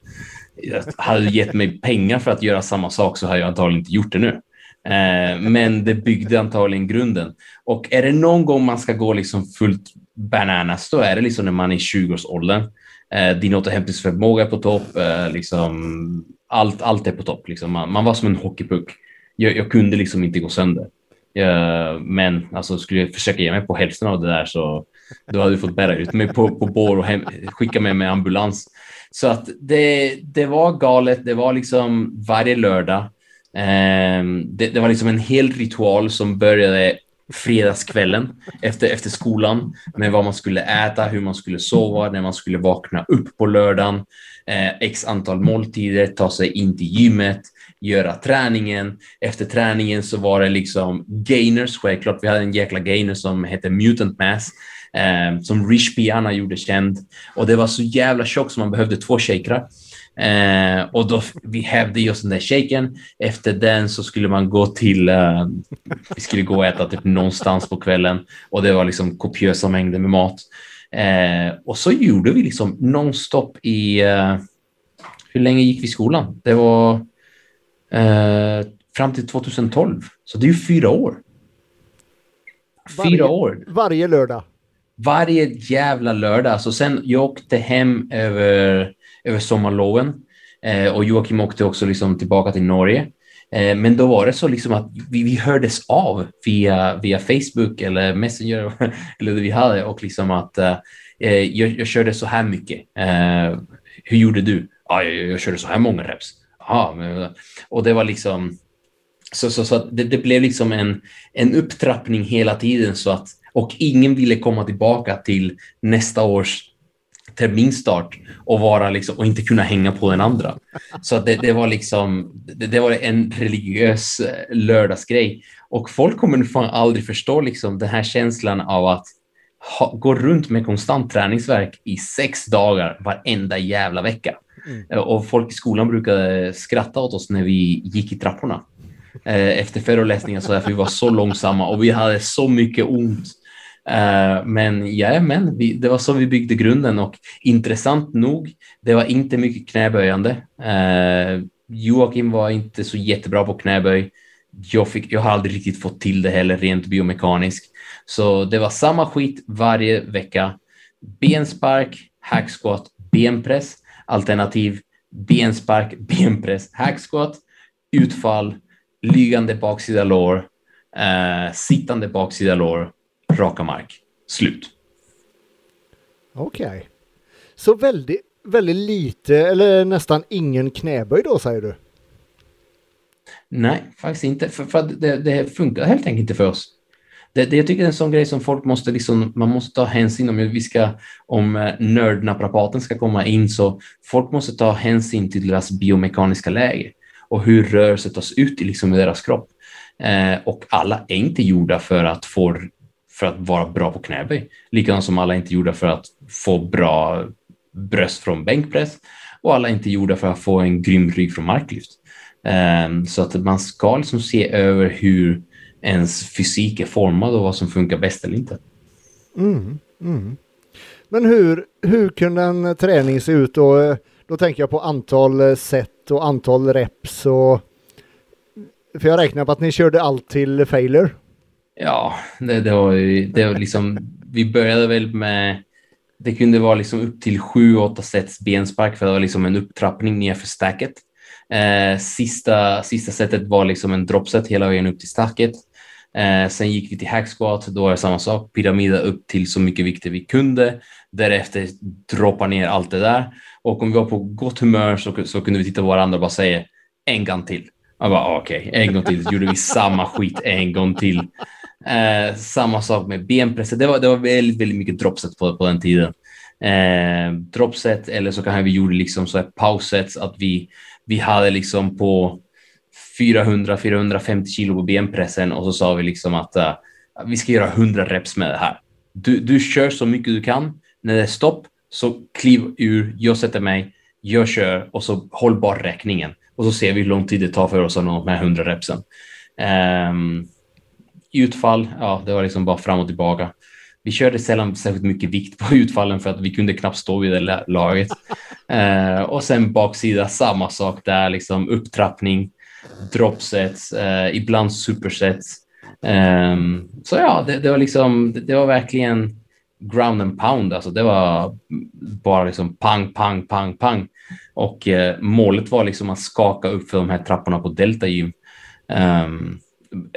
hade du gett mig pengar för att göra samma sak så hade jag antagligen inte gjort det nu. Eh, men det byggde antagligen grunden. Och är det någon gång man ska gå liksom fullt bananas, då är det liksom när man är i 20-årsåldern. Eh, din återhämtningsförmåga är på topp. Eh, liksom, allt, allt är på topp. Liksom. Man, man, var som en hockeypuck. Jag, jag, kunde liksom inte gå sönder. Eh, men alltså, skulle jag försöka ge mig på hälften av det där så då hade du fått bära ut mig på, på bår och hem, skicka mig med ambulans. Så att det, det var galet. Det var liksom varje lördag. Eh, det, det, var liksom en hel ritual som började fredagskvällen efter, efter skolan med vad man skulle äta, hur man skulle sova, när man skulle vakna upp på lördagen, eh, x antal måltider, ta sig in till gymmet, göra träningen. Efter träningen så var det liksom gainers, självklart. Vi hade en jäkla gainer som hette Mutant Mass eh, som Rich Piana gjorde känd och det var så jävla tjockt så man behövde två shakrar. Eh, och då vi hävde just den där shaken. Efter den så skulle man gå till, eh, vi skulle gå och äta typ någonstans på kvällen och det var liksom kopiösa mängder med mat. Eh, och så gjorde vi liksom nonstop i, eh, hur länge gick vi i skolan? Det var eh, fram till 2012, så det är ju fyra år. Fyra varje, år. Varje lördag. Varje jävla lördag. Så sen jag åkte hem över över sommarloven. Eh, och Joakim åkte också liksom tillbaka till Norge. Eh, men då var det så liksom att vi, vi hördes av via, via Facebook eller Messenger eller det vi hade och liksom att eh, jag, jag körde så här mycket. Eh, hur gjorde du? Ja, jag, jag körde så här många reps. Aha, och det var liksom så, så, så det, det, blev liksom en, en upptrappning hela tiden så att och ingen ville komma tillbaka till nästa års terminstart och, vara liksom, och inte kunna hänga på den andra. Så det, det var liksom, det, det, var en religiös eh, lördagsgrej. Och folk kommer fan aldrig förstå liksom den här känslan av att ha, gå runt med konstant träningsverk i sex dagar varenda jävla vecka. Mm. Eh, och folk i skolan brukade eh, skratta åt oss när vi gick i trapporna eh, efter föreläsningar så därför vi var så långsamma och vi hade så mycket ont eh, men ja, men det var så vi byggde grunden och intressant nog, det var inte mycket knäböjande. Joakim var inte så jättebra på knäböj. Jag, fick, jag har aldrig riktigt fått till det heller rent biomekaniskt. Så det var samma skit varje vecka. Benspark, hackskott, benpress, alternativ benspark, benpress, hacksquat, utfall, lygande baksida lår, uh, sittande baksida lår raka mark. Slut. Okej. Okay. Så väldigt, väldigt lite eller nästan ingen knäböj då säger du? Nej, faktiskt inte. För, för det, det, funkar helt enkelt inte för oss. Det, det, jag tycker det är en sån grej som folk måste liksom, man måste ta hänsyn om vi ska, om eh, nördnaprapaten ska komma in så folk måste ta hänsyn till deras biomekaniska läge och hur rörelse tas ut i, liksom, deras kropp. Eh, och alla är inte gjorda för att få för att vara bra på knäböj. Likadant som alla inte gjorda för att få bra bröst från bänkpress och alla inte gjorda för att få en grym rygg från marklyft. Eh, så att man ska liksom se över hur ens fysik är formad och vad som funkar bäst eller inte. Mm, mm. Men hur, hur kunde en träning se ut då? Då tänker jag på antal set och antal reps och för jag räknar på att ni körde allt till failure. Ja, det, det var ju, det var liksom, vi började väl med, det kunde vara liksom upp till sju, åtta sets benspark för det var liksom en upptrappning ner för stacket. Eh, sista, sista setet var liksom en dropset hela vägen upp till stacket. Eh, sen gick vi till hacksquat, då var det samma sak, pyramida upp till så mycket vikter vi kunde. Därefter droppa ner allt det där. Och om vi var på gott humör så, så kunde vi titta på varandra och bara säga en gång till. Jag bara ah, okej, okay, en gång till. Så gjorde vi samma skit en gång till. Eh, samma sak med benpressen. Det var, det var väldigt, väldigt mycket dropset på, på den tiden. Eh, dropset eller så kanske vi gjorde liksom så här pausets att vi, vi hade liksom på 400-450 kilo på benpressen och så sa vi liksom att uh, vi ska göra 100 reps med det här. Du, du kör så mycket du kan. När det är stopp så kliv ur, jag sätter mig, jag kör och så håll bara räkningen. och så ser vi hur lång tid det tar för oss att nå de här 100 repsen. Um, utfall, ja, det var liksom bara fram och tillbaka. Vi körde sällan särskilt mycket vikt på utfallen för att vi kunde knappt stå vid det laget. Uh, och sen baksida, samma sak där, liksom upptrappning, dropsets, eh, ibland supersets. Um, så ja, det, det, var liksom, det, det, var verkligen ground and pound. Alltså det var bara liksom pang, pang, pang, pang. Och eh, målet var liksom att skaka upp för de här trapporna på Delta Gym. Um,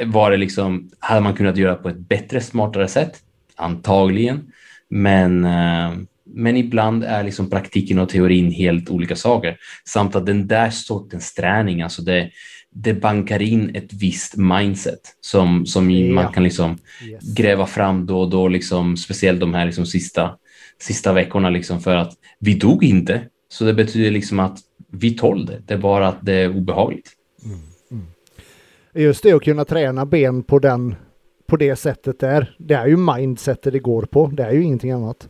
var det liksom, hade man kunnat göra på ett bättre, smartare sätt? Antagligen. Men, eh, men ibland är liksom praktiken och teorin helt olika saker. Samt att den där sortens träning, alltså det, det bankar in ett visst mindset som, som ja. man kan liksom yes. gräva fram då och då, liksom, speciellt de här liksom sista, sista veckorna, liksom, för att vi dog inte. Så det betyder liksom att vi tål det, det är bara att det är obehagligt. Mm. Mm. Just det, att kunna träna ben på, den, på det sättet där, det är ju mindsetet det går på, det är ju ingenting annat.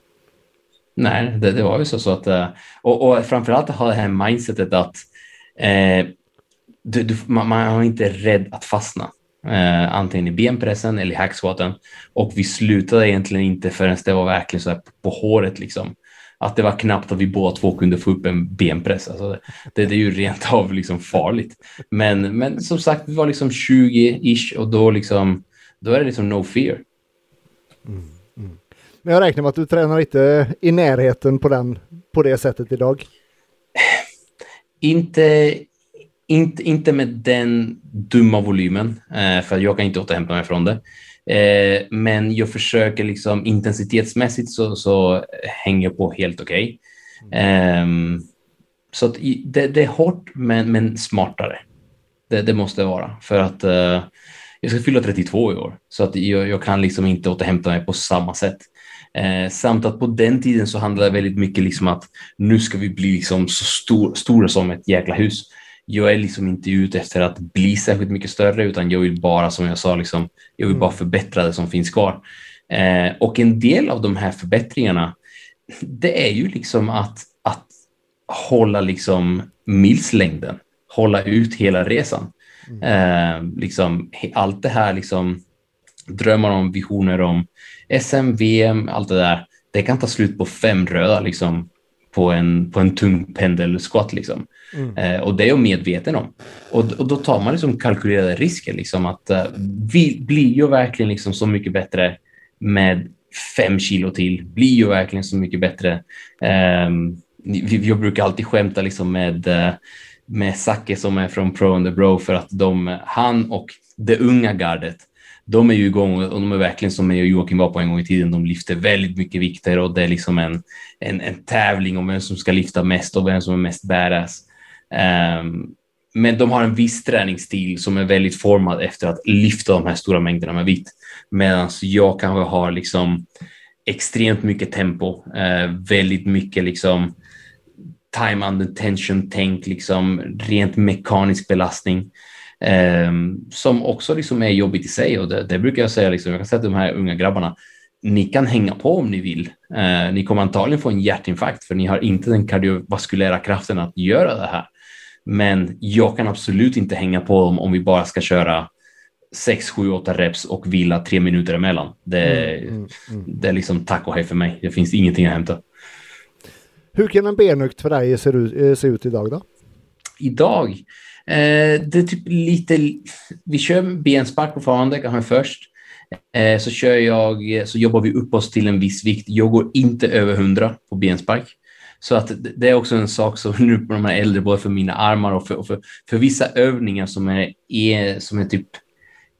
Nej, det, det var ju så, så att, eh, och, och framförallt ha det här mindsetet att eh, du, du, man, man är inte rädd att fastna. Eh, antingen i benpressen eller i hacksquaten. Och vi slutade egentligen inte förrän det var verkligen så här på håret liksom. Att det var knappt att vi båda två kunde få upp en benpress. Alltså det, det, det är ju rent av liksom farligt. Men, men som sagt, vi var liksom 20-ish och då, liksom, då är det liksom no fear. Mm, mm. Men jag räknar med att du tränar inte i närheten på, den, på det sättet idag? Inte, inte, inte med den dumma volymen, eh, för jag kan inte återhämta mig från det. Eh, men jag försöker liksom intensitetsmässigt så, så hänger på helt okej. Okay. Eh, så att det, det, är hårt men, men smartare. Det, det måste vara för att eh, jag ska fylla 32 i år så att jag, jag kan liksom inte återhämta mig på samma sätt. Eh, samt att på den tiden så handlade det väldigt mycket liksom att nu ska vi bli liksom så stor, stora som ett jäkla hus jag är liksom inte ute efter att bli särskilt mycket större utan jag vill bara, som jag sa, liksom, jag vill bara mm. förbättra det som finns kvar. Eh, och en del av de här förbättringarna, det är ju liksom att, att hålla liksom milslängden, hålla ut hela resan. Mm. Eh, liksom, allt det här, liksom, drömmar om, visioner om SM, VM, allt det där, det kan ta slut på fem röda liksom, på en, på en tung pendelsquat. Liksom. Mm. Eh, och det är jag medveten om. Och, och då tar man liksom kalkylerade risker. Liksom, att eh, vi blir ju verkligen liksom så mycket bättre med fem kilo till. Blir ju verkligen så mycket bättre. Eh, jag brukar alltid skämta liksom med, eh, med Zacke som är från Pro and the Bro för att de, han och det unga gardet de är ju igång och de är verkligen som jag och Joakim var på en gång i tiden. De lyfter väldigt mycket vikter och det är liksom en, en, en tävling om vem som ska lyfta mest och vem som är mest badass. Um, men de har en viss träningsstil som är väldigt formad efter att lyfta de här stora mängderna med vikt. Medan jag kanske har liksom extremt mycket tempo, eh, väldigt mycket liksom time under tension tänk, liksom rent mekanisk belastning. Ehm, som också liksom är jobbigt i sig och det, det brukar jag säga, liksom, jag kan säga till de här unga grabbarna, ni kan hänga på om ni vill. Eh, ni kommer antagligen få en hjärtinfarkt för ni har inte den kardiovaskulära kraften att göra det här. Men jag kan absolut inte hänga på dem om vi bara ska köra 6, 7, 8 reps och vila tre minuter emellan. Det, mm, mm, mm. det är liksom tack och hej för mig. Det finns ingenting att hämta. Hur kan en benökt för dig se ut, eh, se ut idag då? Idag? Eh, det är typ lite, vi kör benspark fortfarande, kanske först. Eh, så kör jag, så jobbar vi upp oss till en viss vikt. Jag går inte över 100 på benspark. Så att det är också en sak som nu på de här äldre, både för mina armar och för, och för, för vissa övningar som är, är, som är typ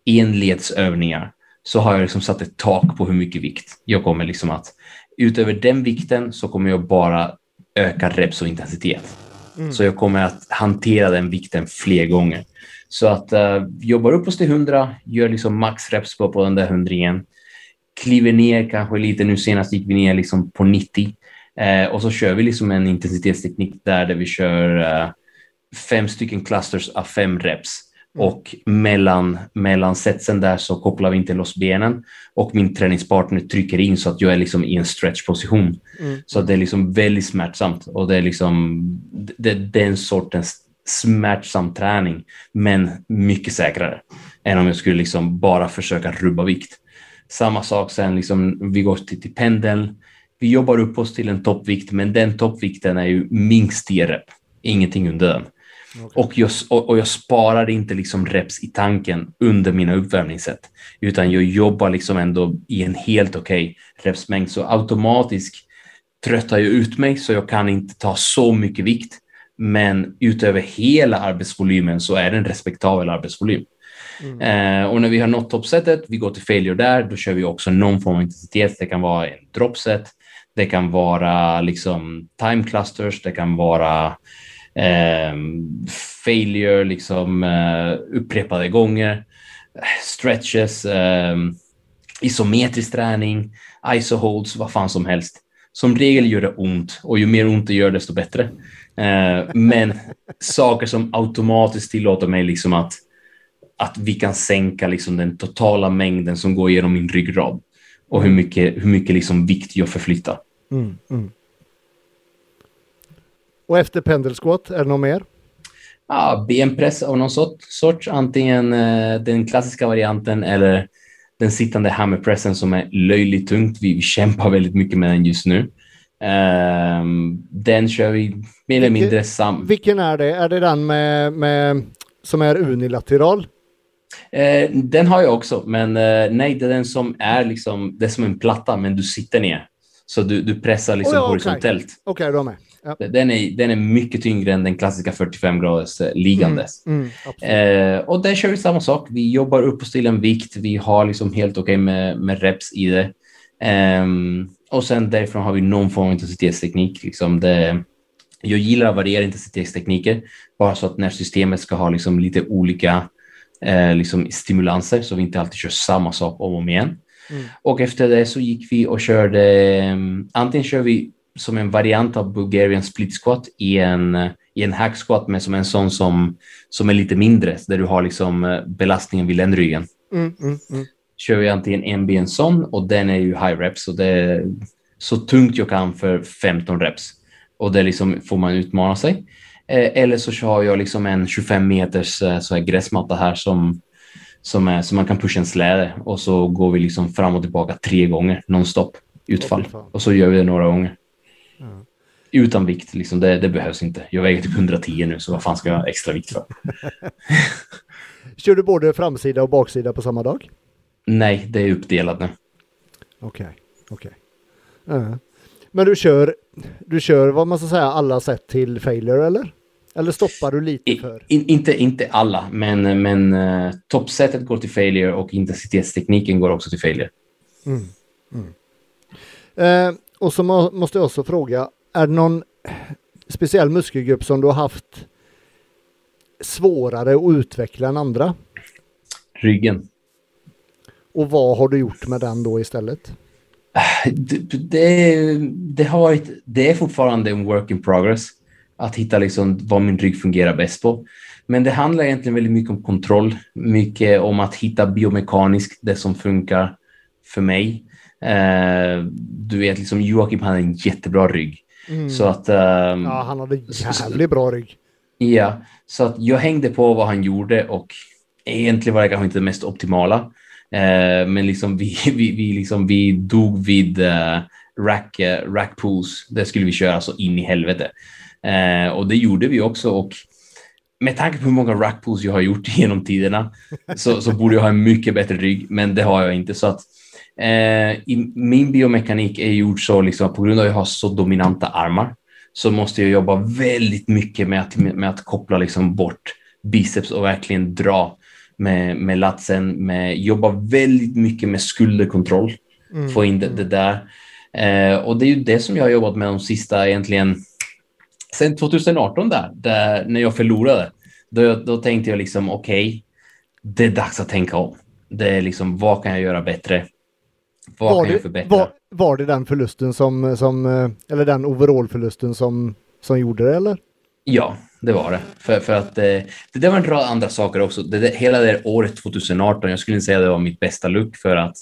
enledsövningar, så har jag liksom satt ett tak på hur mycket vikt jag kommer liksom att utöver den vikten så kommer jag bara öka reps och intensitet. Mm. Så jag kommer att hantera den vikten fler gånger. Så att uh, jobbar upp oss till 100, gör liksom max reps på, på den där hundringen, kliver ner kanske lite. Nu senast gick vi ner liksom på 90 eh, och så kör vi liksom en intensitetsteknik där, där vi kör uh, fem stycken clusters av fem reps. Mm. Och mellan, mellan setsen där så kopplar vi inte loss benen och min träningspartner trycker in så att jag är liksom i en stretchposition. Mm. Så det är liksom väldigt smärtsamt och det är liksom det, den sortens smärtsam träning, men mycket säkrare än om jag skulle liksom bara försöka rubba vikt. Samma sak sen, liksom, vi går till, till pendeln. Vi jobbar upp oss till en toppvikt, men den toppvikten är ju minst 10 rep, ingenting under den. Okay. Och, jag, och, jag sparar inte liksom reps i tanken under mina uppvärmningssätt, utan jag jobbar liksom ändå i en helt okej okay repsmängd. Så automatiskt tröttar jag ut mig så jag kan inte ta så mycket vikt. Men utöver hela arbetsvolymen så är det en respektabel arbetsvolym. Mm. Eh, och när vi har nått toppsetet, vi går till failure där, då kör vi också någon form av intensitet. Det kan vara en dropset, det kan vara liksom time clusters, det kan vara eh, failure liksom eh, upprepade gånger, stretches, eh, isometrisk träning, iso holds, vad fan som helst. Som regel gör det ont och ju mer ont det gör desto bättre. Eh, men saker som automatiskt tillåter mig liksom att, att vi kan sänka liksom den totala mängden som går genom min ryggrad och hur mycket, hur mycket liksom vikt jag förflyttar. Mm, mm. Och efter pendelskott, är det något mer? Ja, benpress av någon sort, sorts, antingen eh, den klassiska varianten eller den sittande hammerpressen som är löjligt tungt. Vi kämpar väldigt mycket med den just nu. Um, den kör vi mer eller mindre sam... Vilken är det? Är det den med, med som är unilateral? Uh, den har jag också, men uh, nej, det är den som är liksom, det är som en platta, men du sitter ner. Så du, du pressar liksom oh, ja, horisontellt. Okej, okay, då med. Ja. Den, är, den är mycket tyngre än den klassiska 45 graders eh, liggandes. Mm, mm, eh, och där kör vi samma sak. Vi jobbar upp och till en vikt. Vi har liksom helt okej okay med, med reps i det. Eh, och sen därifrån har vi någon form av intensitetsteknik. Liksom det, jag gillar att variera intensitetstekniker bara så att när systemet ska ha liksom lite olika eh, liksom stimulanser så vi inte alltid kör samma sak om och om igen. Mm. Och efter det så gick vi och körde, um, antingen kör vi som en variant av Bulgarian split squat i en, i en hack squat med som en sån som, som är lite mindre, där du har liksom eh, belastningen vid ländryggen. Mm, mm, mm. Kör vi antingen en ben sån och den är ju high reps så det är så tungt jag kan för 15 reps och det liksom får man utmana sig. Eh, eller så kör jag liksom en 25 meters eh, så här gräsmatta här som, som, är, som man kan pusha en släde och så går vi liksom fram och tillbaka tre gånger nonstop utfall och så gör vi det några gånger. Utan vikt, liksom, det, det, behövs inte. Jag väger typ 110 nu, så vad fan ska jag ha extra vikt för? Kör du både framsida och baksida på samma dag? Nej, det är uppdelat nu. Okej, okay, okej. Okay. Uh. Men du kör, du kör vad man ska säga alla sätt till failure eller? Eller stoppar du lite för? In, inte, inte alla, men, men uh, toppsättet går till failure och intensitetstekniken går också till failure. Mm, mm. Uh, och så må, måste jag också fråga, är det någon speciell muskelgrupp som du har haft svårare att utveckla än andra? Ryggen. Och vad har du gjort med den då istället? Det, det, det, har varit, det är fortfarande en work in progress att hitta liksom vad min rygg fungerar bäst på. Men det handlar egentligen väldigt mycket om kontroll, mycket om att hitta biomekaniskt det som funkar för mig. Eh, du vet, liksom Joakim hade en jättebra rygg. Mm. Så att... Um, ja, han hade jävligt bra rygg. Ja, så att jag hängde på vad han gjorde och egentligen var det kanske inte det mest optimala. Uh, men liksom vi, vi, vi, liksom, vi dog vid uh, rack, uh, rack pools. Det skulle vi köra så in i helvete. Uh, och det gjorde vi också. Och med tanke på hur många rack pools jag har gjort genom tiderna så, så borde jag ha en mycket bättre rygg, men det har jag inte. Så att Eh, i, min biomekanik är gjord så, liksom, på grund av att jag har så dominanta armar, så måste jag jobba väldigt mycket med att, med att koppla liksom bort biceps och verkligen dra med, med latsen, med, jobba väldigt mycket med skulderkontroll, mm. få in det, det där. Eh, och det är ju det som jag har jobbat med de sista egentligen, sen 2018 där, där när jag förlorade, då, då tänkte jag liksom okej, okay, det är dags att tänka om. Det är liksom, vad kan jag göra bättre? Vad var kan det, jag förbättra? Var, var, det den förlusten som, som eh, eller den overallförlusten som, som gjorde det eller? Ja, det var det. För, för att eh, det var en rad andra saker också. Det, det, hela det året 2018, jag skulle inte säga det var mitt bästa look för att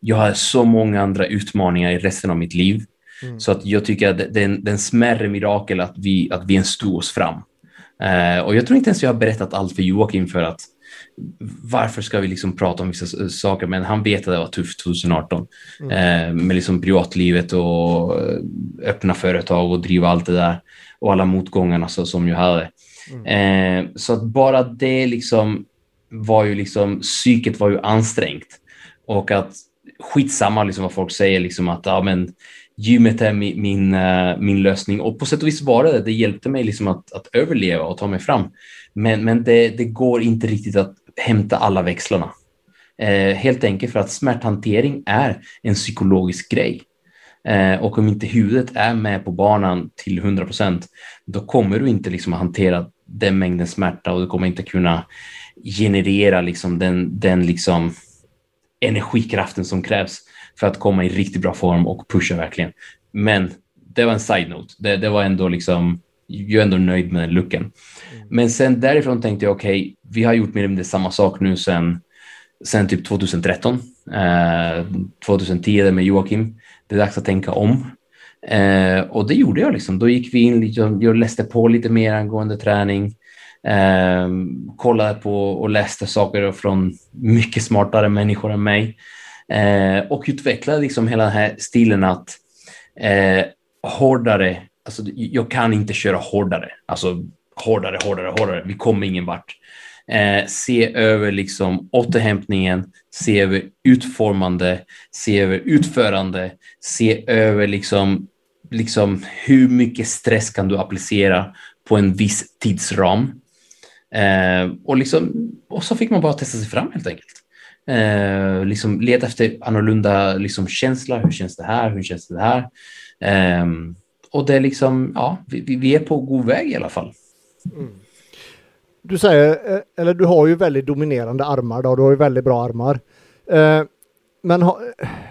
jag har så många andra utmaningar i resten av mitt liv. Mm. Så att jag tycker att det, är en, det är en smärre mirakel att vi, att vi ens stod oss fram. Eh, och jag tror inte ens jag har berättat allt för Joakim för att varför ska vi liksom prata om vissa saker? Men han vet att det var tufft 2018 mm. eh, med liksom privatlivet och eh, öppna företag och driva allt det där och alla motgångarna så, som jag hade. Mm. Eh, så att bara det liksom var ju liksom, psyket var ju ansträngt och att skitsamma liksom vad folk säger, liksom att ja, men, gymmet är min, min, uh, min, lösning. Och på sätt och vis var det det. hjälpte mig liksom att, att överleva och ta mig fram. Men, men det, det går inte riktigt att hämta alla växlarna. Eh, helt enkelt för att smärthantering är en psykologisk grej. Eh, och om inte huvudet är med på banan till 100 procent, då kommer du inte liksom att hantera den mängden smärta och du kommer inte kunna generera liksom den, den liksom energikraften som krävs för att komma i riktigt bra form och pusha verkligen. Men det var en side-note. Det, det, var ändå liksom, jag är ändå nöjd med den looken. Mm. Men sen därifrån tänkte jag, okej, okay, vi har gjort mer eller mindre samma sak nu sen, sen typ 2013. Eh, 2010 med Joakim. Det är dags att tänka om. Eh, och det gjorde jag liksom. Då gick vi in, liksom, jag läste på lite mer angående träning. Eh, kollade på och läste saker från mycket smartare människor än mig. Eh, och utveckla liksom hela den här stilen att eh, hårdare, alltså jag kan inte köra hårdare, alltså hårdare, hårdare, hårdare, vi kommer ingen vart. Eh, se över liksom återhämtningen, se över utformande, se över utförande, se över liksom, liksom hur mycket stress kan du applicera på en viss tidsram. Eh, och, liksom, och så fick man bara testa sig fram helt enkelt. Eh, liksom leta efter annorlunda liksom, känsla. Hur känns det här? Hur känns det här? Eh, och det är liksom, ja, vi, vi, är på god väg i alla fall. Mm. Du säger, eh, eller du har ju väldigt dominerande armar då, du har ju väldigt bra armar. Eh, men ha,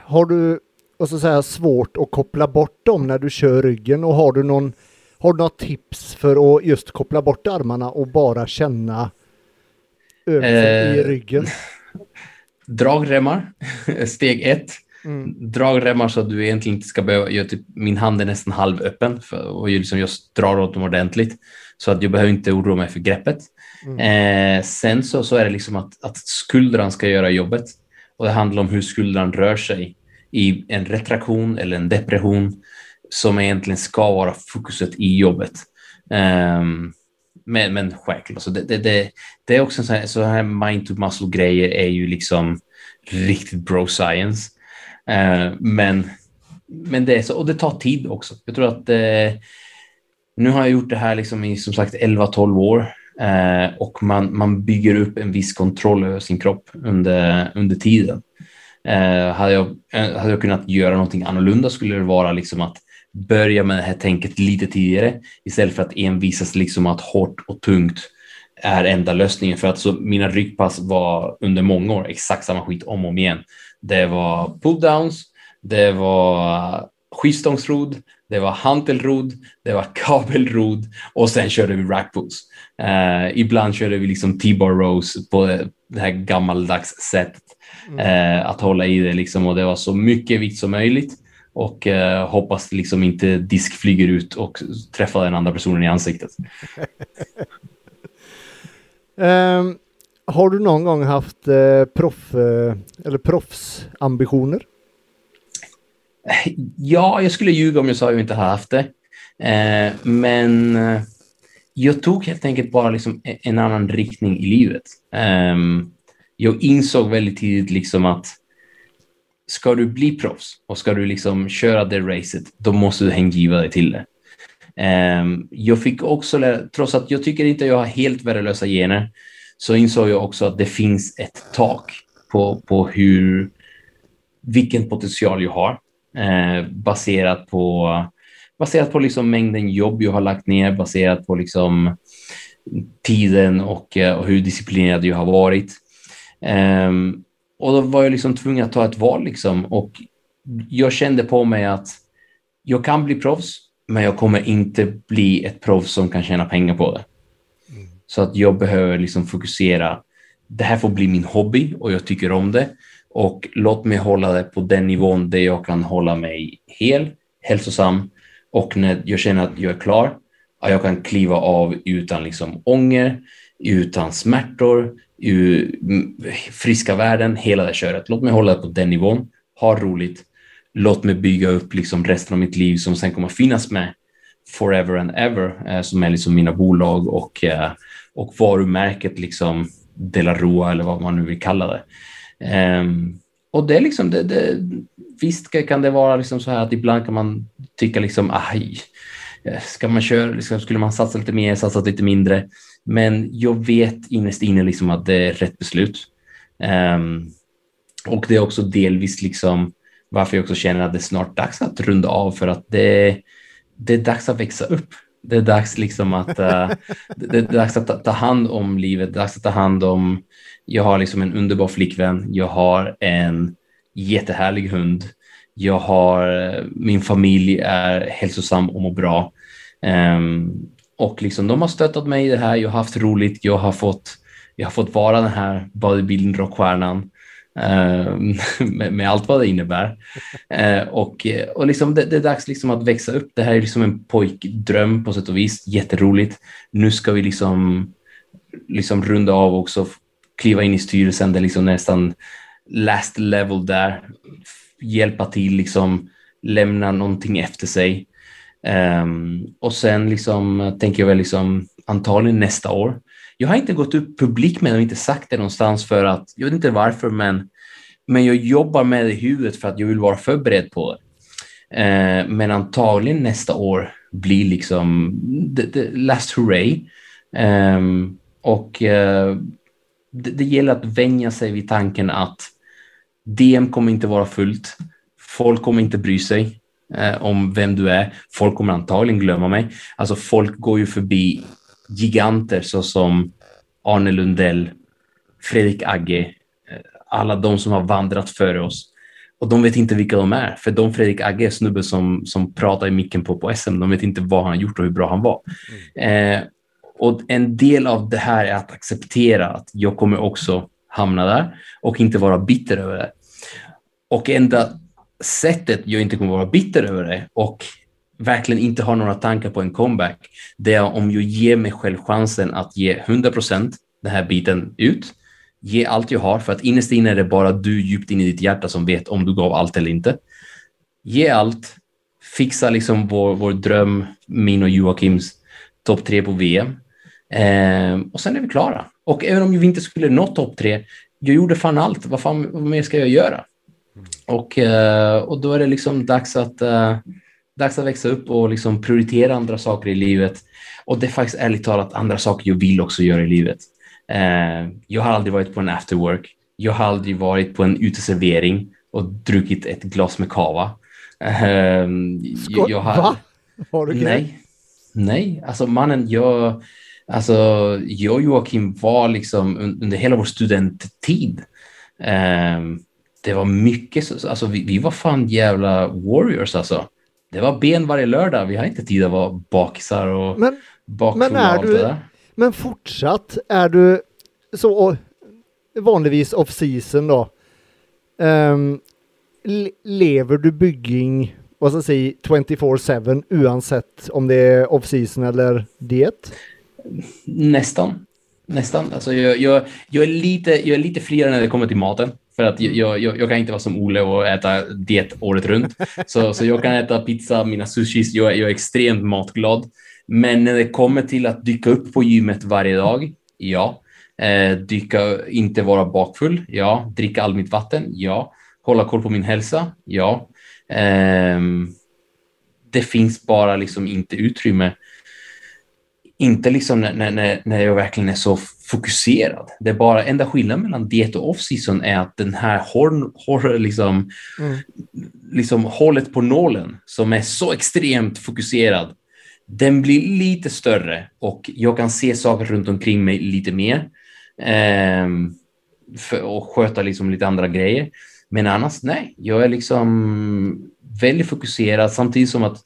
har du, vad ska säga, svårt att koppla bort dem när du kör ryggen och har du någon, har du några tips för att just koppla bort armarna och bara känna övningen i eh, ryggen? dragremmar, steg ett. Mm. Dragremmar så att du egentligen inte ska behöva, jag typ, min hand är nästan halvöppen för, och liksom jag drar åt dem ordentligt så att jag behöver inte oroa mig för greppet. Mm. Eh, sen så, så är det liksom att, att skuldran ska göra jobbet och det handlar om hur skuldran rör sig i en retraktion eller en depression som egentligen ska vara fokuset i jobbet. Um, men, men självklart, alltså det, det, det, det, är också en sån här, så här mind to muscle grejer är ju liksom riktigt bro science. Uh, men, men det är så, och det tar tid också. Jag tror att uh, nu har jag gjort det här liksom i som sagt 11-12 år uh, och man, man bygger upp en viss kontroll över sin kropp under, under tiden. hade, jag, hade jag kunnat göra någonting annorlunda skulle det vara liksom att börja med det här tänket lite tidigare istället för att envisas liksom att hårt och tungt är enda lösningen. För att så mina ryggpass var under många år exakt samma skit om och om igen. Det var pull-downs, det var skivstångsrod, det var hantelrod, det var kabelrod och sen körde vi rackpulls. Uh, ibland körde vi liksom T-bar rows på det här gammaldags sättet mm. uh, att hålla i det liksom och det var så mycket vikt som möjligt och eh, hoppas liksom inte disk flyger ut och träffar den andra personen i ansiktet. um, har du någon gång haft eh, proff, eh, eller proffsambitioner? Ja, jag skulle ljuga om jag sa att jag inte har haft det. Eh, men eh, jag tog helt enkelt bara liksom en annan riktning i livet. Um, jag insåg väldigt tidigt liksom att ska du bli proffs och ska du liksom köra det racet, då måste du hängiva dig till det. Ehm, jag fick också lära, trots att jag tycker inte jag har helt värdelösa gener, så insåg jag också att det finns ett tak på, på hur, vilken potential jag har eh, baserat på, baserat på liksom mängden jobb jag har lagt ner, baserat på liksom tiden och, eh, och hur disciplinerad jag har varit. Um, och då var jag liksom tvungen att ta ett val liksom. Och jag kände på mig att jag kan bli proffs, men jag kommer inte bli ett proffs som kan tjäna pengar på det. Mm. Så att jag behöver liksom fokusera. Det här får bli min hobby och jag tycker om det. Och låt mig hålla det på den nivån där jag kan hålla mig hel, hälsosam och när jag känner att jag är klar, jag kan kliva av utan liksom ånger, utan smärtor, Mm, friska världen hela det köret. Låt mig hålla det på den nivån, ha roligt, låt mig bygga upp liksom resten av mitt liv som sen kommer finnas med forever and ever, eh, som är liksom mina bolag och, eh, och varumärket liksom De La eller vad man nu vill kalla det. Um, och det är liksom, det, det, visst kan det vara liksom så här att ibland kan man tycka liksom, aj, eh, ska man köra, liksom, skulle man satsa lite mer, satsa lite mindre? Men jag vet innerst inne liksom att det är rätt beslut. Um, och det är också delvis liksom varför jag också känner att det är snart dags att runda av för att det, det är dags att växa upp. Det är dags liksom att, uh, det är dags att ta, ta, hand om livet, Det är dags att ta hand om, jag har liksom en underbar flickvän, jag har en jättehärlig hund, jag har, eh, min familj är hälsosam och mår bra. Um, och liksom, de har stöttat mig i det här, jag har haft roligt, jag har fått, jag har fått vara den här bodybuilding rockstjärnan uh, med, med, allt vad det innebär. Eh, och och liksom det, det, är dags liksom att växa upp. Det här är liksom en pojkdröm på sätt och vis, jätteroligt. Nu ska vi liksom, liksom runda av också, kliva in i styrelsen, det är liksom nästan last level där, hjälpa till, liksom lämna någonting efter sig. Um, och sen liksom tänker jag väl liksom antagligen nästa år. Jag har inte gått upp publikt med det och inte sagt det någonstans för att, jag vet inte varför, men, men jag jobbar med det i huvudet för att jag vill vara förberedd på det. Uh, men antagligen nästa år blir liksom the, the last hurray. Um, och uh, det, det gäller att vänja sig vid tanken att DM kommer inte vara fullt. Folk kommer inte bry sig eh, om vem du är. Folk kommer antagligen glömma mig. Alltså folk går ju förbi giganter såsom Arne Lundell, Fredrik Agge, eh, alla de som har vandrat före oss. Och de vet inte vilka de är, för de Fredrik Agge är snubbe som, som pratar i micken på, på SM. De vet inte vad han gjort och hur bra han var. Mm. Eh, och en del av det här är att acceptera att jag kommer också hamna där och inte vara bitter över det. Och enda sättet jag inte kommer vara bitter över det och verkligen inte ha några tankar på en comeback, det är om jag ger mig själv chansen att ge 100 procent den här biten ut. Ge allt jag har, för att innerst inne är det bara du djupt in i ditt hjärta som vet om du gav allt eller inte. Ge allt, fixa liksom vår, vår dröm, min och Joakims topp tre på VM. Eh, och sen är vi klara. Och även om vi inte skulle nå topp tre, jag gjorde fan allt. Vad fan vad mer ska jag göra? Och, eh, och då är det liksom dags att, uh, dags att växa upp och liksom prioritera andra saker i livet. Och det är faktiskt ärligt talat andra saker jag vill också göra i livet. Uh, jag har aldrig varit på en afterwork. Jag har aldrig varit på en uteservering och druckit ett glas med kava. Uh, Skål, jag har, Va? Har du nej, nej, alltså mannen, jag, alltså, jag och Joakim var liksom under hela vår studenttid um, det var mycket, alltså vi, vi, var fan jävla warriors alltså. Det var ben varje lördag, vi har inte tid att vara bakisar och men, men är och allt du, det där. Men fortsatt, är du så vanligtvis off season då? Um, lever du bygging, vad ska jag säga, 24-7 oavsett om det är off season eller diet? Nästan. Nästan. Alltså jag, jag, jag, är lite, jag är lite friare när det kommer till maten. För att mm. jag, jag, jag, kan inte vara som Ole och äta diet året runt. Så, så jag kan äta pizza, mina sushis, jag, jag är extremt matglad. Men när det kommer till att dyka upp på gymmet varje dag, ja. Eh, dyka, inte vara bakfull, ja. Dricka all mitt vatten, ja. Hålla koll på min hälsa, ja. Eh, det finns bara liksom inte utrymme inte liksom när, när, när jag verkligen är så fokuserad. Det är bara enda skillnaden mellan diet och off-season är att den här hår, hår, liksom, mm. liksom hållet på nålen som är så extremt fokuserad, den blir lite större och jag kan se saker runt omkring mig lite mer eh, för, och sköta liksom lite andra grejer. Men annars nej, jag är liksom väldigt fokuserad samtidigt som att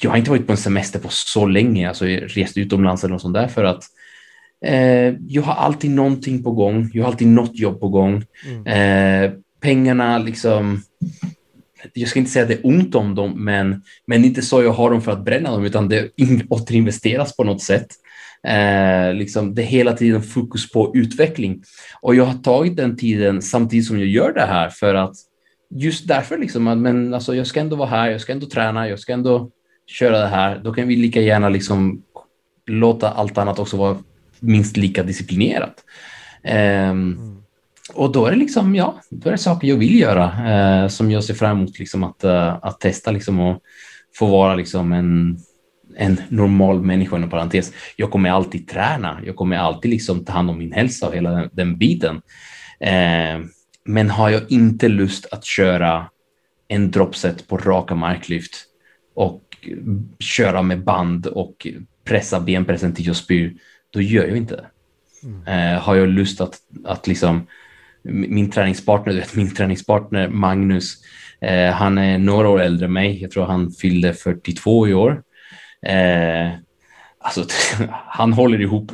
jag har inte varit på en semester på så länge, alltså rest utomlands eller något sånt där för att eh, jag har alltid någonting på gång. Jag har alltid något jobb på gång. Mm. Eh, pengarna liksom, jag ska inte säga att det är ont om dem, men, men inte så jag har dem för att bränna dem, utan det återinvesteras på något sätt. Eh, liksom, det är hela tiden fokus på utveckling. Och jag har tagit den tiden samtidigt som jag gör det här för att just därför liksom, att, men alltså, jag ska ändå vara här, jag ska ändå träna, jag ska ändå köra det här. Då kan vi lika gärna liksom låta allt annat också vara minst lika disciplinerat. Eh, mm. Och då är det liksom, ja, då är det saker jag vill göra eh, som jag ser fram emot liksom att, uh, att testa liksom och få vara liksom en, en normal människa inom parentes. Jag kommer alltid träna. Jag kommer alltid liksom ta hand om min hälsa och hela den, den biten. Eh, men har jag inte lust att köra en dropset på raka marklyft och köra med band och pressa benpressen till jag spyr, då gör jag inte det. Mm. Eh, har jag lust att, att liksom min träningspartner, min träningspartner Magnus, eh, han är några år äldre än mig. Jag tror han fyllde 42 i år. Eh, alltså, han håller ihop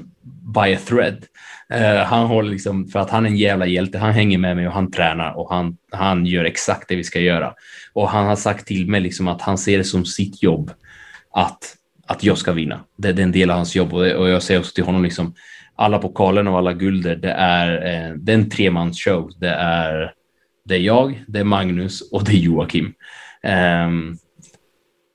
by a thread. Eh, han håller liksom, för att han är en jävla hjälte. Han hänger med mig och han tränar och han, han gör exakt det vi ska göra. Och han har sagt till mig liksom att han ser det som sitt jobb att, att jag ska vinna. Det, det är en del av hans jobb och, och jag säger också till honom liksom alla pokalerna och alla gulder, det är, eh, det är en tremansshow. Det är, det är jag, det är Magnus och det är Joakim. Um,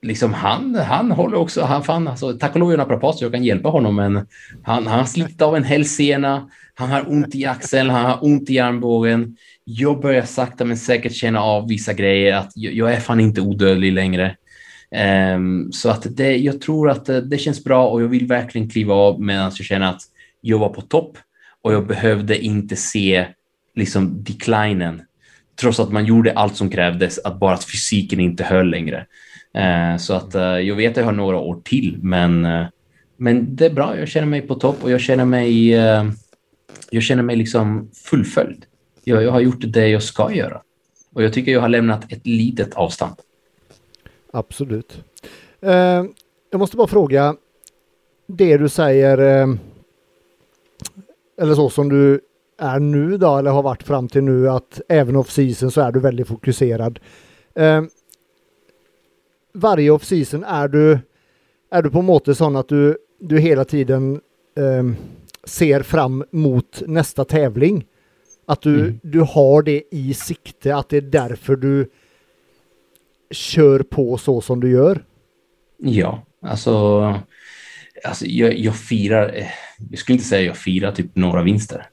liksom han, han håller också, han fan, alltså, tack och lov är han naprapat så jag kan hjälpa honom, men han, han har slitit av en hälsena, han har ont i axeln, han har ont i armbågen. Jag börjar sakta men säkert känna av vissa grejer, att jag, jag är fan inte odödlig längre. Um, så att det, jag tror att det, det, känns bra och jag vill verkligen kliva av medan jag känner att jag var på topp och jag behövde inte se liksom declinen trots att man gjorde allt som krävdes, att bara att fysiken inte höll längre. Eh, så att eh, jag vet att jag har några år till, men, eh, men det är bra. Jag känner mig på topp och jag känner mig, jag känner mig liksom fullföljd. Jag, jag har gjort det jag ska göra och jag tycker jag har lämnat ett litet avstamp. Absolut. Jag måste bara fråga, det du säger eller så som du är nu då, eller har varit fram till nu, att även off season så är du väldigt fokuserad. Varje off season är du, är du på en måte sån att du, du hela tiden eh, ser fram mot nästa tävling. Att du, mm. du har det i sikte, att det är därför du kör på så som du gör. Ja, alltså alltså jag, jag firar, eh, jag skulle inte säga jag firar typ några vinster.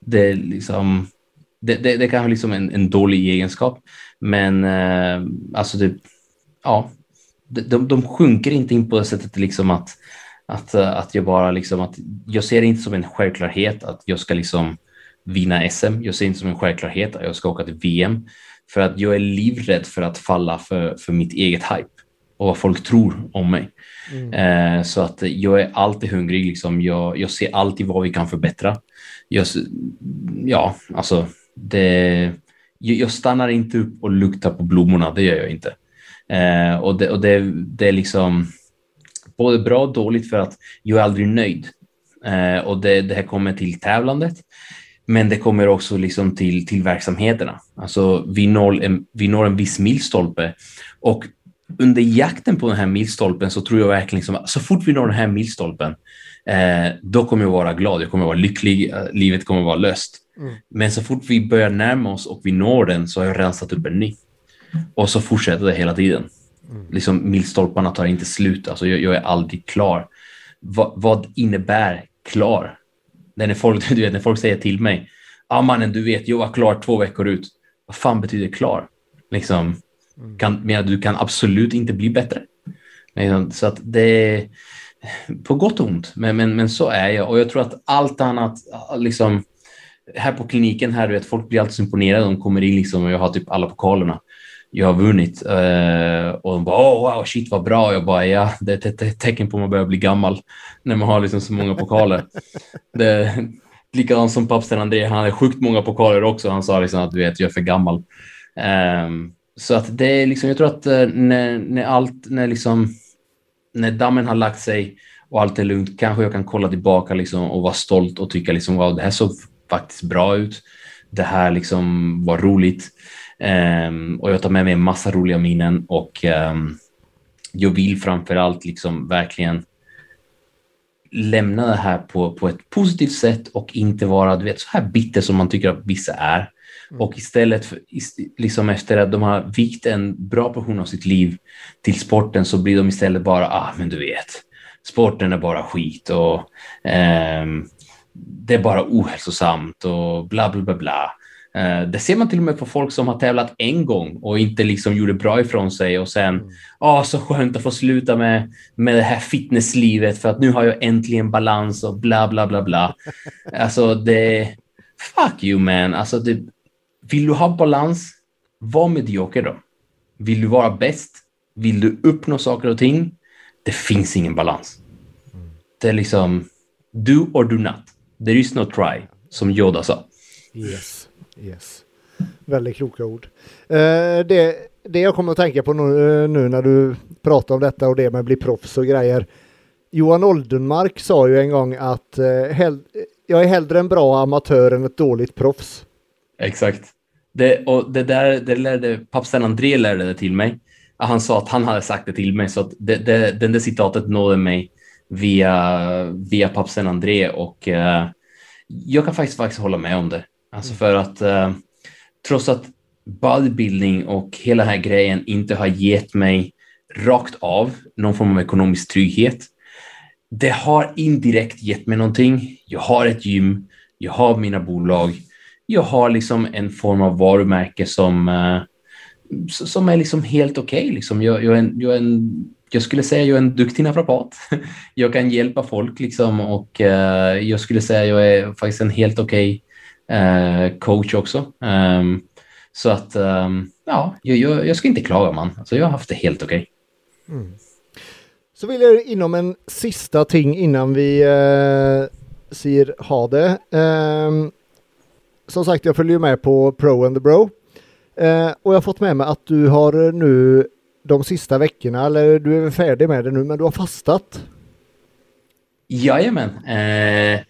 Det är liksom, det, det, det kan vara liksom en, en dålig egenskap, men eh, alltså det, ja, de, de sjunker inte in på det sättet liksom att, att, att jag bara liksom att jag ser det inte som en självklarhet att jag ska liksom vinna SM. Jag ser det inte som en självklarhet att jag ska åka till VM för att jag är livrädd för att falla för, för mitt eget hype och vad folk tror om mig. Mm. Eh, så att jag är alltid hungrig. Liksom. Jag, jag ser alltid vad vi kan förbättra. Jag, ja, alltså det, jag stannar inte upp och luktar på blommorna. Det gör jag inte. Eh, och det, och det, det är liksom både bra och dåligt för att jag är aldrig nöjd. Eh, och det, det här kommer till tävlandet. Men det kommer också liksom till, till verksamheterna. Alltså vi når en, vi når en viss milstolpe och under jakten på den här milstolpen så tror jag verkligen liksom, så fort vi når den här milstolpen, eh, då kommer jag vara glad, jag kommer vara lycklig, livet kommer vara löst. Mm. Men så fort vi börjar närma oss och vi når den så har jag rensat upp en ny. Och så fortsätter det hela tiden. Mm. Liksom milstolparna tar inte slut, alltså jag, jag är aldrig klar. Va, vad innebär klar? När folk, du vet, när folk säger till mig, ja ah, mannen du vet, jag var klar två veckor ut. Vad fan betyder klar? Liksom, Mm. Kan, men du kan absolut inte bli bättre. Så att det är på gott och ont, men, men, men så är jag och jag tror att allt annat, liksom här på kliniken här, du vet, folk blir alltid imponerade. De kommer in liksom och jag har typ alla pokalerna jag har vunnit uh, och de bara oh, wow shit vad bra. Jag bara ja, det är ett, ett tecken på att man börjar bli gammal när man har liksom så många pokaler. det, likadant som pappsten André, han hade sjukt många pokaler också. Han sa liksom att du vet, jag är för gammal. Um, så att det är liksom, jag tror att eh, när, när allt, när liksom, när dammen har lagt sig och allt är lugnt, kanske jag kan kolla tillbaka liksom och vara stolt och tycka liksom wow, det här såg faktiskt bra ut. Det här liksom var roligt. Um, och jag tar med mig en massa roliga minnen och um, jag vill framför allt liksom verkligen lämna det här på, på ett positivt sätt och inte vara du vet, så här bitter som man tycker att vissa är. Mm. Och istället, för, liksom efter att de har vikt en bra portion av sitt liv till sporten så blir de istället bara, ah men du vet, sporten är bara skit och eh, det är bara ohälsosamt och bla bla bla bla. Eh, det ser man till och med på folk som har tävlat en gång och inte liksom gjorde bra ifrån sig och sen, mm. ah, så skönt att få sluta med, med det här fitnesslivet för att nu har jag äntligen balans och bla bla bla bla. alltså det, fuck you man, alltså det, vill du ha balans, var medioker då. Vill du vara bäst, vill du uppnå saker och ting, det finns ingen balans. Mm. Det är liksom do or do not. There is no try, som Yoda sa. Yes. Yes. Väldigt kloka ord. Eh, det, det jag kommer att tänka på nu, eh, nu, när du pratar om detta och det med att bli proffs och grejer. Johan Oldenmark sa ju en gång att eh, hell, jag är hellre en bra amatör än ett dåligt proffs. Exakt. Det, och det där det lärde pappsen André lärde det till mig. Han sa att han hade sagt det till mig så att det, det, den där citatet nådde mig via, via pappsen André och uh, jag kan faktiskt, faktiskt hålla med om det. Alltså mm. för att eh, trots att bodybuilding och hela den här grejen inte har gett mig rakt av någon form av ekonomisk trygghet. Det har indirekt gett mig någonting. Jag har ett gym, jag har mina bolag, jag har liksom en form av varumärke som, eh, som är liksom helt okej. Okay, liksom. jag, jag, jag, jag, skulle säga jag är en duktig naprapat. Jag kan hjälpa folk liksom, och eh, jag skulle säga jag är faktiskt en helt okej okay coach också. Um, så att um, ja, jag, jag, ska inte klaga man. Alltså, jag har haft det helt okej. Okay. Mm. Så vill jag inom en sista ting innan vi eh, säger ha det. Eh, som sagt, jag följer med på Pro and the Bro. Eh, och jag har fått med mig att du har nu de sista veckorna, eller du är väl färdig med det nu, men du har fastat. Jajamän. Eh,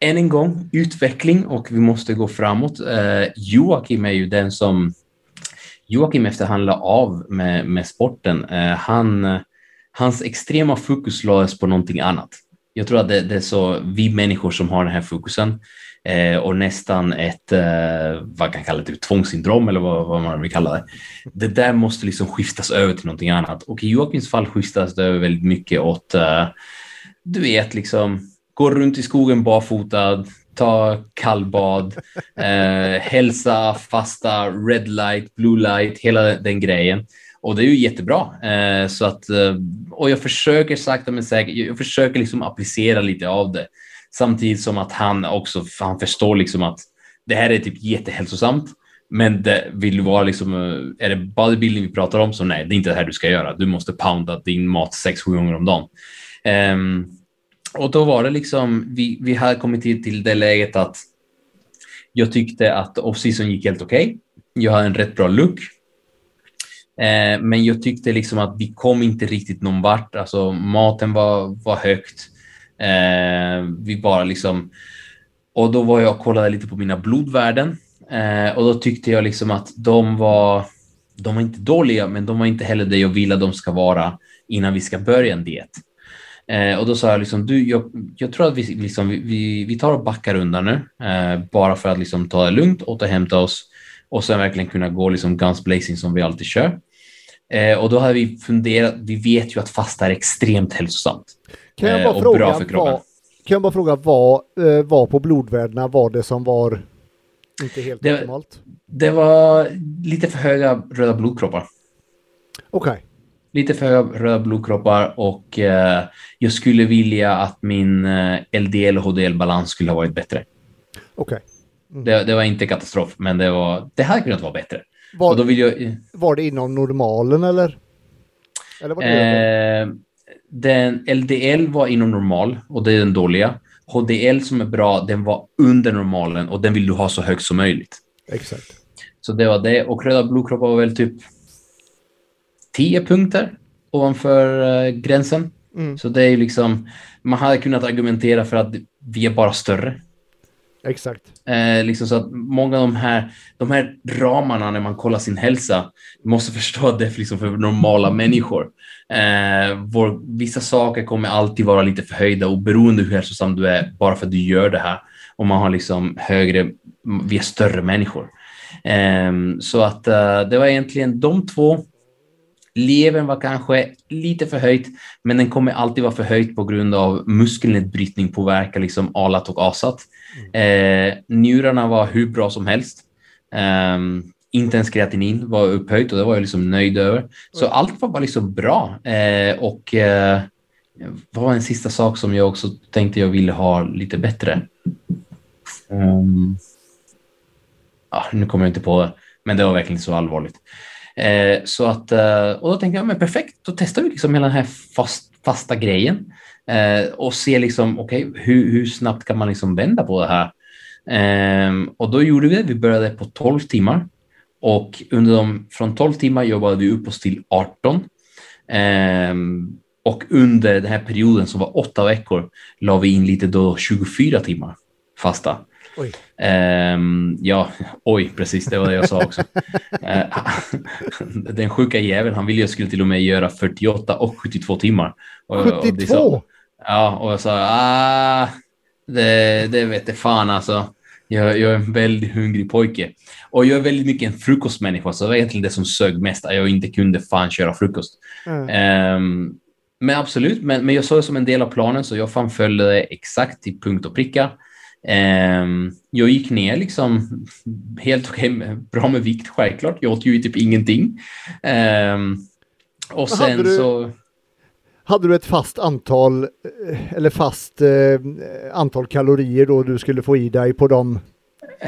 än en gång, utveckling och vi måste gå framåt. Eh, Joakim är ju den som Joakim efterhandlar av med, med sporten. Eh, han, hans extrema fokus lades på någonting annat. Jag tror att det, det, är så vi människor som har den här fokusen eh, och nästan ett, eh, vad kan kalla det, typ tvångssyndrom eller vad, vad, man vill kalla det. Det där måste liksom skiftas över till någonting annat och i Joakims fall skiftas det över väldigt mycket åt, eh, du vet, liksom gå runt i skogen barfotad, ta kallbad, eh, hälsa, fasta, red light, blue light, hela den grejen. Och det är ju jättebra. Eh, så att, eh, och jag försöker sakta men säkert, jag försöker liksom applicera lite av det. Samtidigt som att han också, han förstår liksom att det här är typ jättehälsosamt. Men det vill vara liksom, eh, är det bodybuilding vi pratar om så nej, det är inte det här du ska göra. Du måste pounda din mat sex, sju gånger om dagen. Um, och då var det liksom, vi, vi hade kommit till, till det läget att jag tyckte att off-season gick helt okej. Okay. Jag hade en rätt bra look. Eh, men jag tyckte liksom att vi kom inte riktigt någon vart. Alltså maten var, var högt. Eh, vi bara liksom... Och då var jag och kollade lite på mina blodvärden. Eh, och då tyckte jag liksom att de var... De var inte dåliga, men de var inte heller det jag ville att de ska vara innan vi ska börja en diet. Eh, och då sa jag liksom, du, jag, jag tror att vi, liksom, vi, vi tar och backar undan nu, eh, bara för att liksom ta det lugnt, återhämta oss och sen verkligen kunna gå liksom guns blazing som vi alltid kör. Eh, och då hade vi funderat, vi vet ju att fasta är extremt hälsosamt. Kan jag bara eh, fråga, vad, kan jag bara fråga vad eh, var på blodvärdena var det som var inte helt det, optimalt? Det var lite för höga röda blodkroppar. Okej. Okay lite för röda blodkroppar och eh, jag skulle vilja att min eh, LDL och HDL-balans skulle ha varit bättre. Okej. Okay. Mm. Det, det, var inte katastrof, men det, var, det hade kunnat vara bättre. Var, och då vill jag, var det inom normalen eller? eller var det eh, den LDL var inom normal och det är den dåliga. HDL som är bra, den var under normalen och den vill du ha så högt som möjligt. Exakt. Så det var det. Och röda blodkroppar var väl typ 10 punkter ovanför uh, gränsen. Mm. Så det är ju liksom, man hade kunnat argumentera för att vi är bara större. Exakt. Eh, liksom så att många av de här, de här ramarna när man kollar sin hälsa, måste förstå att det är liksom för normala människor. Eh, vår, vissa saker kommer alltid vara lite förhöjda och beroende hur hälsosam du är, bara för att du gör det här. Och man har liksom högre, vi är större människor. Eh, så att eh, det var egentligen de två Levern var kanske lite förhöjt, men den kommer alltid vara förhöjt på grund av muskelnedbrytning påverkar liksom alat och asat. Eh, njurarna var hur bra som helst. Eh, inte ens kreatinin var upphöjt och det var jag liksom nöjd över. Så allt var bara liksom bra. Eh, och eh, vad var en sista sak som jag också tänkte jag ville ha lite bättre? Um, ah, nu kommer jag inte på det, men det var verkligen så allvarligt. Eh, så att, eh, och då tänkte jag, men perfekt, då testar vi liksom hela den här fast, fasta grejen eh, och ser liksom, okej, okay, hur, hur, snabbt kan man liksom vända på det här? Eh, och då gjorde vi det, vi började på 12 timmar och under de, från 12 timmar jobbade vi upp oss till 18. Ehm, och under den här perioden som var åtta veckor la vi in lite då 24 timmar fasta. Oj. Um, ja, oj, precis, det var det jag sa också. uh, den sjuka jäveln, han ville jag skulle till och med göra 48 och 72 timmar. Och, 72? Och ja, och jag sa, ah, det, det vet jag fan alltså. Jag, jag, är en väldigt hungrig pojke. Och jag är väldigt mycket en frukostmänniska, så det var egentligen det som sög mest, att jag inte kunde fan köra frukost. Mm. Um, men absolut, men, men jag såg det som en del av planen, så jag fan följde det exakt till punkt och pricka. Um, jag gick ner liksom helt okej, okay, bra med vikt självklart. Jag åt ju typ ingenting. Um, och sen hade du, så... Hade du ett fast antal eh, eller fast eh, antal kalorier då du skulle få i dig på de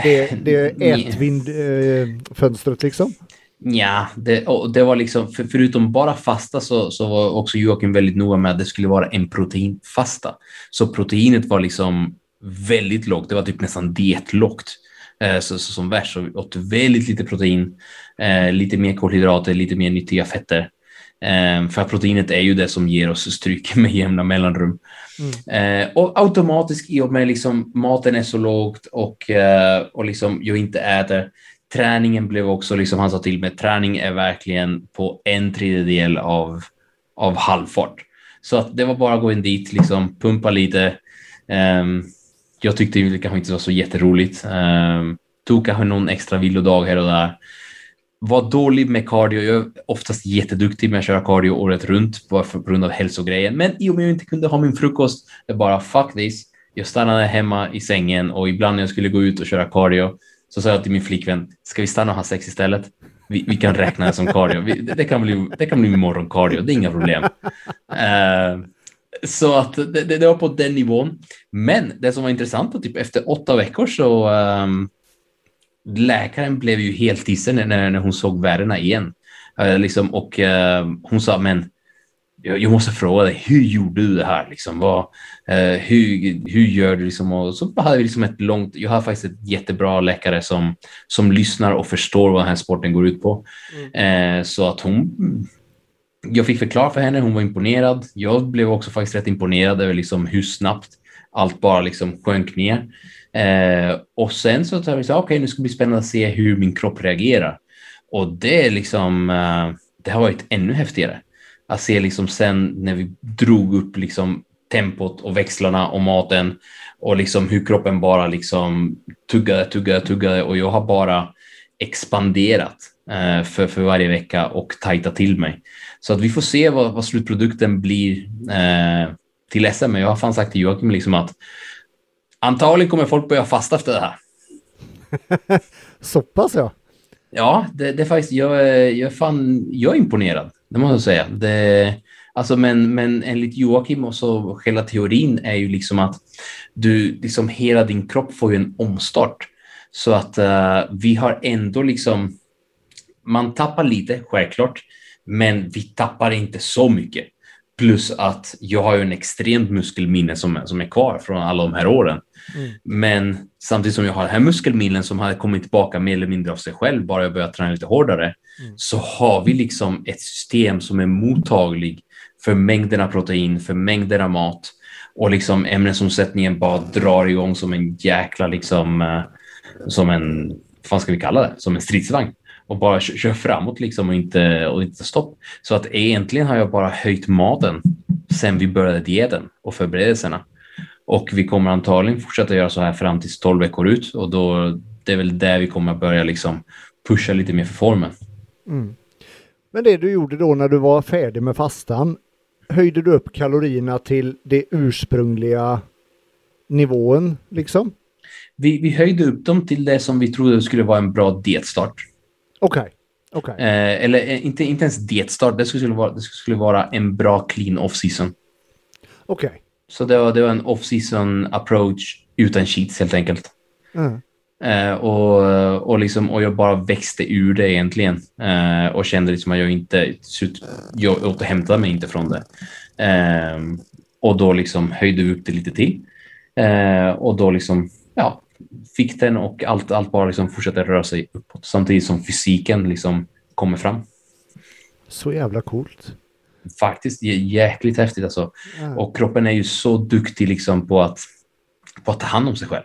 det, det ätvindfönstret eh, liksom? Ja, det, det var liksom, för, förutom bara fasta så, så var också Joakim väldigt noga med att det skulle vara en proteinfasta. Så proteinet var liksom väldigt lågt. Det var typ nästan dietlågt. Eh, så, så, som värst så åt väldigt lite protein, eh, lite mer kolhydrater, lite mer nyttiga fetter. Eh, för proteinet är ju det som ger oss stryk med jämna mellanrum. Mm. Och automatiskt i och med liksom maten är så lågt och, och liksom jag inte äter. Träningen blev också, liksom han sa till mig, träning är verkligen på en tredjedel av, av halvfart. Så att det var bara att gå in dit, liksom pumpa lite, Um, jag tyckte det kanske inte var så jätteroligt. Eh, tog kanske någon extra vilodag här och där. Var dålig med cardio. Jag är oftast jätteduktig med att köra cardio året runt bara på grund av hälsogrejen. Men i och med att jag inte kunde ha min frukost, det bara fuck this. Jag stannade hemma i sängen och ibland när jag skulle gå ut och köra cardio så sa jag till min flickvän, ska vi stanna och ha sex istället? Vi, vi kan räkna det som cardio. Vi, det, det, kan bli, det kan bli morgoncardio, det är inga problem. Uh, så att det, det, var på den nivån. Men det som var intressant var typ efter åtta veckor så um, läkaren blev ju helt isen när, när hon såg värdena igen. Uh, liksom, och uh, hon sa, men jag, måste fråga dig, hur gjorde du det här? Liksom, vad, uh, hur, hur gör du? Liksom, och så hade vi liksom ett långt, jag har faktiskt ett jättebra läkare som, som lyssnar och förstår vad den här sporten går ut på. Mm. så att hon jag fick förklara för henne, hon var imponerad. Jag blev också faktiskt rätt imponerad över liksom hur snabbt allt bara liksom sjönk ner. Eh, och sen så sa vi okej, okay, nu ska det bli spännande att se hur min kropp reagerar. Och det är liksom, eh, det har varit ännu häftigare. Att se liksom sen när vi drog upp liksom tempot och växlarna och maten och liksom hur kroppen bara liksom tuggade, tuggade, tuggade och jag har bara expanderat eh, för, för varje vecka och tajtat till mig. Så att vi får se vad, vad slutprodukten blir eh, till SM. Men jag har fan sagt till Joakim liksom att antagligen kommer folk börja fasta efter det här. Så pass ja. Ja, det, det är faktiskt, jag, jag, fan, jag är imponerad, det måste jag säga. Det, alltså, men, men enligt Joakim och så hela teorin är ju liksom att du, liksom hela din kropp får ju en omstart. Så att uh, vi har ändå liksom, man tappar lite, självklart, men vi tappar inte så mycket. Plus att jag har ju en extremt muskelminne som, som är kvar från alla de här åren. Mm. Men samtidigt som jag har det här muskelminnen som hade kommit tillbaka mer eller mindre av sig själv, bara jag börjat träna lite hårdare, mm. så har vi liksom ett system som är mottaglig för mängderna protein, för mängderna mat och liksom ämnesomsättningen bara drar igång som en jäkla liksom eh, som en, vad ska vi kalla det, som en stridsvagn och bara kör, framåt liksom och inte, och inte stopp. Så att egentligen har jag bara höjt maten sen vi började dieten och förberedelserna. Och vi kommer antagligen fortsätta göra så här fram till 12 veckor ut och då det är väl där vi kommer att börja liksom pusha lite mer för formen. Mm. Men det du gjorde då när du var färdig med fastan, höjde du upp kalorierna till det ursprungliga nivån liksom? Vi, vi höjde upp dem till det som vi trodde skulle vara en bra dietstart. Okej. Okay. Okay. Eh, eller eh, inte, inte ens dietstart, det skulle vara, det skulle vara en bra clean off-season. Okej. Okay. Så det var, det var en off-season approach utan cheats helt enkelt. Mm. Eh, och, och, liksom, och jag bara växte ur det egentligen eh, och kände liksom att jag inte, jag återhämtade mig inte från det. Eh, och då liksom höjde vi upp det lite till. Eh, och då liksom, ja, fick den och allt, allt bara liksom fortsatte röra sig uppåt samtidigt som fysiken liksom kommer fram. Så jävla coolt. Faktiskt jäkligt häftigt alltså. Mm. Och kroppen är ju så duktig liksom på att, på att ta hand om sig själv.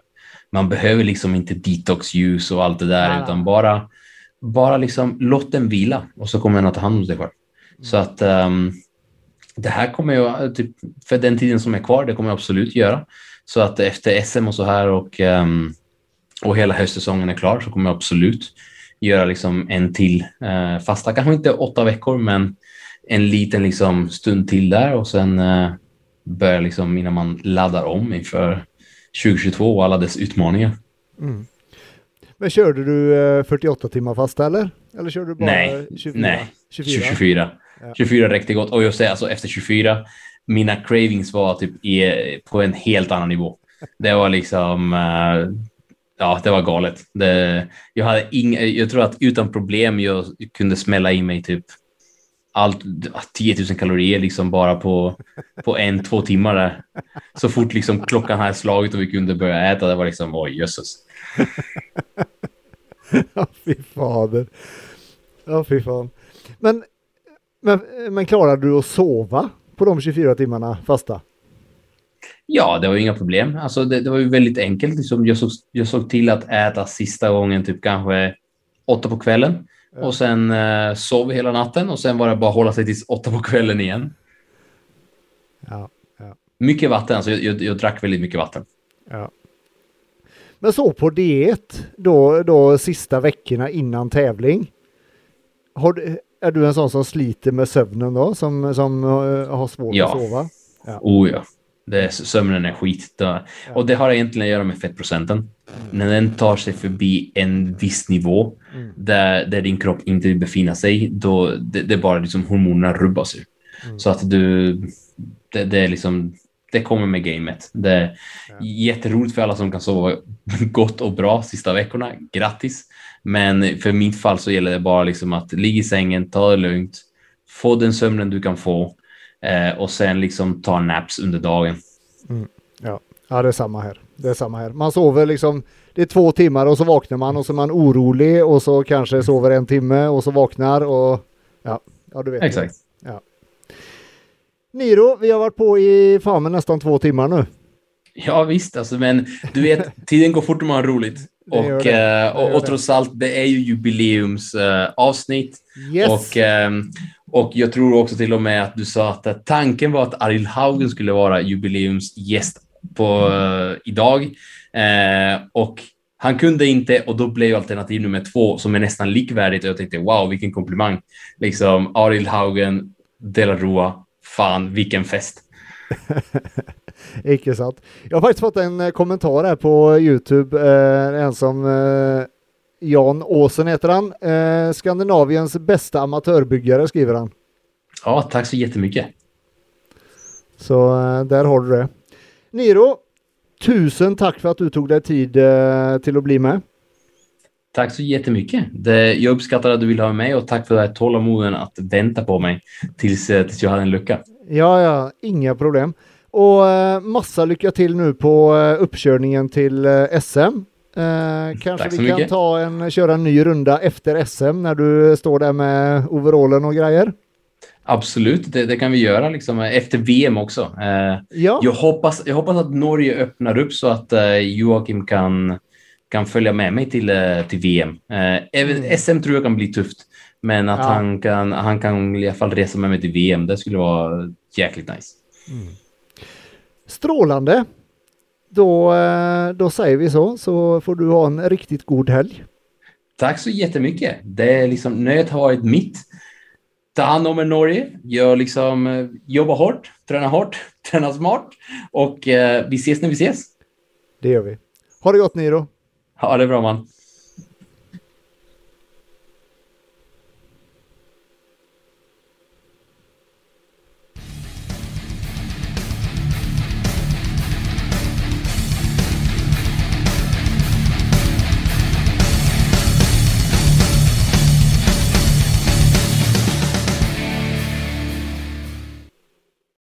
Man behöver liksom inte detox-ljus och allt det där, mm. utan bara, bara liksom låt den vila och så kommer den att ta hand om sig själv. Mm. Så att um, det här kommer jag, typ, för den tiden som är kvar, det kommer jag absolut göra. Så att efter SM och så här och, um, och hela höstsäsongen är klar så kommer jag absolut göra liksom en till uh, fasta. Kanske inte åtta veckor, men en liten liksom stund till där och sen uh, börja liksom innan man laddar om inför 2022 och alla dess utmaningar. Mm. Men körde du uh, 48 timmar fasta eller? Eller körde du bara nej, 24? Nej, 24. 24. Ja. 24 räckte gott och jag säger alltså efter 24 mina cravings var typ i, på en helt annan nivå. Det var liksom, uh, ja, det var galet. Det, jag, hade ing, jag tror att utan problem jag kunde smälla i mig typ allt, ah, 10 000 kalorier liksom bara på, på en, två timmar där. Så fort liksom klockan hade slagit och vi kunde börja äta, det var liksom, oj jösses. ja, fy fader. Ja, fy fan. Men, men, men klarade du att sova på de 24 timmarna fasta? Ja, det var inga problem. Alltså det, det var ju väldigt enkelt. Liksom jag, såg, jag såg till att äta sista gången typ kanske åtta på kvällen. Ja. Och sen eh, sov hela natten och sen var det bara att hålla sig tills åtta på kvällen igen. Ja, ja. Mycket vatten, alltså jag, jag, jag, drack väldigt mycket vatten. Ja. Men så på diet då, då sista veckorna innan tävling. Du, är du en sån som sliter med sömnen då, som, som uh, har svårt ja. att sova? Ja. Oh ja. Det, sömnen är skit. Ja. Och det har egentligen att göra med fettprocenten. Mm. När den tar sig förbi en viss nivå mm. där, där din kropp inte vill befinna sig, då det, det är bara liksom hormonerna rubbas. Mm. Så att du, det, det, är liksom, det kommer med gamet. Det är ja. jätteroligt för alla som kan sova gott och bra sista veckorna. Grattis! Men för mitt fall så gäller det bara liksom att ligga i sängen, ta det lugnt, få den sömnen du kan få eh, och sen liksom ta naps under dagen. Mm. Ja. ja, det är samma här. Det är samma här. Man sover liksom, det är två timmar och så vaknar man och så är man orolig och så kanske sover en timme och så vaknar och ja, ja du vet. Exakt. Ja. Niro, vi har varit på i fan nästan två timmar nu. Ja visst, alltså, men du vet, tiden går fort om man har roligt. Och, eh, och, och, trots allt, det är ju jubileumsavsnitt. Yes. Och, um, och jag tror också till och med att du sa att tanken var att Arild Haugen skulle vara jubileumsgäst på, uh, idag. Och han kunde inte och då blev alternativ nummer två som är nästan likvärdigt och jag tänkte wow vilken komplimang. Liksom Arild Haugen, De La Rua, fan vilken fest. Icke sant. Jag har faktiskt fått en eh, kommentar här på Youtube. Eh, en som eh, Jan Åsen heter han. Eh, Skandinaviens bästa amatörbyggare skriver han. Ja, tack så jättemycket. Så eh, där har du det. Niro, tusen tack för att du tog dig tid eh, till att bli med. Tack så jättemycket. Det, jag uppskattar att du vill ha mig och tack för det här tålamoden att vänta på mig tills, tills jag hade en lucka. Ja, ja, inga problem. Och eh, massa lycka till nu på eh, uppkörningen till eh, SM. Eh, kanske vi kan ta en, köra en ny runda efter SM när du står där med overallen och grejer. Absolut, det, det, kan vi göra liksom, efter VM också. Eh, ja. jag, hoppas, jag hoppas att Norge öppnar upp så att eh, Joakim kan, kan följa med mig till, eh, till VM. Mm. SM tror jag kan bli tufft, men att ja. han, kan, han kan i alla fall resa med mig till VM, det skulle vara jäkligt nice. Mm. Strålande. Då, då säger vi så, så får du ha en riktigt god helg. Tack så jättemycket. Det är liksom, nöjet har varit mitt ta hand om er Norge. Jag liksom, eh, jobba hårt, träna hårt, träna smart och eh, vi ses när vi ses. Det gör vi. Ha det gott Niro. Ha det bra man.